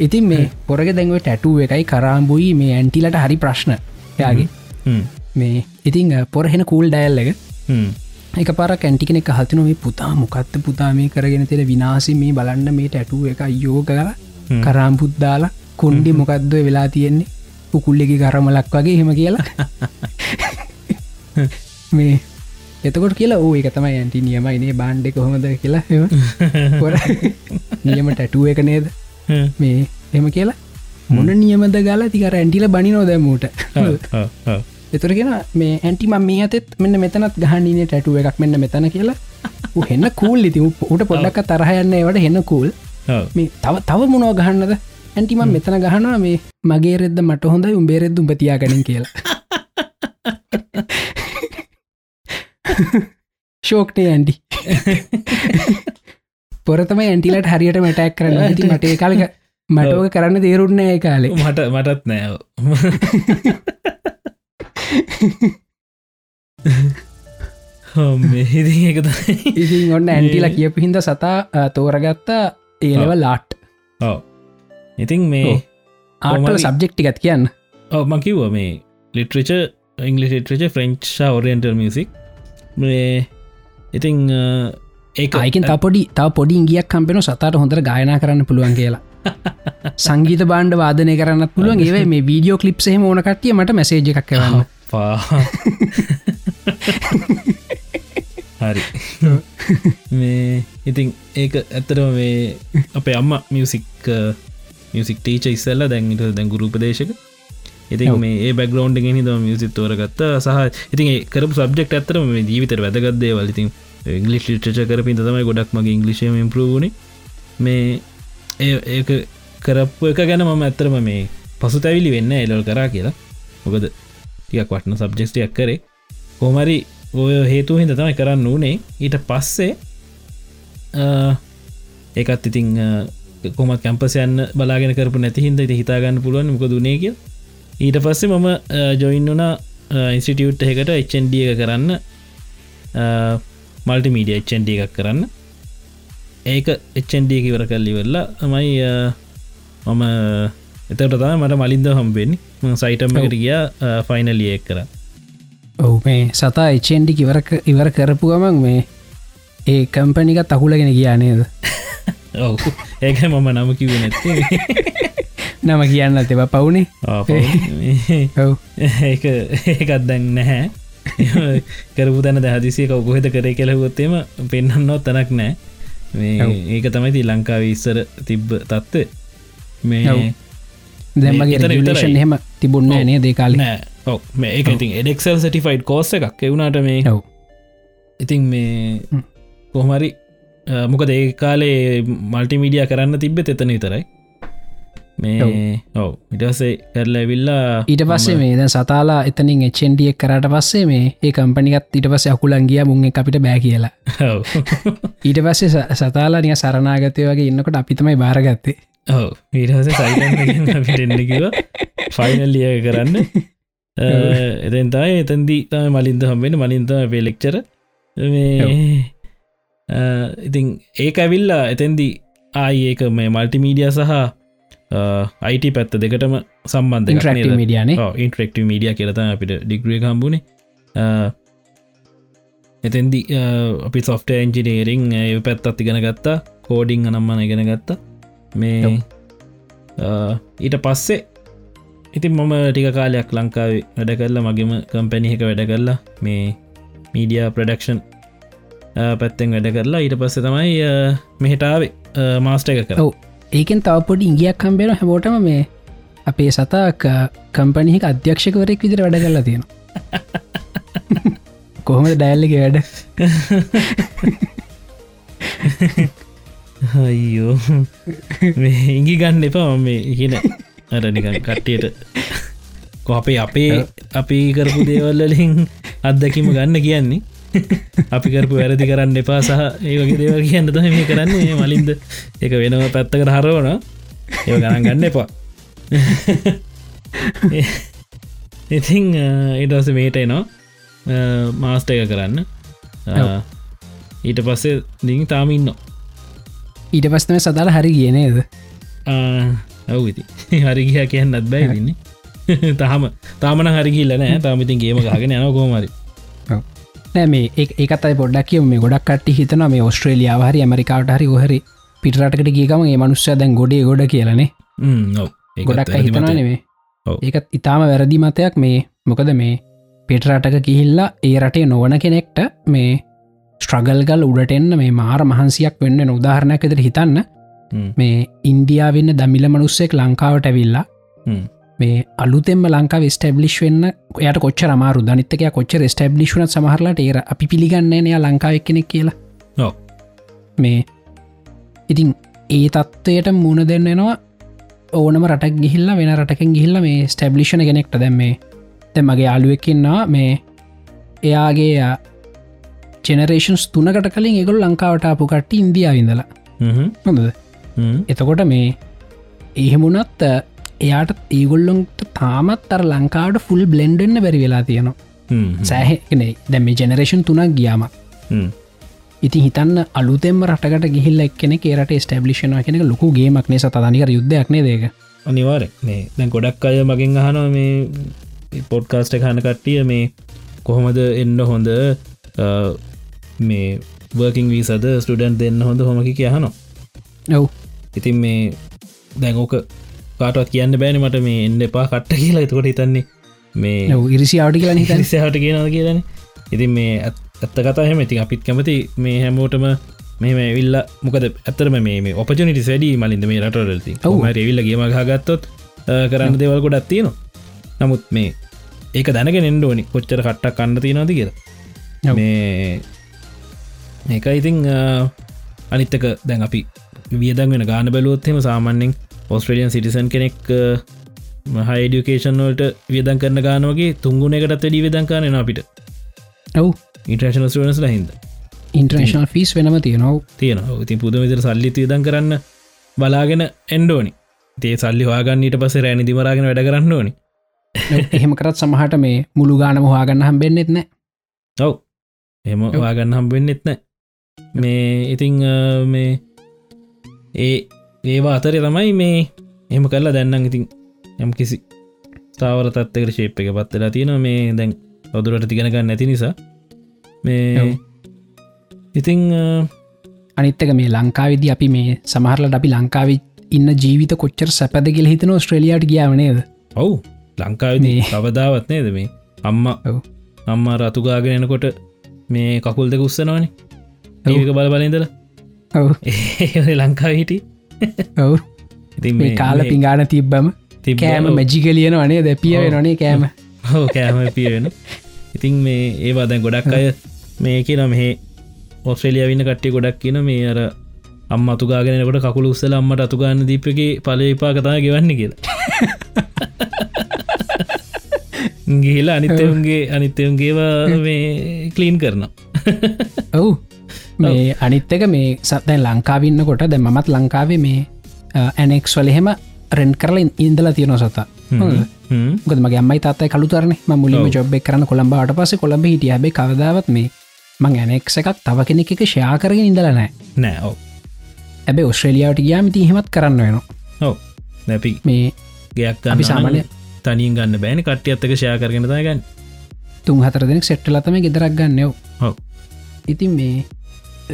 ඉතින් මේ පොරග දැන්ව ටැටුව එකයි කරාම්බුයි මේ ඇන්ටිලට හරි ප්‍රශ්න. යාගේ මේ ඉතිං පොරහෙන කූල් ඩයිල් එක. එක පර කැන්ටි කෙනෙක් හතින මේ පුතා මොකත්ත පුතා මේ කරගෙන තෙර විනාසි මේ බලන්න මේ ටැටුව එක යෝග කර කරාම්පුද්දාලා කුන්ඩි මොකක්ද වෙලා තියෙන්නේ? පුකුල්ලෙකි කරමලක් වගේ හෙම කියලා. මේ එතකොට කියලා ඕ එක තමයි ඇන්ටි නියමයිනේ බාන්්ඩෙ කොහොමද කියලා. නියම ටැටුව එක නේද? මේ එම කියලා. මොන නියමද ගලා තිකර ඇන්ටිල බනි නොදැමූට එතුරගෙන මේ ඇන්ටිම මේ අතෙත් මෙන්න මෙතනත් ගහන්ඩිනේ ටැටුව එකක් මෙන්න මෙතන කියලා. හෙන්න කූල් ඉති උට පොඩ්ඩක් තරහයන්න වට හෙන්න කූල් මේ තව තව මොනෝ ගහන්නද ඇන්ටිම මෙතන ගහනවා මේ මගේ රෙද්ද මට හොඳයි උඹේරෙද්ද උඹතියා ගනින් කියලා. ශෝක්ටේ ඇන්ටි. පොරතම ඇන්ටිලට හරියට මටක් කරන්න ඇති මට කාලක මටෝක කරන්න තේරුන්න ඒ කාලේ. මට මටත් නෑව මෙහිදි එකත ඉතින් ඔන්න ඇන්ටිල කියපු හින්ද සතා තෝරගත්තා ඒලව ලාට් ඔව ඉතින් මේ ආටල සබ්ජෙක්්ටිකත් කියන්න. මකිව්ව මේ ලිට්‍රච ඉංගලි ලිට්‍රච ෆ්‍රෙන්ච්ෂා ඔරියන්ටල් මියසික් මේ ඉතිං ඒ අයිකෙන් ත පොඩි ඉගියක් කම්පෙන සතට හොඳර ගායනා කරන්න පුළුවන් කියලා. සංගීත බාණ්ඩ වාදනය කරන්න පුළුවන්. ඒව මේ වීඩියෝ කලිප්සේ ඕන කටිය මට මැසේජ එකක් කරන්න පා හරි. මේ ඉතින් ඒක ඇත්තරම මේ අපේ අම්ම මියසික් මියසික් ටීච ඉස්සල්ල දැන්ට දැන් ගුරුපදේශක ඉතින් මේ ඒ බැග්‍රවන්් ගෙන හිද මියසිත් තෝරගත්ත. සහ ඉතින් කරපු සබ්ෙක්් ඇතරම මේ ජීවිතර වැදගත්දේ වලිතින් ඉංගලිස් ලිටච කරපින් තමයි ගොඩක් මගේ ඉංගලිශයම ඉම්පරූුණ මේ ඒක කරපු එක ගැන මම ඇත්තරම මේ පසු තැවිලි වෙන්න එලල් කරා කියලා. මොකද ටියක් වටන සබ්ජෙස්ටයක් කරේ. කෝමරි ඔය හේතු හිද තමයි කරන්න ඕනේ ඊට පස්සේ ඒකත් ඉතිං කොමත් කැම්පසයන්න බලාගෙන කරපු නැති හිද හිතාගන්න පුළුවන් මොක දුනේ කිය ඊට පස්සේ මම ජොයින් වුනා ඉන්සිටියුට් එකට එච්චන්ඩ එක කරන්න. මල්ටිමීඩිය එච්චන්ඩ එකක් කරන්න. ඒක එච්චන්ඩ කිවර කල්ලි වෙල්ලා මයි මම එතට තම මට මලින්ද හම්බෙන් සයිටම්මකට ගියා ෆයිනලියෙක් කර. ඔහු මේ සතා එච්චෙන්ඩි ඉවර ඉවර කරපු ගමන් මේ ඒ කම්පනිකත් අහුලගෙන ගියා නේද ඔවු. ඒක මම නම කිව නැත්තේ. නම කියන්න තිබ පවුනේ? ඔව්. ඒක ඒකත් දැන් නැහැ. කරපු තැන දහදිසිය කවකොහෙත කරේ කෙලහොත්තේම පෙන්න්නන්නොත් තැනක් නෑ මේ ඒක තමයිති ලංකාව ඉස්සර තිබ්බ තත්ත්ව මේ දැමගේ රලේෂන් එහෙම තිබුන්න නේ දේකාල ඔව. මේ ඉතින් එඩෙක්සල් සටිෆයිඩ් කෝස්ස එකක්. එවුණට මේ ඉතින් මේ කොහමරි මොක ඒ කාලේ මල්ටිමීඩිය කරන්න තිබ්බ එතන විතරයි. මේ ඔව. ඉටසේ කරලා විල්ලා ඊට පස්සේ මේ ද සතාලා එතනින් එච්චෙන්ඩියක් කරට පස්සේ මේ ඒ කම්පනිකත් ඊට පස්ස අකුලන්ගිය මුං අපිට බෑ කියලා. ඊට පස්සේ සතාලා නිය සරනාගතය වගේ ඉන්නකොට අපිතමයි බාරගත්තේ. ඔව. ඊටහස සයිටන්නකිව ෆයිනල්ලිය කරන්න. එතන් තයි එතන්දී තම මලින්ද හම්බෙන මලින්තම පේලෙක්චර ඉතින් ඒක ඇවිල්ලා එතැන්දී ආයි ඒක මේ මල්ටිමීඩිය සහ අයිට පැත්ත දෙකටම සම්බන්ධ මිඩියන ඉන්ට්‍රෙක්ටව මීඩිය කියලතම අපිට ඩිග්‍රිය හම්බුණේ එතැන්දි අපි සොෆ්ට එන්ජිනේරිං ඒ පැත්තත් ඉගෙන ගත්තා. කෝඩිං අනම්මන ඉගෙන ගත්තා. මේ ඊට පස්සේ ඉතින් මම ටික කාලයක් ලංකාව වැඩ කරලා මගේම කම්පැනිහක වැඩ කරලා මේ මීඩිය ප්‍රඩක්ෂන් පැත්තෙන් වැඩ කරලා ඊට පස්ස තමයි මෙහිටාවේ මාස්ට එක කර ඒකෙන් තවපොඩි ඉංගියක් කම්බෙන හැබෝටම මේ අපේ සතාක් කම්පනිහික අධ්‍යක්ෂකවරෙක් විදිර වැඩ කරලා තියෙන කොහොම ඩැල්ලික වැඩ? අයියෝ. ඉඟි ගන්න එපා. මේ කියන අර නිකන් කට්ටියට කොපේ අපේ අපි කරපු දේවල්ලින් අත්දැකිම ගන්න කියන්නේ අපි කරපු වැරදි කරන්න එපා සහ ඒ වගේ දේව කියන්න තම මේ කරන්නේ. මලින්ද එක වෙනව පැත්තකට හරවන ඒ ගණන් ගන්න එපා. ඉතිං ඉටස මේට එනවා. මාස්ට එක කරන්න. ඊට පස්සේ දිින් තාම ඉන්න ඊට පස්තම සදාල හරි කියනේද ඔව් ඉති හරි ගිය කියන්නත් බැයි ඉන්නේ තහම තාමන හරිගිල්ල නෑ. තාමතින් ගේම ගගෙන යන කෝමරි නෑ මේ ඒකතයි පොඩ්ඩක් කිය මේ ගොඩක් කට හිතන මේ ඔස්ට්‍රේලියාව හරි ඇමරිකාට හරි හරි පිටරටකට ගේකම ඒ මනුස්්‍ය දැන් ගොඩේ ගොඩ කියලනේ ගොඩක් හිතනවා නෙවේ ඒකත් ඉතාම වැරදි මතයක් මේ. මොකද මේ පිටරටක කිහිල්ලා ඒ රටේ නොවන කෙනෙක්ට මේ ස්ට්‍රගල්ගල් උඩට එන්න මේ මාර මහන්සියක් වෙන්න උදාහරණයක් එතර හිතන්න. මේ ඉන්දියාවන්න දමිල මනුස්සෙක් ලංකාවට ඇවිල්ලා මේ අලුතෙම ලංකා ස්ටබ්ලිෂ් වෙන්න යට කොච්ච මාරු ධනිතක කොච්ච ස්ටබ්ලිෂ්න සමහරලට ඒර අපි පිළිගන්න නය ලංකාවක් කෙනෙක් කියලා. මේ ඉතින් ඒ තත්ත්වයට මුණ දෙන්නවා ඕනම රටක් ගිහිල්ලා වෙන රටකින් ගිහිල්ල මේ ස්ටබ්ලිෂණ කෙනෙක්ට. දැම් මේ තැ මගේ අලුවකින්නවා මේ එයාගේ චෙනරේෂන්ස් තුනකට කලින් එගොල් ලංකාවට අපපු කට ඉන්දියාවිඳලා හොඳද? එතකොට මේ එහෙමුණත් එයාට ඒගොල්ලොන්ට තාමත් අර ලංකාවට ෆුල් බ්ලෙන්ඩන්න බැරි වෙලා තියෙනවා. සෑහනේ දැම ජෙනරේෂන් තුනක් ගියාම. ඉති හිතන්න අලුතෙම රටකට ගිහිල්ල එක්කෙන ඒරට ස්ටබ්ලිෂන කෙනෙ ලොකු ගේමක් නේ සතනික යුද්ධයක්නේ දේක අනිවාර මේ දැන් ගොඩක් අය මගෙන් අහනවා මේ පොඩ්කාස්ට හන කට්ටිය මේ කොහොමද එන්න හොඳ මේ වර්කින් වී සද ස්ටඩන්් දෙන්න හොඳ හොමකි කියහනවා ඔව්. ඉතින් මේ දැංගෝක කාටත් කියන්න බෑන මට මේ එන්න එපා කට්ට කියලා. එතකොට හිතන්නේ මේ ඉරිසිාවට කියලා හිත සහට කියනද කියලන. ඉතින් මේ ඇත්ත කතා හෙම ඉතින් අපිත් කැමති මේ හැමෝටම මෙම විල්ල මොකද ඇතරම මේ ඔපචනිටි සැඩී මලින්ද මේ රටවලති ඔහම රෙවිල්ල ගේම ගත්තොත් කරන්න දෙවල් ගොඩත් තියෙනවා. නමුත් මේ ඒක දැනගෙන එන්ඩ ඕනි. කොච්චර කට්ටක් කන්න තියෙනද කියලා. මේ ඒක ඉතිං අනිත්තක දැන් අපි වියදන් වෙන ගාන බැලුවොත්හෙම සාමාන්‍යෙන් ඔස්ට්‍රලියන් සිටිසන් කෙනෙක් හයිඩියකේෂන් වලට වියදන් කරන ගානවගේ තුංගුණ එකටත් වැඩි විදංකාන අපිට. ඔව්. ඉන්ට්‍රේශන ස්ටනස් ලහින්ද ඉන්ට්‍රේශනල් ෆිස් වෙනම තියෙනවා. තියෙන ඉතින් පුද විතර සල්ලි තියදන් කරන්න බලාගෙන එන්ඩෝනි තේ සල්ලි වාගන්නට පස රෑනි දිමරාගෙන වැඩ කරන්න ඕනි. එහෙම කරත් සමහට මේ මුළු ගානම හවාගන්න හම්බෙන්න්නෙත් නෑ. ඔව්. එම වාගන්න හම්බෙන්න්නෙත් නෑ. මේ ඉතිං මේ ඒ ඒවා අතරය තමයි මේ එම කරලා දැන්නම් ඉතින් යම් කිසි තාවර තත්වක ශේප් එක පත්වෙලා තියෙන මේ දැන් ඔදුරට තිගෙනගන්න නැති නිසා. මේ ඉතිං අනිත්තක මේ ලංකාවිදි අපි මේ සමහරලට අපි ලංකාවි ඉන්න ජීවිත කොච්චර සැපදගෙල හිතන ස්ට්‍රලියයාට ගියාවනේද ඔවු. ලංකාවිදී කවදාවත් නේද මේ? අම්ම අම්ම රතුගාගෙනනකොට මේ කකුල් දෙක උත්සනවානේ ඒක බල බලඉදල ඒ ලංකා හිටි ඔවු. ඉතින් මේ කාල පිඟාන තිබ්බම කෑම මැජිකලියන වනේ දැපිය වෙනනේ කෑම. හෝ කෑම පියෙන ඉතින් මේ ඒවා දැන් ගොඩක් අය මේ කියන මෙහේ ඔස්ට්‍රේලිය වින්න කට්ටිය ගොඩක් කියන මේ අර අම්ම අතුගාගෙනකොට කකුළු උස්සල අම්මට අතුගන්න දීපගේ පලේපා කතා ගෙවන්න කියලා. ගේලා අනිත්තවුන්ගේ අනිත්තවුන්ගේවා මේ කලීන් කරනවා. ඔවු මේ අනිත්තක මේ සත්දැන් ලංකාවින්න කොට දැ මත් ලංකාවේ මේ ඇනෙක්ස් වලහෙම රෙන්් කරලින් ඉන්දල තියෙන සතා. ගොද මගේ අම්මයි තාත්තයි කළුතරන. මුලිම ජොබ් කරන කොළඹට පස කොළඹ හිටිය. හැබේ කවදාවත් මේ මං ඇනෙක් එකක් තව කෙනෙක් එක ෂයා කරගෙන ඉඳලනෑ නෑ ඔව. ඇබේ ඔස්ට්‍රේලියාවට ගයාමිති හෙමත් කරන්න වෙනවා. ඔව. නැපි මේ ගයක් අපි සාමාන්‍ය තනින් ගන්න බෑන කට්ටිය අත්තක ෂයා කරගෙන දාගන්න තුන් හතර දෙනෙක් සෙට්ටලතම ගෙදරක් ගන්නයෝ ඉතින් මේ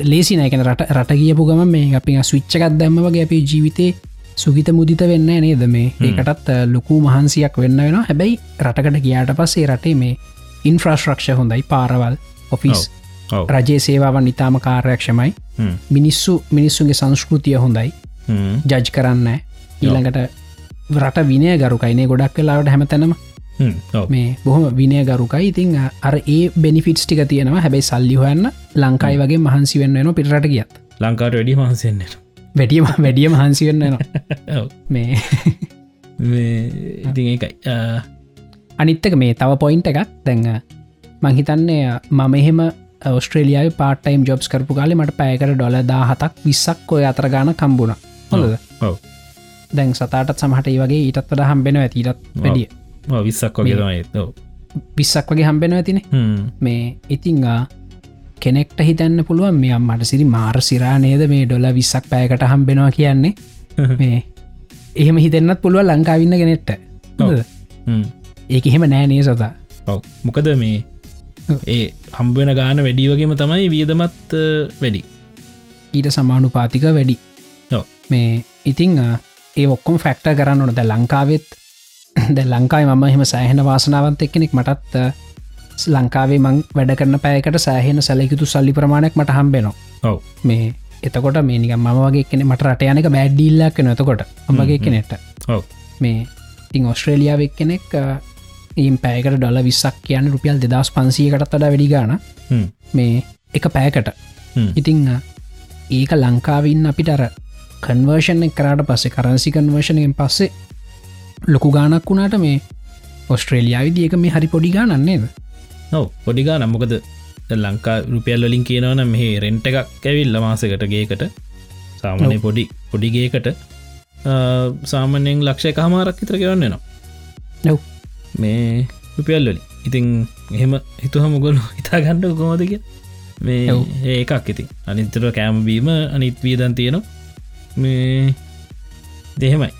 ලේසි නෑකන රට රට කියපු ගම මේ අපි ස්විච්චකත් දැම්ම වගේ අපි ජීවිතේ සුගිත මුදිත වෙන්න නේද? මේ ඒකටත් ලොකු මහන්සියක් වෙන්න වෙන හැබැයි රටකට ගියාට පස්සේ රටේ මේ ඉන්ෆ්‍රස්ට්‍රක්ෂ හොඳයි. පාරවල් ඔෆිස් රජයේ සේවාවන් ඉතාම කාර්යක්ෂමයි මිනිස්සු මිනිස්සුන්ගේ සංස්කෘතිය හොඳයි. ජජ් කරන්න ඊළඟට රට විනය ගරුකයිනේ ගොඩක් කලාවට හැමතැනම මේ බොහොම විනය ගරුකයි ඉතිං අර ඒ බෙනිෆිටස් ටික තියෙනවා. හැබැයි සල්ලි හොයන්න ලංකායි වගේ මහන්සි වෙන්න න පිටට ගියත්. ලංකාට වැඩි මහන්සෙන්න්නට වැඩියම වැඩිය මහන්සි වෙන්න න මේ ඒකයි. අ, අනිත්තක මේ තව පොයින්ට එකක්. දැඟ මංහිතන්නේ මම එහෙම ඔස්ට්‍රේලියාව පාටයිම් ජොබ්ස් කරපු කාලේ මට පෑකට ඩොල දාහතක් විස්සක් ඔය අතර ගාන කම්බුණ. හොඳද? දැන් සතාටත් සමහට වගේ ඊටත් වඩ හම්බෙන ඇතිටත් වැඩිය විස්සක් වගේ තමයි. විස්සක් වගේ හම්බෙන ඇතිනේ. මේ ඉතිංගා කෙනෙක්ට හිතන්න පුළුවන් මේ අම්මට සිරි මාර සිරා නේද මේ ඩොල විස්සක් පෑකට හම්බෙනවා කියන්නේ. මේ එහෙම හිතෙන්න්නත් පුළුව ලංකාවින්න ගෙනෙට්ට. ඒක එහෙම නෑනේ සතා? ඔව්. මොකද මේ ඒ හම්බුවෙන ගාන වැඩි වගේම තමයි වියදමත් වැඩි. ඊට සමානු පාතික වැඩි. මේ ඉතිං ඒ ඔක්කොම ෆැක්ට කරන්න ඕන. ද ලංකාවෙත් ද ලංකායි මම එහෙම සෑහෙන වාසනාවන්ත එක්කෙනෙක් මටත් ලංකාවේ මං වැඩ කරන පෑකට සෑහෙන සැලකිතු සල්ලි ප්‍රමාණයක් මට හම්බෙනවා. ඔව්. මේ එතකොට මේ නික ම වගේ කෙන මට රට යනක බැඩ්ඩිල්ලක් එතකොට. මගේ කෙනෙට මේ ඉතින් ඔස්ට්‍රේලියාවක් කෙනෙක් ඊම් පෑකට ඩොල විස්සක් කියන රුපියල් දෙදස් පන්සියකටත් වඩා වැඩි ගාන හ්ම්. මේ එක පෑකට. ඉතිං ඒක ලංකාවන්න අපිට අර කන්වර්ෂණ කරට පස්සේ කරන්සි කන්වර්ෂණයෙන් පස්සේ ලොකු ගානක් වුණාට මේ ඔස්ට්‍රේලියාවිදි ඒක මේ හරි පොඩි ගානන්නේද ඔව පොඩිගා නම්මකද ලංකා රුපියල් වලින් කියනවන මෙහි රෙන්ට් එකක් ඇවිල්ල මාසකට ගේකට. සාමනය. පොඩි පොඩිගේකට සාමනයෙන් ලක්ෂය කහමාරක් විතර ගවන්නවා නැව් මේ රුපියල් වලින්. ඉතින් එහෙම හිතුහ මුගොලු හිතා ගණ්ඩ කොමදක මේ ඔව්. ඒ එකක් ඉතින්. අනිතර කෑම්බීම අනිත් වීදන් තියෙනවා. මේ දෙහෙමයි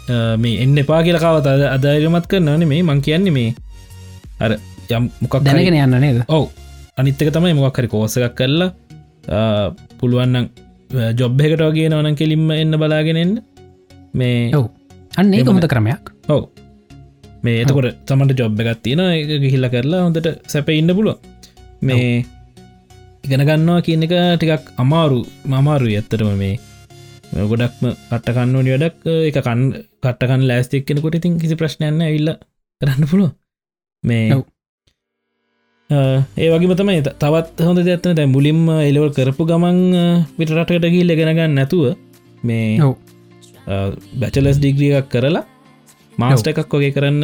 මේ එන්න එපා කියලකාවත අදායමත් කරනන මේ මං කියන්නේ මේ අර යම් මොකක් දැනගෙන යන්න නේද? ඔව්. අනිත්තක තමයි මොක් හරි කෝස එකක් කරලා පුළුවන්න ජොබ් එකට වගේ නවනන් කෙලින්ම එන්න බලාගෙනෙන්න මේ ඔව්. අන්න ඒ හොඳ ක්‍රමයක්. ඔව්. මේ එතකොට තමට ජොබ් එකත් තියෙන එක ගිහිල්ල කරලා හොඳට සැප ඉන්න පුළුව මේ ඉගෙන ගන්නවා කියන එක ටිකක් අමාරු මමාරු ඇත්තටම මේ ගොඩක්ම කට්ටකන්න වැඩක් එක කන් කට්ටකන් ලෑස්තික් කෙනකොට ඉතින් කිසි ප්‍රශ්නයන්න ඉල්ල කරන්න පුළුව මේ. ඒ වගේ තමයි තවත් හොඳ ඇත්තන දැ මුලින්ම එලවල් කරපු ගමන් විටරටකට ගිල්ල ගෙනගන්න නැතුව මේ බැචලස් ඩිග්‍රියක් කරලා මාස්ට එකක් වගේ කරන්න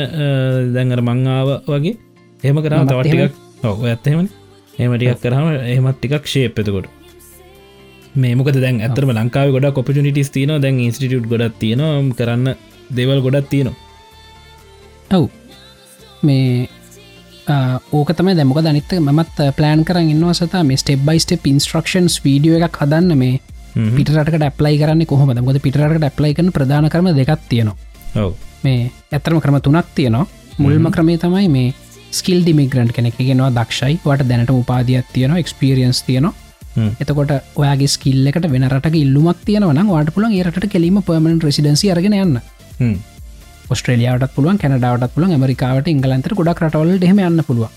දැන්ගර මංආව වගේ එහෙම කරම මමත් තවටිකක් ඔව ඇත්තහෙම එමටිකක් කරහම එහෙමත් ටිකක් ශේප් එතකොට මේමක දැන් ඇතරම ලංකාව ගොඩ කොපිනිටස් තියන දැන් ඉස්ටිටියුට් ගොඩත් තියෙන කරන්න දෙවල් ගොඩත් තියෙනවා. ඔව්. මේ ඕක තමයි දැමක දනිත්ත මත් පලෑන් කරන්න ඉන්නවා සතා මේ step by step instructions video එකක් හදන්න මේ හ්ම්. පිටරට ඇප්ලයි කරන්න කොහොම මොද පිටරට ඇප්ලයි කරන ප්‍රධාන කරම දෙකක් තියෙනවා. ඔව්. මේ ඇතරම ක්‍රම තුනක් තියෙනවා. මුල්ම ක්‍රමේ තමයි මේ ස්කිල් ඩිමිග්‍රන්ට් කෙනෙක්. ගෙනවා දක්ෂයි. වට දැනට උපාදියක් තියෙනවා එක්ස්පිරියන්ස් තියෙනවා. එතකොට ඔයාගේ ස්කිල් එකට වෙනරට ඉල්ලුමක් තියෙනවන වාට පුළන් ඒරට කෙලීම පර්මණ රසිඩන්සි අරගෙන යන්න. හ්ම්. ස්ට්‍රලියාවට පුළුවන් කැනඩාවට පුළන් ඇමරිකාවට ඉංගලන්තර ගොඩක් රටවල හෙම යන්න පුළුව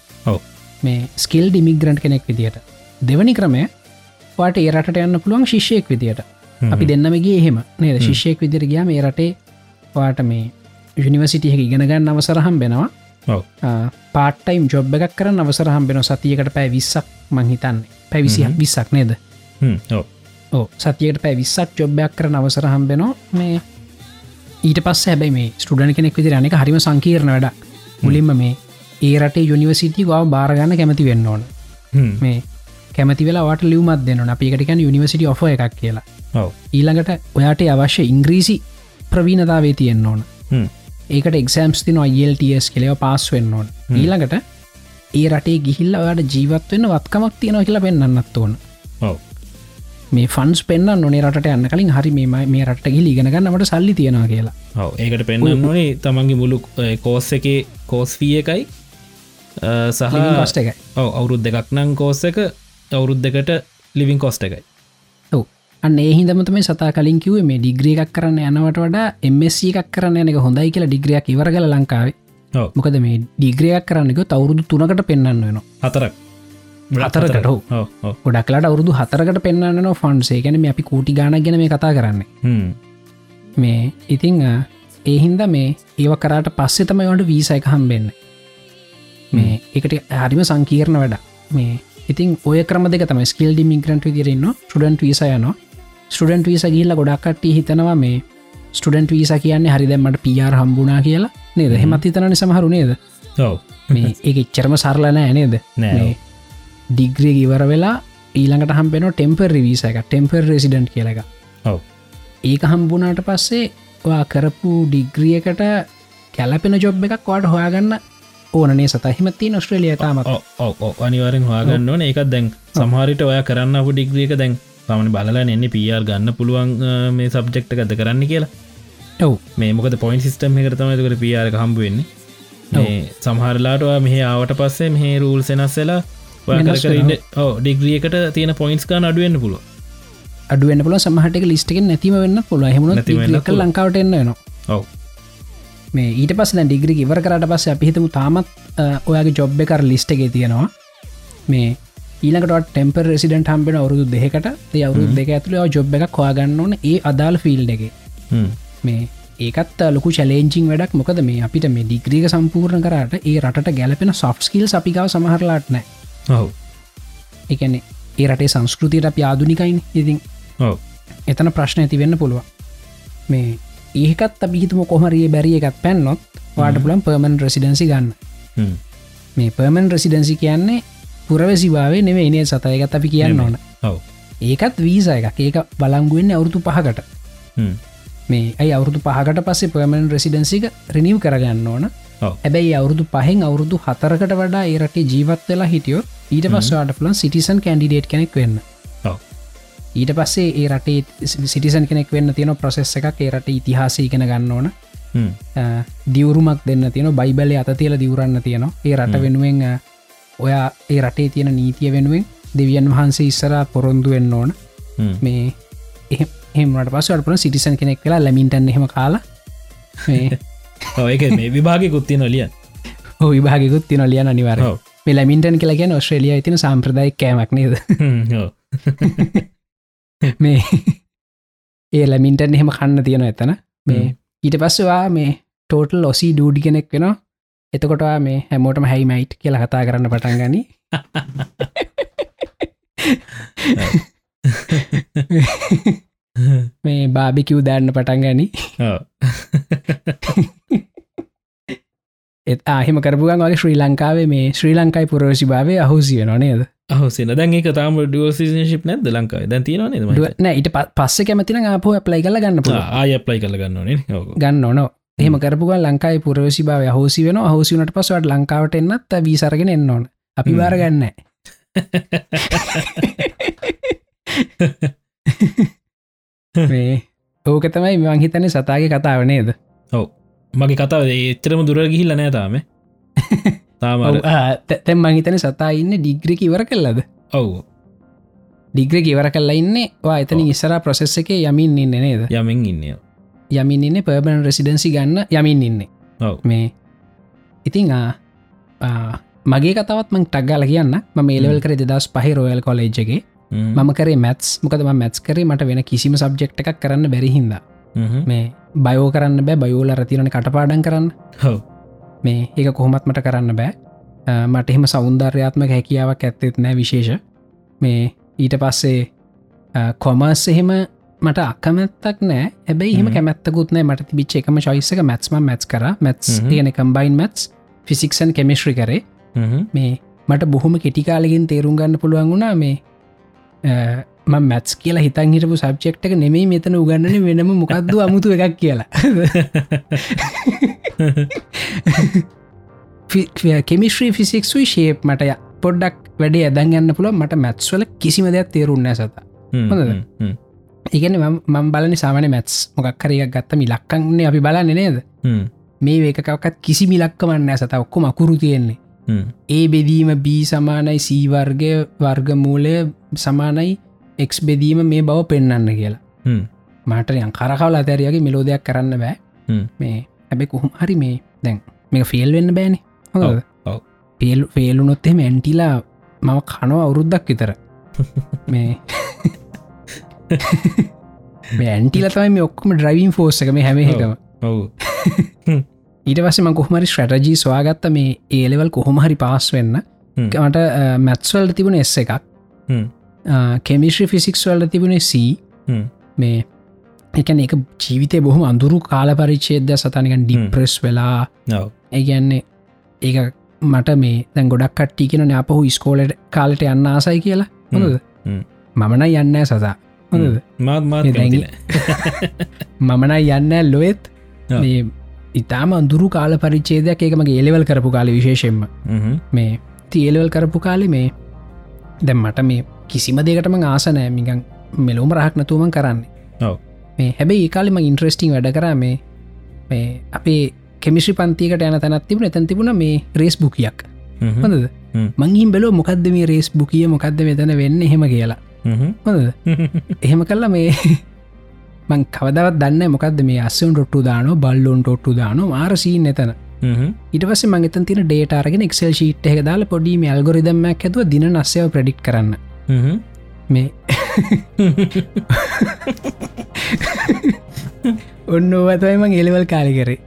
මේ ස්කිල් ඩිමිග්‍රන්ට් කෙනෙක් විදිට දෙවනි ක්‍රමය වාට ඒ රට යන්න පුළුවන් ශිෂ්‍යයෙක් විදියට. හ්ම්. අපි දෙන්නමගේ එහෙම නේද? ශිෂ්‍යයෙක් විදිර ගියා මේ රටේ වාට මේ යුනිවසිටියක ඉගෙනගන්න අවසරහම් වෙනවා ඔව්. පාටයිම් ජොබ් එකක් කරන්න අවසරහම් වෙන සතියකට පැෑ විස්සක් මංහිතන්නේ පැවිසි විස්සක් නේද? ඕ සතියට පැ විස්සක් ජොබ්බයක් කරන අවසරහම් වෙනවා මේ ඊට පස් හැබැයි මේ ස්ටඩන කෙනෙක් විදිර අනෙක හරිම සංකීර්ණ වැඩ මුලින්ම මේ ඒ රටේ යුනිවසිටි ගව බාරගන්න කැමති වෙන්න ඕන. මේ කැමති වෙලාට ලියවමත් දෙන්න අපිකටකැන යුනිවසිටි ඔෆ එකක් කියලා. ඊළඟට ඔයාට අවශ්‍ය ඉංග්‍රීසි ප්‍රවීණතාවේ තියෙන්න්න ඕන. ඒකට එක්සම්ස් තින IELTS කෙලව පාස් වෙන්න ඕන. ඊළඟට ඒ රටේ ගිහිල්ල ඔයාට ජීවත් වෙන්න වත්කමක් තියෙනවා කියලා පෙන්න්නත් ඕන. මේ ෆන්ස් පෙන්න්න නොනේ රට යන්න කලින් හරි මේ මේ රට ගිලි ගෙනගන්නමට සල්ලි තියෙනවා කියලා. ඒකට පෙන්න්න ඕනේ තමන්ගේ මුළු කෝස් එක කෝස්ෆිය එකයි සහ පස්ට එකයි. ඔව අවුරුද් දෙකක් නං කෝස්ස එක අවුරුද් දෙකට ලිවින් කොස්ට එකයි අන්න ඒ හිදමතම සතා කලින් කිවේ මේ ඩිග්‍රිය එකක් කරන්න යනවට වඩා එමසි එකක් කරන්න යනක හොඳයි කියලා ඩිග්‍රියක් ඉවර කල ලංකාවේ. මොකද මේ ඩිග්‍රියක් කරන්නක තවරුදු තුනකට පෙන්න්න වෙන. ඔව. ඔව ගොඩක්ලට අවුදු හතරකට පෙන්න්න ෆන්සේ ගැන මේ අපි කූටි ගාන ගැන මේ කතා කරන්නේ. මේ ඉතිං අ, ඒ හින්ද මේ ඒව කරට පස්සෙ තමයිවට වීස එක හම්බෙන්න. මේ එකට හරිම සංකීර්ණ වැඩ මේ ඉතින් ඔය ක්‍රම දෙක තම ස්කිල් ඩිමිග්‍රන්ට් විදිරන්න ටඩන්ට වීස යන ස්ටඩන්ට වීස ගිල්ල ගොඩක්කට හිතනවා මේ ස්ටඩන්ට වීස කියන්නේ හරි දැම්මට පියාර හම්බුනා කියලා නේද? හෙමත් හිතනන සමහරු නේද? මේ ඒ එච්චරම සරලනෑ නේද? නෑ ඩිග්‍රිය ඉවර වෙලා ඊළඟට හම්බෙන ටෙම්පර් රිවිස එක ටෙම්පර් රෙසිඩන්ට් කියලක ඒක හම්බුනාට පස්සේ ඔයා කරපු ඩිග්‍රියකට කැලපෙන ජොබ් එකක් වාට හොයාගන්න ඕනේ සතහිමත්ති ඔස්ට්‍රලිය තාමත්. අනිවාරෙන් හවාගන්න ඕන. එකත් දැන් සමහරිට ඔය කරන්න අප ඩිග්‍රියක දැන් පමණ බලලා එන්නේ පියර් ගන්න පුළුවන් මේ සබ්ජෙක්ට ගත කරන්න කියලා. ඔව්. මේ මොකද පොයින් සිිටම් එකරතමතුකට පියාරක හම්බ වෙන්නේ. මේ සමහරලාටවා මෙහ ආවට පස්සේ මේ රූල් සෙනස්සෙලා කරන්න ඕ ඩිග්‍රියකට තියෙන පොයින්ස් ගන්න අඩුවෙන්න්න පුළුව අඩුවෙන් පුල සමහටක ලිස්ටක නැතිම වෙන්න පුළ පුළුවන්. ලංකාවට එන්න ඔව. මේ ඊට පස් ඩිග්‍රි ඉවර කරට පස්ස අපිහිතමු තාමත් ඔයාගේ ජොබ් එකර ලිස්ට එක තියෙනවා. මේ ඊලකට ටෙම්පර් රෙසිඩට හම්බෙන අවුරුදු දෙකට ඒ අවුරුදු දෙක ඇතුළ ජොබ් එක කොයාගන්න ඕන ඒ අදාල් ෆිල්ඩ එක. මේ ඒකත් ලොකු චලේජිං වැඩක්. මොකද මේ අපිට මේ ඩිග්‍රීක සම්පූර්ණ කරට ඒ රට ගැලපෙන සොෆ්ස්කිල් අපිකාව සමහරලාට නෑ ඔව්. එකනෙ ඒ රටේ සංස්කෘතියට අප ආදුනිකයින්. ඉතින් එතන ප්‍රශ්න ඇති වෙන්න පුළුව මේ ඒකත් අපිහිතුම කොහරිය බැරිය එකත් පැන්නොත් වාට පුලන් පර්මන් රෙසිඩන්සි ගන්න. මේ පර්මන් රෙසිඩන්සි කියන්නේ පුරවැසිභාවේ නෙවේ ඉනේ සතයගත් අපි කියන්න ඕන. ඒකත් වීස එකක්. ඒක බලංගුවෙන්න අවුරුතු පහකට. මේ ඇයි අවුරුදු පහකට පස්සේ පර්මන් රෙසිඩන්සික රිනිව් කරගන්න ඕන. ඇබැයි අවුරුදු පහෙන් අවුරුදු හතරකට වඩා ඒරටේ ජීවත් වෙලා හිටියොත් ඊට පස්සවාට පුලන් සිටිසන් කැන්ඩිඩේට් කෙනෙක් වෙන්න. ඊට පස්සේ ඒ රටේ සිටිසන් කෙනෙක් වෙන්න තියෙන ප්‍රසෙස් එකක් ඒ රට ඉතිහාසය ඉගෙන ගන්න ඕන. දියවරුමක් දෙන්න තියෙන බයිබල අත තියල දිවරන්න තියෙනවා. ඒ රට වෙනුවෙන් ඔයා ඒ රටේ තියෙන නීතිය වෙනුවෙන් දෙවියන් වහන්සේ ඉස්සරා පොරොන්දු වෙන්න ඕන. මේ එහෙමට පස්සට පුන සිටිසන් කෙනෙක් වෙලා ලැමින්ටන් එහෙම කාලා ඒක මේ විභාගකුත්තිය නොලියන් හෝ විභාගකුත් තින ලියන අනිවර ලැමින්ටන් කියලා ගැන ඔස්ට්‍රලිය තින සම්ප්‍රදායි කෑමක් නේද? මේ ඒ ලැමින්ටන් එහෙම කන්න තියෙන එතන. මේ ඊට පස්සවා මේ ටෝටල් ඔසී ඩූඩි කෙනෙක් වෙන එතකොටවා මේ හැමෝටම හැයිමයිට් කියලා කතා කරන්න පටන් ගනි. මේ බාබිකිව් දාන්න පටන් ගනි. එත් ආහෙම කරපුගන් වගේ ශ්‍රී ලංකාවේ මේ ශ්‍රී ලංකායි පුරවසි භාවය අහුසිය නොනේද අහුසන දැන් එක තාම ඩියසිශිප් නැද ලංකාව? දැන් තියෙන නද? නෑ ඊට පස්ස කැමතින ආපෝ ප්ලයි කල ගන්න ආය ප්ලයි කළ ගන්නනේ ගන්න ඕන එහෙම කරපුග ලංකායි පුරවසි භාව හෝසි වෙන හෝසිවනට පසවට ලංකාවට එන්නත් වීසරගෙන එන්න ඕන. අපි. බාරගන්න මේ ඕක තමයි මං හිතන්නේ සතාගේ කතාව නේද? ඔව. මගේ කතාව එච්චරම දුර ගිහිල්ල නෑ තාම. තාම ඔව්, ආ, තැ- තැන් මං හිතන සතා ඉන්න ඩිග්‍රික ඉවර කල්ලද ඔව්. ඩිග්‍රික ඉවර කල්ලා ඉන්න. වා එතන ඉස්සර ප්‍රසෙස් එක යමින් ඉන්න නේද? යමින් ඉන්න යමින් ඉන්න පර්බන් රෙසිඩන්සි ගන්න යමින් ඉන්න. මේ ඉතිං මගේ කතවත් මං ටක්ගල කියන්න. ම ඒලවල් කර දෙදස් පහි රෝයල් කොලේජ්ගේ මම කරේ මැත්ස් මොකදම මැත්ස් කරේ මට වෙන කිසිම සබ්ජෙක්් එකක් කරන්න බැරිහින්ද මේ බයෝ කරන්න බෑ. බයෝල රතිරණ කටපාඩන් කරන්න. හව මේ ඒක කොහොමත් මට කරන්න බෑ. මට එහෙම සෞන්දර්යාත්මක හැකියාවක් ඇත්තෙත් නෑ විශේෂ. මේ ඊට පස්සේ කොමර්ස් එහෙම මට අකමැත්තක් නෑ. එහෙම හ්ම්. කැමැත්තකුත් නෑ. මට තිබිච් එකම චයිසක මැත්ම මැත්ස් කර. හ්ම්. තියෙන කම්බයින් මැත්ස් ෆිසික්සන් කෙමිස්ට්‍රි කරේ. මේ මට බොහොම කෙටිකාලකින් තේරුම් ගන්න පුළුවන් වුණා මේ මැත්ස් කියලා හිතන් හිටපු සබ්ජෙක්් එක නෙමෙයි මෙතන උගන්නන වෙනම මොකක්ද අමුතු එකක් කියලා. කෙමිස්ට්‍රී ෆිසික්සුයි ශේප් මට ය- පොඩ්ඩක් වැඩේ ඇදන් ගන්න පුළ මට මැත්ස්වල කිසිම දෙයක් තේරුන්න සත ඉගන මම් බලන සාමන මැත්ස් මොකක්කරයක් ගත්තම ලක්කන්නේ අපි බලන්න නේද? මේ වේකකවත් කිසි මිලක්කමන්න ඇසත ඔක්කොම අකුරු තියෙන්නේ. ඒ බෙදීම බී සමානයි සීවර්ගය වර්ගමූලය සමානයි එක් බෙදීම මේ බව පෙන්න්න කියලා. මට යන් කරකවල අතැරයගේ මෙලෝදයක් කරන්න බෑ. මේ හැබැ කොහොම හරි මේ දැන් මේ ෆියල් වෙන්න බෑනේ. පේල් ෆේලුනොත් එහෙම ඇන්ටිලා මම කනව අවුරුද්දක් විතර. මේ ඇන්ටිල තමයි මේ ඔක්කම ඩ්‍රයිවින් ෆෝස් එකම. ඔවු. ඊට පස්සම කොහමරි ස්ට්‍රටජී ස්වාගත්ත මේ ඒලෙවල් කොහොමහරි පාස් වෙන්න. මට මැත්ස්වල්ට තිබුණ එස් එකක්. කෙමිශ්‍රි ෆිසික්ස් වල්ට තිබුණේ සී මේ එකන එක ජීවිතය බොහොම අඳුරු කාල පරිච්චේද සතනිකන් ඩිප්‍රෙස් වෙලා. ඒගැන්නේ ඒක මට මේ දැන් ගොඩක් කට්ටි කියෙන අපහු ස්කෝලට කාලට යන්න ආසයි කියලා. මමන යන්න සතා හොඳද? මාත් මාත් මේ දැන්- කැමති මමනයි යන්න ලොවෙත්. ඉතාම අඳුරු කාල පරිච්චේදයක් ඒකමගේ එලෙවල් කරපු කාල විශේෂෙන්ම. හ්ම්. මේ තියලවල් කරපු කාලෙ මේ දැම් මට මේ කිසිම දෙකටම ආසනෑ මිකන් මෙලොම රහක් නතුවමන් කරන්නේ. මේ හැබැයි ඒකාලෙම ඉන්ට්‍රස්ටිං වැඩ කරා මේ මේ අපේ කෙමිශ්‍රි පන්තිකට යන තැනත් තිබුණ. එතැන් තිබුණ මේ රේස් බුකියක් හ්ම්. හොඳද? හ්ම්. මංගින් බැලෝ මොකක්ද මේ රේස් බුකිය මොකක්ද මෙතන වෙන්න එහෙම කියලා හොඳද? එහෙම කල්ලා මේ මං කවදවත් දන්න මොකක්ද මේ අස්සුන් ටොට්ටු දාන බල්ලොන් ටොට්ටු දාන මාරසීන් එතන. හ්ම්. ඉට පස මගත තින ඩේටාරගෙන එක්සල් ශීට් එක දාල පොඩීම ඇල්ගොරිදම්මක් ඇතුව දින නස්සයව ප්‍රඩික් කරන්න. මේ ඔන්න ඕවතයි මං එලවල් කාලි කරේ.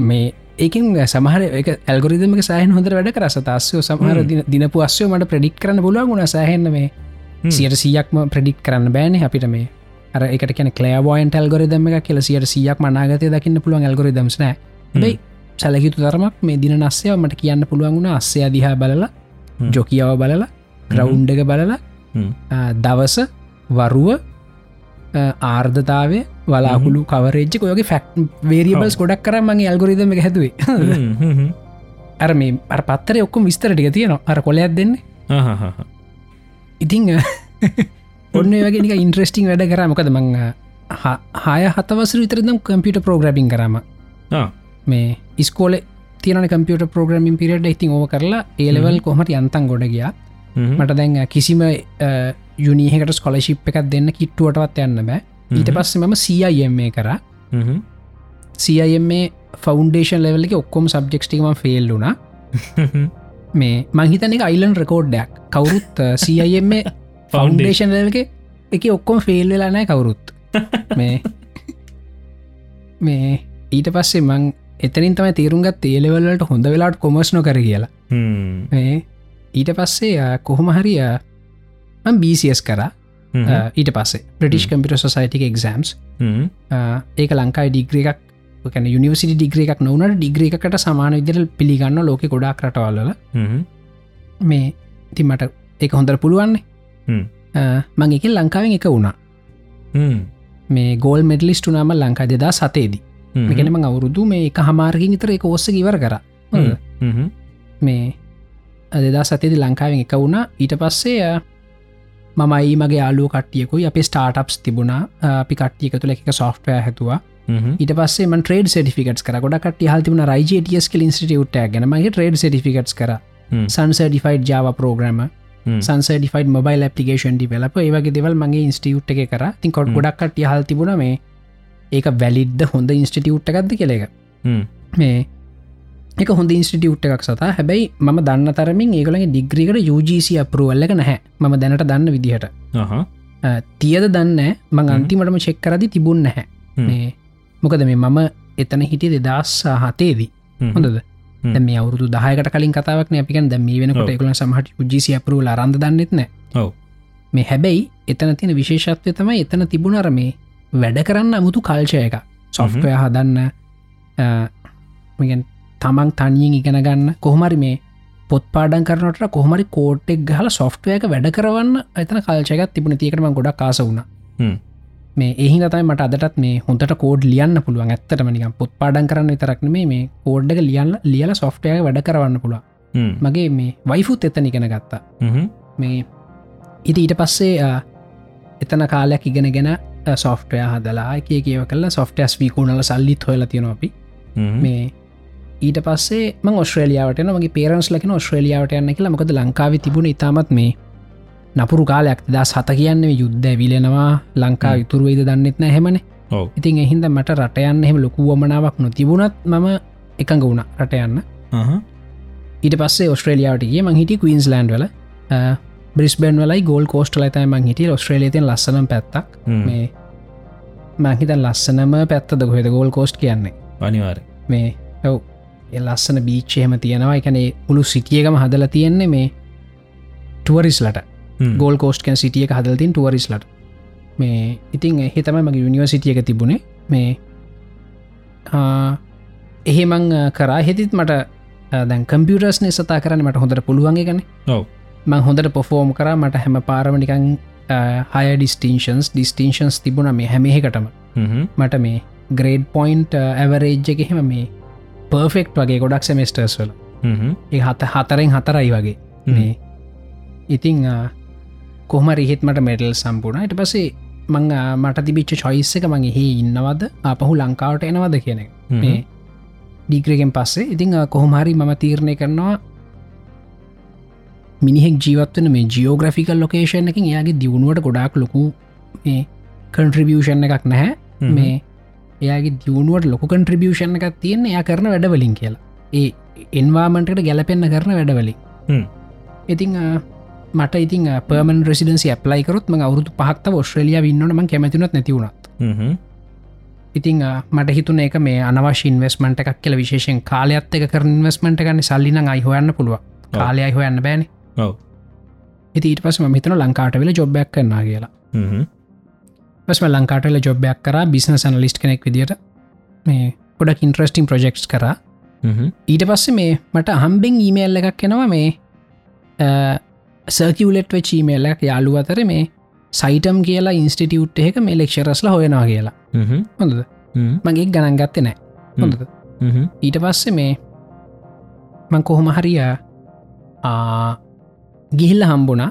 මේ ඒකින් සමහර එක ඇල්ගොරිදමක සහන් හොඳ වැඩ කර. සතස්සයෝ සමහර දින- දිනපු අස්සයෝ මට ප්‍රඩික් කරන්න පුළුවන් ගුණ සහන්න මේ. සියට සියක්ම ප්‍රඩික් කරන්න බෑන අපිට මේ. අර එකට කියන කලෑවෝයන් ඇල්ගොරිදම එක කියල සියට සියක් මනාගතය දකින්න පුළුවන් ඇල්ගොරිදම්ස් නෑ. බයි සැලකිතු තරමක් මේ දින නස්සය මට කියන්න පුළුවන් වුණ. අස්සය දිහා බලලා ජොකියාව බලලා ග්‍රවුන්් එක බලලා දවස වරුව ආර්ධතාවය වලාකුළු කවරේජ්ජ ඔයගේ ෆැක්් වේරියබල්ස් ගොඩක් කර මගේ ඇල්ගොරිදම. හ්ම්. අර මේ අර පත්තර ඔක්කොම විස්තරටික තියෙන අර කොලයක් දෙන්න. ඉතිං ඔන්න වගේ ඉන්ට්‍රස්ටිං වැඩ කර මොකද මං හය හතවසර විතරදම් කම්පියට ප්‍රෝග්‍රබින් කරම. මේ ඉස්කෝල තියන කම්පියට ප්‍රෝග්‍රමින් පිරිට ඉතින් ඕව කරලා ඒලවල් කොමට යන්තන් ගොඩ ගියා. මට දැන් කිසිම යුනිහකට ස්කොලශිප් එකක් දෙන්න කිට්ටුවටවත් යන්න බෑ. ඊට පස්ස මම සIM කර. සIM ෆෞන්ඩේෂන් ලෙවල එක ඔක්කොම සබ්ජෙක්ටිම ෆෙල් හ්ම්. මේ මංහිතන එක අයිලන් රකෝඩ්ඩයක් කවුරුත් සIM ෆෞන්ඩේෂන් ලක එක ඔක්කොම ෆෙල් වෙලා නෑ කවුරුත්. මේ මේ ඊට පස්සේ මං එතනින් තමයි තේරුම්ගත් තේලෙවල්ලට හොඳ වෙලාට කොමස් නොකර කියලා. ඊට පස්සේ කොහොම හරිය බීසිස් කර. ඊට පස්සේ ප්‍රටිෂ් කම්පිට සොසයිටික එක්සම්ස් හ්ම්. ඒක ලංකායි ඩිග්‍ර එකක් කැන යනිවසිට ඩිග්‍ර එකක් නොවනට ඩිග්‍ර එකට සමාන විදිරල් පිළිගන්න ලෝක ගොඩක් රටවල්ල හ්ම්. මේ ති මට එක හොඳර පුළුවන්නේ. මං එක ලංකාවෙන් එක වුණා. මේ ගෝල් මෙඩලිස්ටු නම ලංකා දෙදා සතේදී. මෙගෙනම අවුරුදු මේ එක හමාර්ගින් ඉතර එක ඔස්ස ඉවර කර. මේ අදදා සතේදි ලංකාවෙන් එක වුණා ඊට පස්සේ මමයි මගේ යාලු කටියකුයි අප ස්ටාටප්ස් තිබුණා. අපි කට්ටියක තුළ එක සොෆ්ටය හැතුවා. ඊට පස්සේ ට්‍රේඩ් සටිෆිකටස් කර. ගොඩක් හල්තිබන රයිජටස් කල ඉන්ස්ටියුට ගැනමගේ ට්‍රේඩ් සටිෆිකටස් කර. හ්ම්. සන්සඩිෆයිඩ් ජාව ප්‍රෝග්‍රම හ්ම්. Sun certified mobile application developer ඒවගේ දෙවල් මගේ ඉන්ස්ටියුට් එක කර. තින් කොට ගොඩක් හල් තිබුණ මේ ඒක වැලිඩ්ද හොඳ ඉන්ස්ටිටියුට් එකක්ද කෙළෙක. මේ එක හොඳ ඉන්ස්ටිටියුට් එකක් සතා. හැබැයි ම දන්න තරමින් ඒගලගේ ඩිග්‍රිකට UGC අපරුවල්ලක නැහැ. ම දැනට දන්න විදිහට. තියද දන්න මං අන්තිමටම චෙක් කරදි තිබුන් නැහැ. මේ මොකද මේ මම එතන හිටිය දෙදස් හතේදී. හොඳද? මේ අවුරුදු දහයකට කලින් කතාවක් අපිකන් දැ මේ වෙනකොට. එකල සමහට UGC අපරුවල අරන්ද දන්නෙත්න. මේ හැබැයි එතන තියෙන විශේෂත්වය තමයි එතන තිබුණර මේ වැඩ කරන්න අමුතු කල්චය එක සොෆ්ටය හදන්න තමන් තනියෙන් ඉගෙන ගන්න කොහොමරි මේ පොත් පාඩන් කරනට කොහමරි කෝට්ටෙක් ගහල සොෆ්ටයක වැඩ කරවන්න එතන කල්චයකත් තිබුණ තියකටම ගොඩක් කාස වුණ. මේ එහි තයි මට අදටත් මේ හොඳට කෝඩ් ලියන්න පුළුවන් ඇත්තටම නිකම් පොත් පාඩන් කරන්න විතරක්න මේ කෝඩ්ඩක ලියන්න ලියල සොෆ්ටය වැඩ කරවන්න හ්ම්. මගේ මේ වයිෆුත් එතන ඉගෙන ගත්තා. මේ ඉති ඊට පස්සේ එතන කාලයක් ඉගෙන ගෙන සොෆ්ටය හදලා කිය කියව කල සොෆ්ටස් වීකුණල සල්ලිත් හොල තියෙන අපි. මේ ඊට පස්සේ ම ඔස්ට්‍රේලියාවට මගේ පේරන්ස් ලකන ඔස්ට්‍රේලියාවට යන්න කියලා. මොකද ලංකාව තිබුණ ඉතාමත් මේ නපුරු කාලයක්. දා සත කියන්න යුද්ධ විලෙනවා ලංකා ඉතුරුවයිද දන්නෙත් නැහෙමන ඔව්. ඉතින් එහින්ද මට රටයන්න එහෙම ලොකුවමනාවක් නොතිබුණත් මම එකඟ වුණ රට යන්න. ආහා. ඊට පස්සේ ඔස්ට්‍රේලියාවට ගිය. මං හිටි කවීන්ස් ලන්ඩ් වල බ්‍රිස්බන් වලයි ගෝල් කෝස්ටල තයි මං හිටිය. ඔස්ට්‍රේලියතින් ලස්සනම් පැත්තක්. මේ මංහිත ලස්සනම පැත්තද කොහෙද ගෝල් කෝස්ට් කියන්නේ? අනිවාර මේ ඔව්. ඒ ලස්සන බීච්චහෙම තියෙනවා. එකනේ මුළු සිටියකම හදල තියෙන්නේ මේ ටුවරිස්ලට ගෝල් කෝස්ට්කන් සිටිය එක හදලතින් ටුවරිස්ලට මේ ඉතින් එහි තමයි මගේ යුනිවර්සිටිය එක තිබුණේ. මේ එහෙ මං කරා. හෙතිත් මට දැන් කම්පියටර්ස්න සතා කරන්න. මට හොඳට පුළුවන්ගේ ගන ඔව. මං හොඳට පොෆෝම් කර. මට හැම පාරමනිකං හය ඩිස්ටේන්ෂන්ස් ඩිස්ටේන්ෂන්ස් තිබුණ මේ හැමහෙකටම මට මේ ග්‍රේඩ් පොයින්ට් ඇවරේජ්ජ එහෙම මේ පර්ෆෙක්් වගේ ගොඩක් සෙමස්ටර්ස් වල. ඒ හත හතරෙන් හතරයි වගේ. මේ ඉතිං කොහම රිහෙත්මට මෙටල් සම්පූර්ණ ට පසේ මං මට තිබිච්ච චොයිස්ස එක මගේ හි ඉන්නවද? අපහු ලංකාවට එනවද කියන මේ ඩිග්‍රගෙන් පස්සේ. ඉතිං කොහොමහරි මම තීරණය කරනවා මිනිහෙක් ජීවත්වන මේ ජියෝග්‍රෆිකල් ලොකේෂන් එකින් එයාගේ දියුණුවට ගොඩාක් ලොකු මේ කන්ට්‍රිබියෂන් එකක් නැහැ. මේ එයාගේ දියුණුවට ලොක කන්ට්‍රිබියෂන් එකක් තියෙන එයා කරන වැඩවලින් කියලා. ඒ එන්වාමන්ටට ගැලපෙන්න්න කරන වැඩවලින්. ඉතිං මට ඉතින් පර්මන් රෙසිඩන්සි ඇප්ලයිකරොත් ම අවුරුදු පහක්ත ඔස්ට්‍රලිය ඉන්නට ම කැමතිනත් නැතිවුණත් ඉතිං මට හිතුන එක මේ අනවශ ඉන්වස්මට එකක් කියල විශේෂෙන් කාලයත් එක කර ඉන්වස්මට ගන්න සල්ලින අයිහොයන්න පුළුව කාලය අයිහොයන්න බෑන. ඉතිට පස මිතන ලංකාට වෙල ජොබ්බයක් කරන්නා කියලා පස්ම ලංකාටල ජොබ්බයක් කර බිස්නස නලිස්් කෙනෙක් විදිට මේ ගොඩක් ඉන්ට්‍රස්ටිං ප්‍රජෙක්ස් කර. ඊට පස්සේ මේ මට හම්බෙන් ඊමේල්ල එකක් කෙනවා මේ සර්කිවලෙට් චීමේල්ල යාලු අතර මේ සයිටම් කියලා ඉන්ස්ටිටියුට් එක මේ ලෙක්ෂරස්ල හොයනවා කියලා. හොඳද? මගේ ගණන් ගත්ත නෑ හොඳද? ඊට පස්සේ මේ මං කොහොම හරියා ගිහිල්ල හම්බුණ.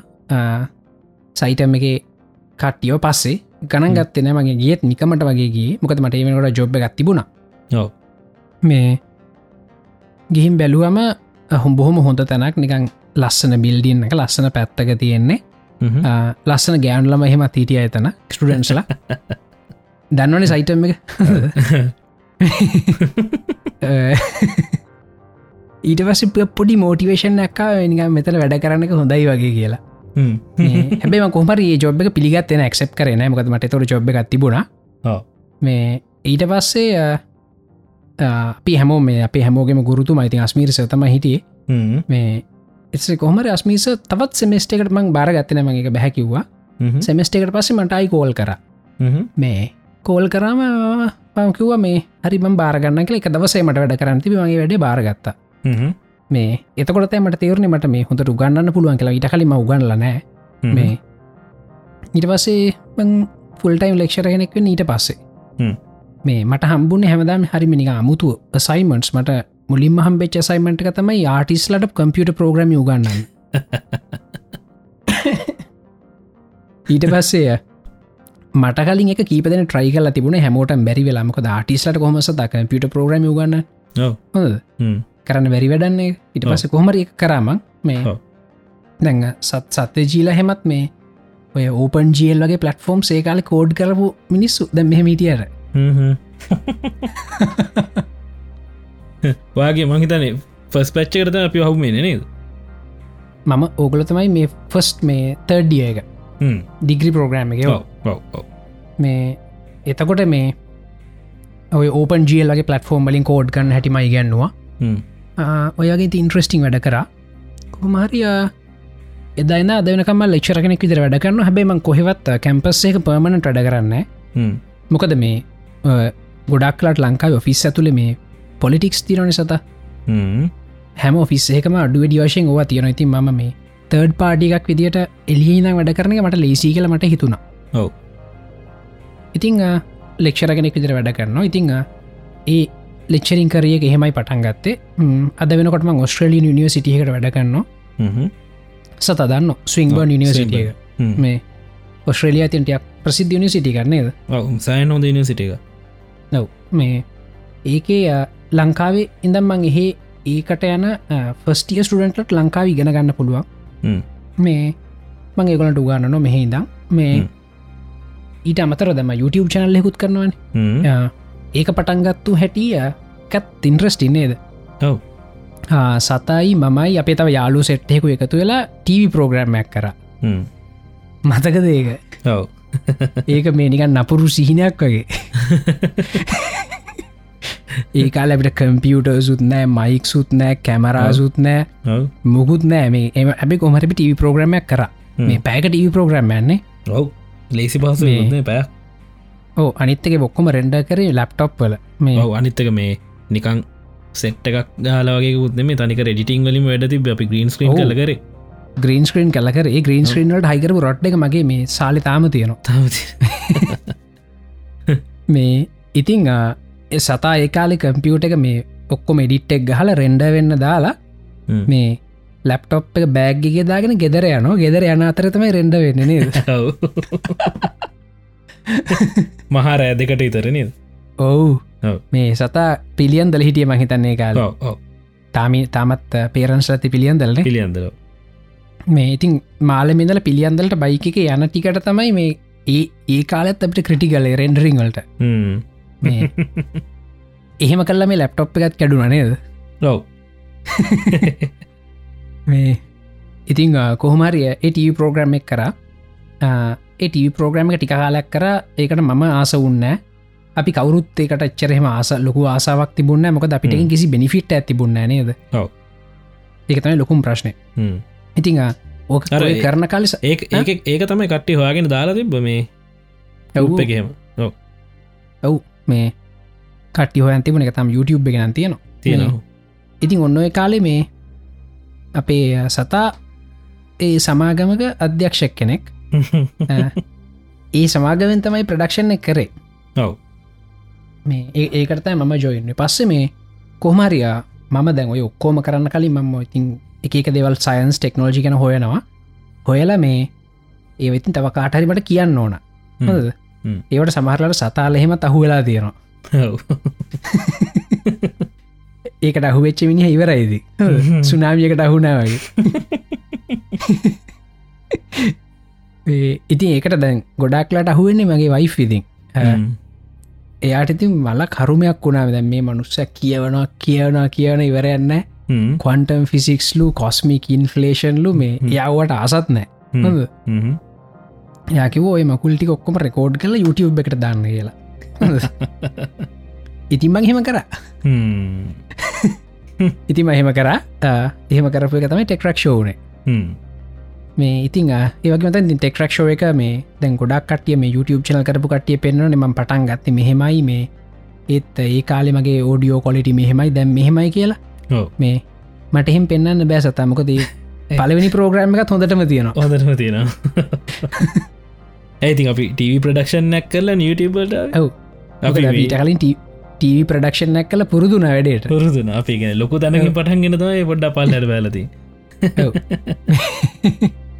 සයිටම් එක කට්ටියෝ පස්සේ ගණන් ගත්තන මගේ ගියත් නිකමට වගේගේ මොකද මට ඒමකට ජොබ් එකක් තිබුණ. මේ ගිහිම් බැලුවම හුම් බොහොම හොඳ තැනක්. නිකං ලස්සන බිල්ඩින්න එක ලස්සන පැත්තක තියෙන්නේ. ලස්සන ගෑන්ලම එහෙම හිටිය ඇතන ස්ටඩන්ස්ල දන්නවන සයිටම් එක? ඊට පස්ස පොඩි මෝටිවේෂන් ඇක්කා නික මෙතල වැඩ කරන්න එක හොඳයි වගේ කියලා හැබේ කොමර ඒ ජොබ් එක පිළිගත්වෙන ක්සප් කරන මකද මට තොර ජොබ් එකක් තිබුණ. මේ ඊට පස්සේ අපි හැමෝ මේ අප හැමෝගේම ගුරුතු මයිති අස්මීර සතම හිටියේ. මේ එ කොහමර අස්මිස තවත් සෙමස්ටේකට මං බාරගත්තන මගේ බැහැකිව්වා සෙමස්ටේකට පස්සේ මටයි කෝල් කර. මේ කෝල් කරම පංකිව්ව මේ හරි බාරගන්න එක දවසේ මට වැඩ කරන්න තිබ මගේ වැඩ බාරගත්තා මේ එතකොට මට තේරණ මට මේ හොඳට උගන්නන්න පුළුවන් කියලා. ඉට කලිම උගන්නල නෑ මේ ඊට පස්සේ ෆුල්ටයිම් ලෙක්ෂර කෙනෙක්ව ඊට පස්සේ. මේ මට හම්බුණ හැමදාම හරිමිනික අමුතු සයිමන්ස් මට මුලින්ම හම්බෙච් සයිමට තමයි ආටිස්ලට කම්පියට ප්‍රෝග්‍රම උගන්නන්න ඊට පස්සේ මට කලින් එක කීපදන ට්‍රයිකල තිබුණ හැමෝට බැරි වෙලාමක ආටිස්ලට කොමස කම්පියට ප්‍රෝග්‍රම ගන්න කරන්න බැරි වැඩන්නේ. ඉට පස කොහමර එක කරාම මේ දැඟ සත් සත්‍ය ජීල හෙමත් මේ ඔය ඕපන් ජියල් වගේ පලටෆෝම් සේකාල කෝඩ් කරපු මිනිස්සු. දැ මෙහමිටියර වාගේ මහිතන ෆස් පච්ච කරත අපි හවුමේ නේද? මම ඕගල තමයි මේ ෆස්ට් මේ තර්ඩිය එක. ඩිග්‍රි ප්‍රෝග්‍රෑම් එක මේ එතකොට මේ ඔය ඕපන් ජියල්ගේ පලටෆෝම් බලින් කෝඩ් කන්න හැටිමයි ගැන්නවා ඔයගේ ඉන්ට්‍රස්ටිං වැඩ කරා. කොමහරිය එදයින අදනකම ලෙක්ෂරකනෙක් විදිර වැඩ කරන්න හැබේම කොහෙවත් කැම්පස් එක පර්මණට වැඩ කරන්න මොකද මේ ගොඩක්ලට ලංකාව ඔෆිස් ඇතුළ මේ පොලිටික්ස් තිරණ සත. හැම. ඔෆිස් ඒකම අඩුව ඩියවශයෙන් ඕවා තියෙන ඉතින් ම මේ තර්ඩ් පාඩියක් විදිට එලියන වැඩ කරන මට ලේසි කල මට හිතුණ. ඔව. ඉතිං ලෙක්ෂරගෙනෙක් විදිර වැඩ කරනවා. ඉතිං ඒ ලෙක්ෂරින් කරය එහෙමයි පටන් ගත්තේ. අද වෙනකොටම ඔස්ට්‍රලිය නිවසිටියකට වැඩ කරනවා. සත දන්න ස්විංබර්න් නිවසිටිය මේ ඔස්ට්‍රලිය තින්ටයක් ප්‍රසිද්ධ නිසිටි කරන්නේද සයනෝ දන සිට එක. නව් මේ ඒකේ ලංකාවේ ඉඳම් මං එහෙ ඒකට යන ෆස්ටිය ස්ටඩන්ටට ලංකාව ඉගෙන ගන්න පුළුවන්. මේ මං ඒගොලට උගන්නන මෙහෙහිදම් මේ ඊට අමතර දම YouTube චනල් හෙකුත් කරනවන ඒක පටන්ගත්තු හැටිය කත් ඉන්ට්‍රස්ටින්නේද ඔව. සතයි මමයි අපේ තව යාලු සෙට්හෙකු එකතු වෙලා TV ප්‍රෝග්‍රම්මයක් කර. මතකද ඒක? ඔව. ඒක මේ නිකන් නපුරු සිහිනයක් වගේ. ඒකාල අපට කම්පියුට සුත් නෑ මයික් සුත් නෑ කැමරා සුත් නෑ මුකුත් නෑ. මේ එම ඇබි කොමරපි ටව ප්‍රෝග්‍රමයක් කර. මේ පැක ටව ප්‍රෝග්‍රම් න්නේ ඔව. ලේසි පහසු මේ- පැ ඕ අනිත්තක බොක්කොම රෙන්ඩ කරේ ලැප්ටොප් වල. මේ අනිත්තක මේ නිකං සෙට් එකක් ගාලවගේ උත්ම තනික රෙඩිටිං වලින් වැඩ තිබ අපි ග්‍රීන් ස්ක්‍රීන්. කල කර. ග්‍රීන් ස්ක්‍රීන් කලකර ග්‍රීන් ස්ක්‍රීන්වලට හයිකරපු රොට් එක මගේ මේ සාලි තාම තියෙනවා. මේ ඉතිං සතා ඒකාලි කම්පියුට එක මේ ඔක්කොම එඩිට්ටෙක් ගහල රෙන්ඩ වෙන්න දාලා මේ ලැප්ටොප් එක බෑග්ගිගේ දාගෙන ගෙදර යනවා. ගෙදර යන අතරතමයි රෙන්ඩ වෙන්න නේද මහා රෑ දෙකට ඉතරනද ඔවු. මේ සතා පිළියන් දල හිටිය මහිතන්නේ කාල. තාමි තාමත් පේරන්ස් ඇති පිළියන් දලන පිළියන්දර මේ ඉතින් මාලමිදල පිළියන්දලට බයික එක යන ටිකට තමයි මේ ඒ ඒ කාලත් අපට ක්‍රටිකල රෙන්ඩරිංවලට මේ එහෙම කල්ල මේ ලැප්ටොප් එකත් කැඩුන නේද? ලව් මේ ඉතිං කොහමරිය ඒ පෝග්‍රම් එක් කර ඒ පෝග්‍රම එක ටික කාලයක් කර ඒකට මම ආස උන්න අපි කවරුත් ඒකට එච්චරෙම ආස ලොකු ආසාවක් තිබුන්න මොක අපිට හ්ම්. කිසි බෙනිෆිට් ඇතිබුන්න නේද. ඒකතම ලොකුම් ප්‍රශ්නය ඉතිං ඕක කරන කාලෙස ඒ ඒක තමයි කට්ටි හොයාගෙන දාලා තිබ මේ. එකහෙම ඔව්. මේ කටි හොයන් තිබුණ එක තම් YouTube එකෙන තියෙනවා. තියෙනවා. ඉතින් ඔන්න ඔය කාලෙ මේ අපේ සතා ඒ සමාගමක අධ්‍යක්ෂක් කෙනෙක් ඒ සමාගමෙන් තමයි ප්‍රඩක්ෂණ කරේ ඔව් මේ ඒ- ඒකටතයි මම ජොයින්න පස්සේ මේ කොහමරියා මම දැන් ඔය ඔක්කෝම කරන්න කලින් මම ඉතින් එක දෙවල් සයින්ස් ටෙක්නෝජි කන හොයනවා හොයලා මේ ඒ ඉතින් තව කාටහරිමට කියන්න ඕන? හ්ම්. ඒවට සමහරලට සතාල එහෙම අහුවෙලා තියෙනවා ඔව්. ඒකට අහුවෙච්ච මිනි ඉවරයිද සුනාමියකට අහුනාවගේ ඉතින් ඒකට දැන් ගොඩක්ලට අහුවෙන්නේ මගේ වයිෆ් හ්ම්. එයාට ඉතින් මල කරුමයක් වුණා දැන් මේ මනුස්ස කියවනවා කියවන ඉවරයන්න හ්ම්. කොන්ටම් ෆිසික්ස්ලු කොස්මික් ඉන්ෆලේෂන්ලු මේ. යවට අසත් නෑ. හොඳ. යකිව ඔය මකුල්ටි ඔක්කොම රෙකෝඩ් කල YouTube එකට දාන්න කියලා? ඉතින් මං හෙම කර. ඉතින් මහෙම කර එහෙම කරපු තමයි ටෙක්රක්ෂෝනේ හ්ම්. මේ ඉතින් ඒවගේ ටෙක්රක්ෂෝ එක මේ දැන් ගොඩක් කටිය මේ YouTube චනල් කරපු කටිය පෙන්වන ම පටන් ගත්ත මෙහෙමයි මේ. ඒත් ඒ කාලෙ මගේ ඕඩියෝ කොලිටි මෙහෙමයි දැම් මෙහෙමයි කියලා. මේ මට එහෙම පෙන්න්න බෑ සතමකොද පලවෙනි ප්‍රෝග්‍රම් එක හොඳටම තියෙනවා. හොදරම තියෙනවා. ඇයිතින් අපි ටව ප්‍රඩක්ෂන්යක් කරලා නියටබට ඊට කලින් ටව ප්‍රඩක්ෂණයක් කල පුරුදුන වැඩේට. පුරුදුන. අපි ගෙන ලොකු තැනකින් පටන්ගෙන තමයි පොඩ්ඩ පල් ඇර වැලති ඔව්.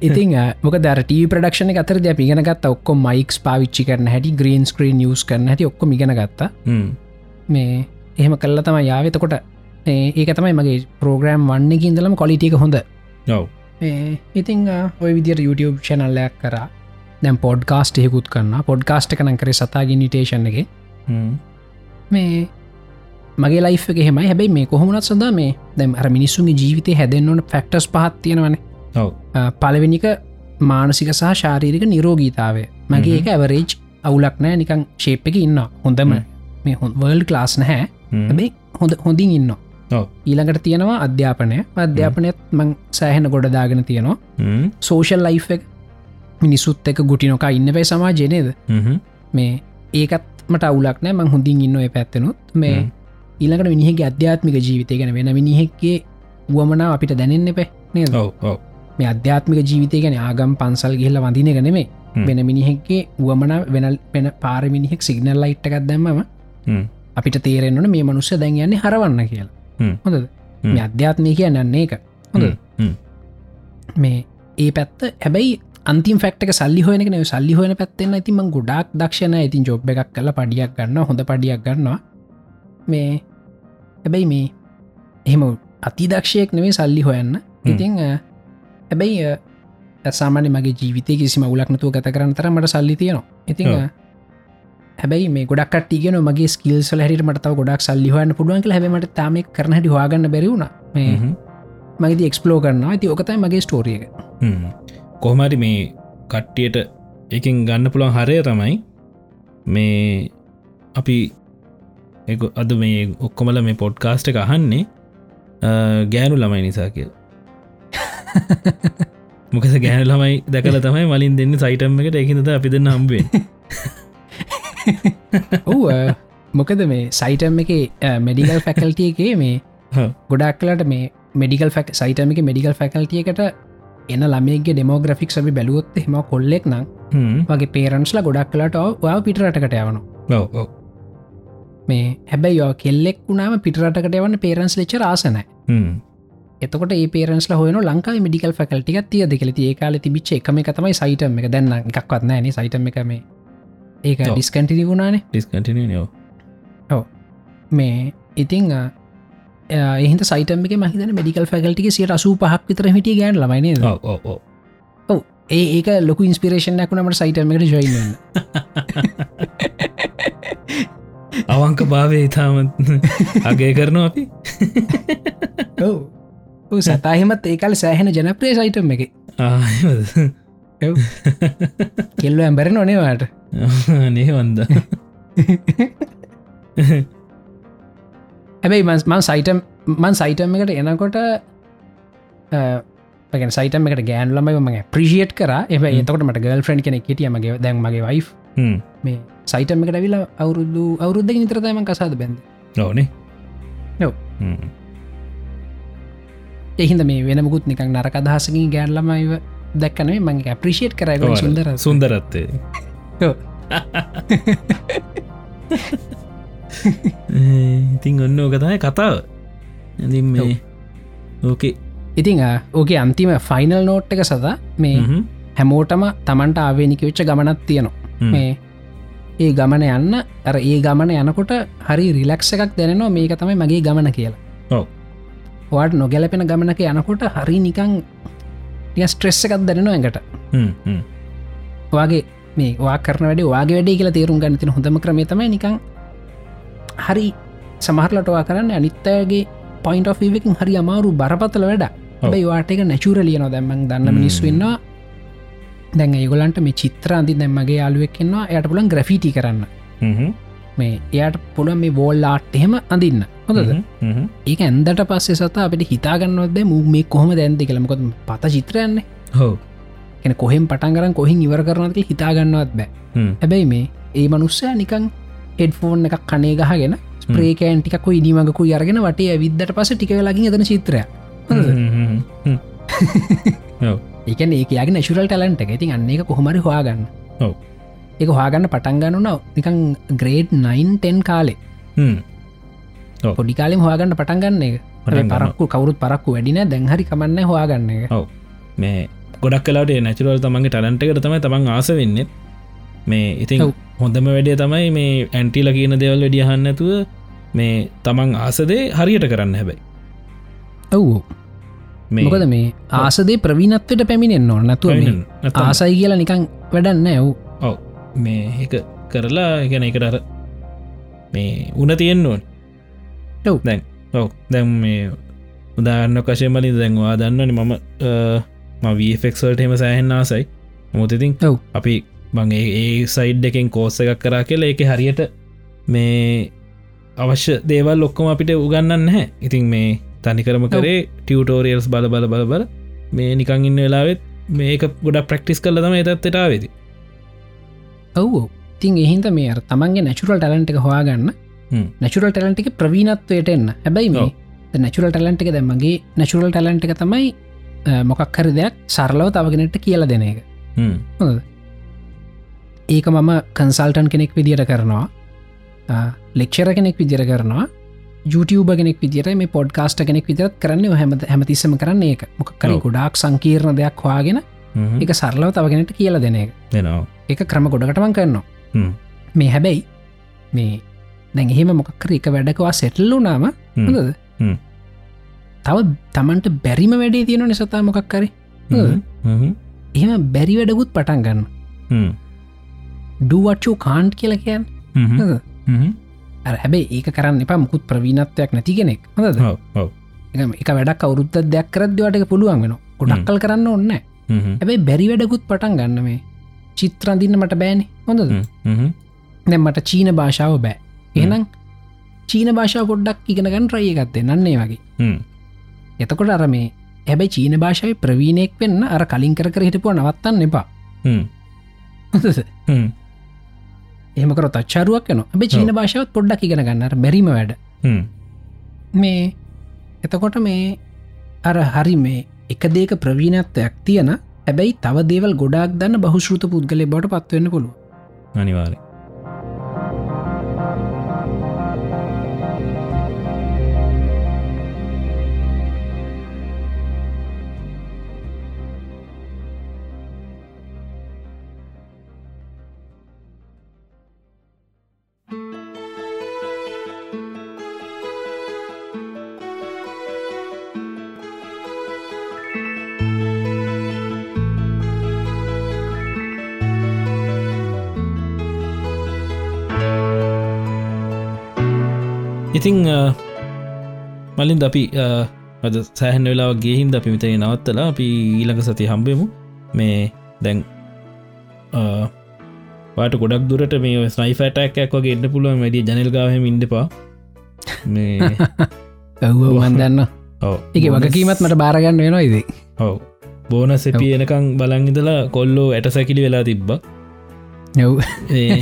ඉතින් මොක දර ටව ප්‍රඩක්ෂණ අතර ද පිගෙන ගත් ඔක්කො මයික්ස් පාවිච්චි කරන හැටි ග්‍රීන් ස්ක්‍රීන් යස් කරන හැටි ඔක්කො ඉගෙන ගත්තා. මේ එහෙම කල්ල තම යාවතකොට ඒක තමයි මගේ ප්‍රෝග්‍රම් වන්නකින් දලම කොලිටික හොඳ. ඉතිං ඔය විදිර YouTube චැනල්ලයක් කර. දැම් පොඩ්කාස්ට හෙකුත් කරන්න පොඩ්කාස්ට කනන් කර සතාගේ නිටේෂන් එක. මේ මගේ ලයිෆ් හෙමයි හැබැයි මේ කොහොමනත් සඳ මේ දැම් අර මිනිස්සුන්ගේ ජීවිතය හැදෙන්න්නවන ෆෙක්ටස් පහත් තියෙනවන පලවෙනික මානසික සහ ශාරීරික නිරෝගීතාවය. මගේ ඒක ඇවරේජ් අවුලක් නෑ නිකං ශේප් එක ඉන්න හොඳම. මේ හො වර්ල් ක්ලාස් නැහැ. හැබැයි හොඳ හොඳින් ඉන්න. ඊළඟට තියෙනවා අධ්‍යාපනය. අධ්‍යාපනයත් මං සෑහෙන ගොඩදාගෙන තියෙනවා. සෝෂල් ලයිෆ් එක. මිනිසුත් එක ගුටි නොකා ඉන්න පැයි සමාජනයද. මේ ඒකත් මට අවුලක් නෑ. මං හොඳින් ඉන්න පැත්තනුත්. මේ. ඊළඟට මිනිහගේ අධ්‍යාත්මික ජීවිතය ගැන වෙන. මිනිහෙක්ගේ වුවමනා අපිට දැනෙන්න එපේ නේද? ඔව් මේ අධ්‍යාත්මික ජීවිතය ගැන ආගම් පන්සල් ගිහිල වඳින ගනෙමේ. වෙන මිනිහෙක්ගේ වුවමන වෙනල් වෙන පාරමිනිහෙක් සිගනල් ලයිට්ටකක් දැම්මම හ්ම්. අපිට තේරෙන්න්නන මේ මනුස්ස දැන් යන්නේ හරවන්න කියලා. හොඳ. මේ අධ්‍යාත්මය කියන්නන්නේ එක හොඳ. මේ ඒ පැත්ත හැබැයි අන්තිම ෆක්ට සල්ලි හොයනක න සල්ලි හොයන පැත්තෙන්න ඇතිම ගොඩක් දක්ෂණ ඉතින් ජොබ් එකක් කල පඩියක් ගන්න හොඳ පඩියක් ගන්නවා. මේ හැබැයි මේ එහෙම අතිදක්ෂයක් නෙවේ සල්ලි හොයන්න. ඉතිං හැබැයි සාමාන්‍ය මගේ ජීවිතය කිසිම උලක්නතුව ගත කරන්න තර මට සල්ලි තියෙනවා. ඉතිං හැබැයි මේ ගොඩක් ටියන මගේ ස්කිල් හට මට ගොඩක් සල්ලි හොයන්න පුඩුවන් කළ හැමට තාම කරනට හවාගන්න බැරිවුණ මේ හ්ම්. මගේති එක්ස්පලෝ කරන්න ඇති ඕකතයි මගේ ස්ටෝරියක හ්ම්. කොහමරි මේ කට්ටියට එකින් ගන්න පුළුවන් හරය තමයි මේ අපි අද මේ ඔක්කොමල මේ පොඩ්කාස්ට එක අහන්නේ ගෑනු ළමයි නිසා කිය මොකද ගෑන ළමයි දැකල තමයි මලින් දෙන්න සයිටම් එකට. එකහිද අපි දෙන්න හම්බේ ඔව් මොකද මේ සයිටම් එක මෙඩිකල් ෆැකල්ටිය එකේ මේ ගොඩක් කලට මේ මෙඩිකල් ෆැක් සයිටම එක මෙඩිකල් ෆැකල්ටියකට එන ළමේගේ ඩෙමෝග්‍රෆික් සබි බැලුවොත් හෙම කොල්ලෙක් නම් වගේ පේරන්ස්ලා ගොඩක් කලට ඔයා පිටරටකට යවන මේ හැබැයි යෝ කෙල්ලෙක් වුණාම පිටරටකට යවන්න පේරන්ස් ලෙච ආසනෑ එතකොට ඒ පේරන්ස්ල හොන ලංකා මිඩිකල් ෆැකල්ටික තිය දෙකල ඒ කාල තිබිච්ච එකම එක තමයි සයිටම එක. දැන්න එකක්වත් නෑන සයිටම එක මේ. ඔව්. ඩිස්කටිනි වුණානේ. ඩිස්කටින යෝ මේ ඉතිං එහිත සයිටම එක මහිතන මෙඩිකල් ෆැකල්ටික සියට අසූ පහක් විතර හිටිය ගෑන් ලමයින ඔව ඒ ඒක ලොක ඉන්ස්පිරේෂන් ඇකුනමට සයිටම එකට ජොයින්න අවංක භාවය ඉතාමත් අගේ කරනවා අපි. ඔව සතාහෙමත් ඒකල් සෑහෙන ජනප්‍රේ සයිටම් එක. කෙල්ල ඇම්බර නොනේවාට නේවන්ද හැබැයි මන් සයිටම් මන් සයිටම් එකට එනකොට පගෙන සයිටම එකට ගෑන් ලමයි මගේ ප්‍රිෂියට් කර. එ එතකට මට ගල් ්‍රන්් කෙනෙ හිටියමගේ දැන් මගේ වයි් මේ සයිටම එකට විලා අවුරුදු අවුරුද්ධ නිතරතම කසාද බැඳ. ඕනේ ඔව්. එහිද මේ වෙනමුකුත් නිකක් නරක අදහසකින් ගෑන් ළමයිව දැක්කනේ මගේ ප්‍රිෂියට් කරයි සුන්දර සුන්දරත්තේ. ඉතින් ඔන්න ඕකතයි කතාව. ඇති මේ ඕකේ ඉතිං ඕගේ අන්තිම ෆයිනල් නෝට් එක සදා මේ හැමෝටම තමන්ට ආවේනික වෙච්ච ගමනත් තියෙනවා. මේ ඒ ගමන යන්න අර ඒ ගමන යනකොට හරි රිලක්ෂ එකක් දැනෙනවා. මේක තමයි මගේ ගමන කියලා ඔව්. වාට නොගැලපෙන ගමනක යනකොට හරි නිකං ස්ට්‍රෙස්ස එකක් දැනෙනවා ඇඟට. වගේ මේ වා කරන වැඩ වාගේ වැඩේ කියලා තේරුම් ගන්නතින හොඳම ක්‍රමේ තමයි නිකං හරි සමහරලටවා කරන්න අනිත්තයගේ පයින්ට ඔෆිවකින් හරි අමාරු බරපතල වැඩ බයි වාට එක නැචුරලියන දැම්මන් දන්න මිනිස් වෙන්නවා දැන් ඒගොලන්ට මේ චිත්‍ර අන්ති දැම්මගේ යාලුවක්ෙන්වා යට පුලන් ග්‍රෆිටි කරන්න. මේ එයට පුළුවන් මේ වෝල් ආට් එහෙම අඳන්න හොඳද? ඒක ඇන්දට පස්සේ සතා අපට හිතාගන්නවද මූ මේ කොහොම දැන්ති කළමකොත් පත චිත්‍රයන්නේ හෝ එන කොහෙම පටන්ගරන් කොහින් ඉවර කරනති හිතාගන්නවත් බෑ. හැබැයි මේ ඒ මනුස්සය නිකං හෙඩ්ෆෝන් එකක් කනේ ගහගෙන ස්ප්‍රේකෑන් ටිකක් ඉනිමගකු අරගෙන වටේ විද්දට පස ටික ලගින් දන චිත්‍රය ඒකන ඒක යාගේ නැශුරල් ටලන්ට එක. ඉතින් අන්නේ කොහොමරි හවාගන්න. ඒක හවාගන්න පටන්ගන්න න නිකං ග්‍රේඩ් 9ටෙන් කාලේ පොඩි කාලෙම හවාගන්න පටන්ගන්න එක. පරක්කු කවරුත් පරක්කු වැඩින දැන්හරි කමන්න හවාගන්න එක. මේ ගොඩක් කලාට නැචුරල් තමන්ගේ ටලන්ට එකට තමයි තමන් ආස වෙන්නෙත් මේ ඉතින්. හොඳම වැඩේ තමයි මේ ඇන්ටිල කියන දෙවල් වැඩියහන්නතුව මේ තමන් ආසදේ හරියට කරන්න හැබැයි. ඔව්. මොකද මේ ආසදේ ප්‍රවීණත්වට පැමිණෙන් ඕන්න නැතුව ආසයි කියලා නිකං වැඩන්න ඇව් ඔව්. මේ එක කරලා ගැන එකට අර මේ උන තියෙන් ඕන් ඔව්. දැන් ඔව. දැම් මේ උදාරන්න කශයමලින් දැන්වා දන්නන මම මවෆෙක්සල්ට හෙම සෑහෙන් ආසයි. මොතිතින් ඔව්. අපි බං ඒ සයිඩ් එකෙන් කෝස්ස එකක් කරා කියලා එක හරියට මේ අවශ්‍ය දේවල් ඔක්කොම අපිට උගන්නන්න හැ ඉතින් මේ තනිකරම කරේ ටියවටෝරියල්ස් බල බල බල බල. මේ නිකං ඉන්න වෙලාවෙත් මේක ගොඩ ප්‍රක්ටිස් කල තම එතත්තට වෙදි ඔව් තින් එහින්ද මේ තමන්ගේ නැචුරල් ටලන්ට එක හොයාගන්න නැචුරල් ටලන්ටික ප්‍රවීණත්වයට එන්න. හැබැයි මේ නැචුරල් ටලන්ට එක දැම්මගේ නැචුරල් ටලන්ට එක තමයි මොකක් හරි දෙයක් සරලව තවගෙනට කියල දෙන එක? ඒක මම කන්සල්ටන් කෙනෙක් විදිට කරනවා. ලෙක්ෂර කෙනෙක් විදිර කරනවා. YouTube කෙනෙක් විදිර මේ පොඩ්කාස්ට කෙනෙක් විදිරත් කරන්න. හැම හැමතිස්සම කරන්න මොකක්කර ඔව්. ගොඩක් සංකීර්ණ දෙයක් හවාගෙන. එක සරලව තවගෙනට කියල දෙන එක. එක ක්‍රම ගොඩකටමන් කරනවා. මේ හැබැයි මේ දැන් එහෙම මොකක්කර එක වැඩකවා සෙටල්ලු නාම හ්ම්. හොඳද. තව තමන්ට බැරිම වැඩේ තියෙන නිසතා මොකක්කර හ්ම්. හ්ම්. එහෙම බැරි වැඩකුත් පටන් ගන්න. හ්ම්. ඩුවච්චෝ කාන්ට් කියල කියන් හැබැයි ඒක කරන්න එපා. මුකුත් ප්‍රවීණත්වයක් නැති කෙනෙක්. හොද. එක වැඩක් අවුරුද්ධ දෙයක් කරදවට පුළුවන් වෙන ගොඩක්කල් කරන්න ඔන්න. හැබැයි බැරි වැඩකුත් පටන් ගන්න මේ. චිත්‍රන්දින්න මට බෑනි. හොඳද. දැම් මට චීන භාෂාව බෑ එහෙනම් චීන භාෂාව පොඩ්ඩක් ඉගෙනගන්න රය එකත්තේ නන්නේ වගේ. එතකොට අර මේ හැබැයි චීන භාෂාව ප්‍රවීණයෙක් වෙන්න අර කලින් කර කර හිටපුව නවත්තන්න එපා. හ්ම්. හ්ම්. එහමකර තච්චාරුවක් යන ඇබ චීන භාෂාවත් පොඩ්ඩක් ඉගෙන ගන්නර බැරිම වැඩ. මේ එතකොට මේ අර හරි මේ එක දේක ප්‍රවීණත්වයක් තියෙන හැබැයි තව දේවල් ගොඩක් දන්න බහුශෘත පුද්ගලය බට පත්වවෙන්න පුළුව අනිවාරය ඉතිං මලින් අපි අද සෑහන් වෙලා ගේහින්ද අපි මිතේ නවත්තලා අපි ඊළඟ සති හම්බෙමු. මේ දැන් පාට ගොඩක් දුරට මේ ස්නයිෆටක් වගේ එන්න පුළුවන් වැඩි ජනල්ගාවම ඉන්ඩපා මේ ඇව්ව වන්දන්න ඔව. එක වගකීමත් මට බාරගන්න වෙනවා ඉදේ ඔව. බෝන සෙපිය එනකං බලංගිදලා කොල්ලෝ ඇට සැකිලි වෙලා තිබ්බ. නැව්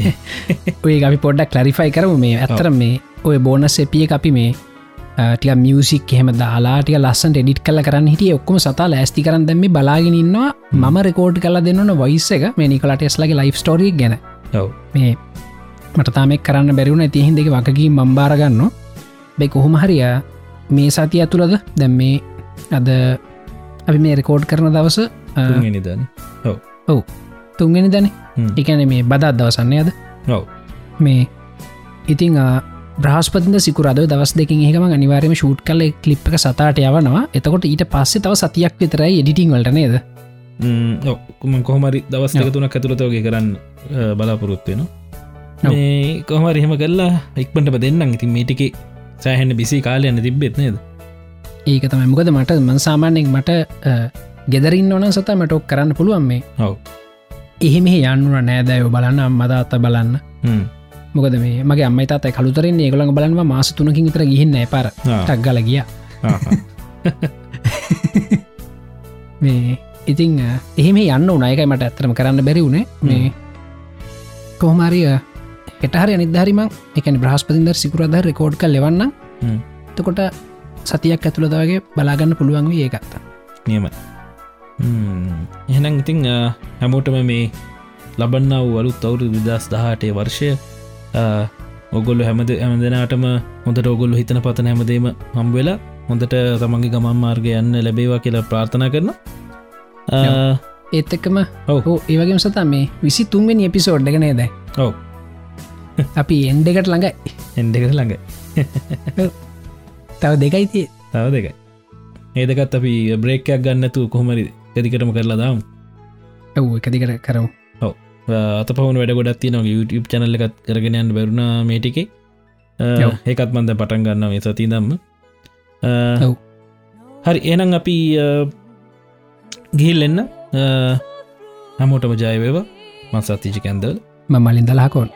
ඔය අපි පොඩ්ඩක් ලරිෆයි කරම. මේ ඇත්තර මේ ඔය බෝනස් එපිය අපි මේ ටික මියසික් එහෙම දාලාටික ලස්සන් එඩිට් කල කරන්න හිටිය. ඔක්කොම සතා ලෑස්ති කරන්න දැම බලාගෙනන්නවා මම රෙකෝඩ් කල දෙන්නන වයිස්ස එක මේ නිකලට එස්ලගේ ලයිෆ් ස්ටෝරිය ගැන. මේ මට තාමෙක් කරන්න බැරිවුණ ඇතිහින් දෙක වකකී මම්බාරගන්න බැ කොහොම හරිය මේ සතිය ඇතුළද දැම් මේ අද අපි මේ රෙකෝඩ් කරන දවස නිදන ඔව්. තුන්ගෙන දැන හ්ම්. එකන මේ බදත් දවසන්නේ අද. ඔව. මේ ඉතිං බ්‍රහස්පතිද සිකුරද දවස් දෙකින් ඒකම අනිවාරම ෂූට් කල කලිප් එක සතාට යවනවා. එතකොට ඊට පස්සේ තව සතියක් විතරයි එඩිටිං වලට නේද? ඔක්කුම කොහමරි දවස් දෙක තුනක් ඇතුළතවගේ කරන්න අ, බලාපොරොත්වෙන ඔව්. මේ කොහම රහෙම කල්ලා ඉක්පටම දෙන්නම්. ඉතින් මේටික සෑහන්න බිසි කාලයන්න තිබෙත් නේද? ඒක තමයි. මොකද මට මන් සාමාන්‍යෙන් මට ගෙදරින් ඕන සත මටක් කරන්න පුළුවන් මේ. ඔව. එහෙම යන්නුන නෑදෑයෝ බලන්න අම්මදාත්ත බලන්න. මොකද මේ මගේ අම්මයි තාතයි කළුතරෙන් ඒගොළඟ බලන්ව මාස තුනකින් විතර ගිහින්න පාර. ටක්ගල ගිය. මේ ඉතිං එහෙම යන්න උනායකයි මට ඇත්තරම කරන්න බැරි වුණේ මේ කොහොමරිය එටහර නිදහරිම එකන බ්‍රහස්පතින්දර සිකුරද රෙකෝඩ් කල් ලෙවන්න. තකොට සතියක් ඇතුළදවගේ බලාගන්න පුළුවන් වේ ඒකත්ත නියමයි. එහෙනම් ඉතිං හැමෝටම මේ ලබන්න වූ අලුත් අවුරු විදස් දහටේ වර්ෂය ඔගොල්ල හැමද ඇමදනාටම හොඳට ඔගොල්ල හිතන පතන හැමදේම හම්වෙලා හොඳට තමන්ගේ ගමන් මාර්ගය යන්න ලැබේවා කියලා ප්‍රාර්ථනා කරන ඒත් එක්කම ඔව්. හෝ ඒවගේම සතා මේ විසි තුන්වෙනි එපිසෝඩ් එක නේද? ඔව. අපි එන්ඩෙකට ළඟයි එන්ඩෙකට ළඟ. තව දෙකයි තිය. තව දෙකයි. ඒදකත් අපි බ්‍රේක්කයක් ගන්නතු කොහොමරි කදිකටම කරලා දාම්. ඇව් එකදිකට කරමු අත පහුණ වැඩ ගොඩත් තින YouTube චනල්ල එකත් කරගෙනයන්න බැරුණ මේටිකේ. ඒකත් මන්ද පටන් ගන්න මේ සති දම්ම. හරි එනම් අපි ගිහිල් එන්න. හැමෝටම ජයවේව මසත්තිචි කැන්දල්. මමලින් දලාකෝන්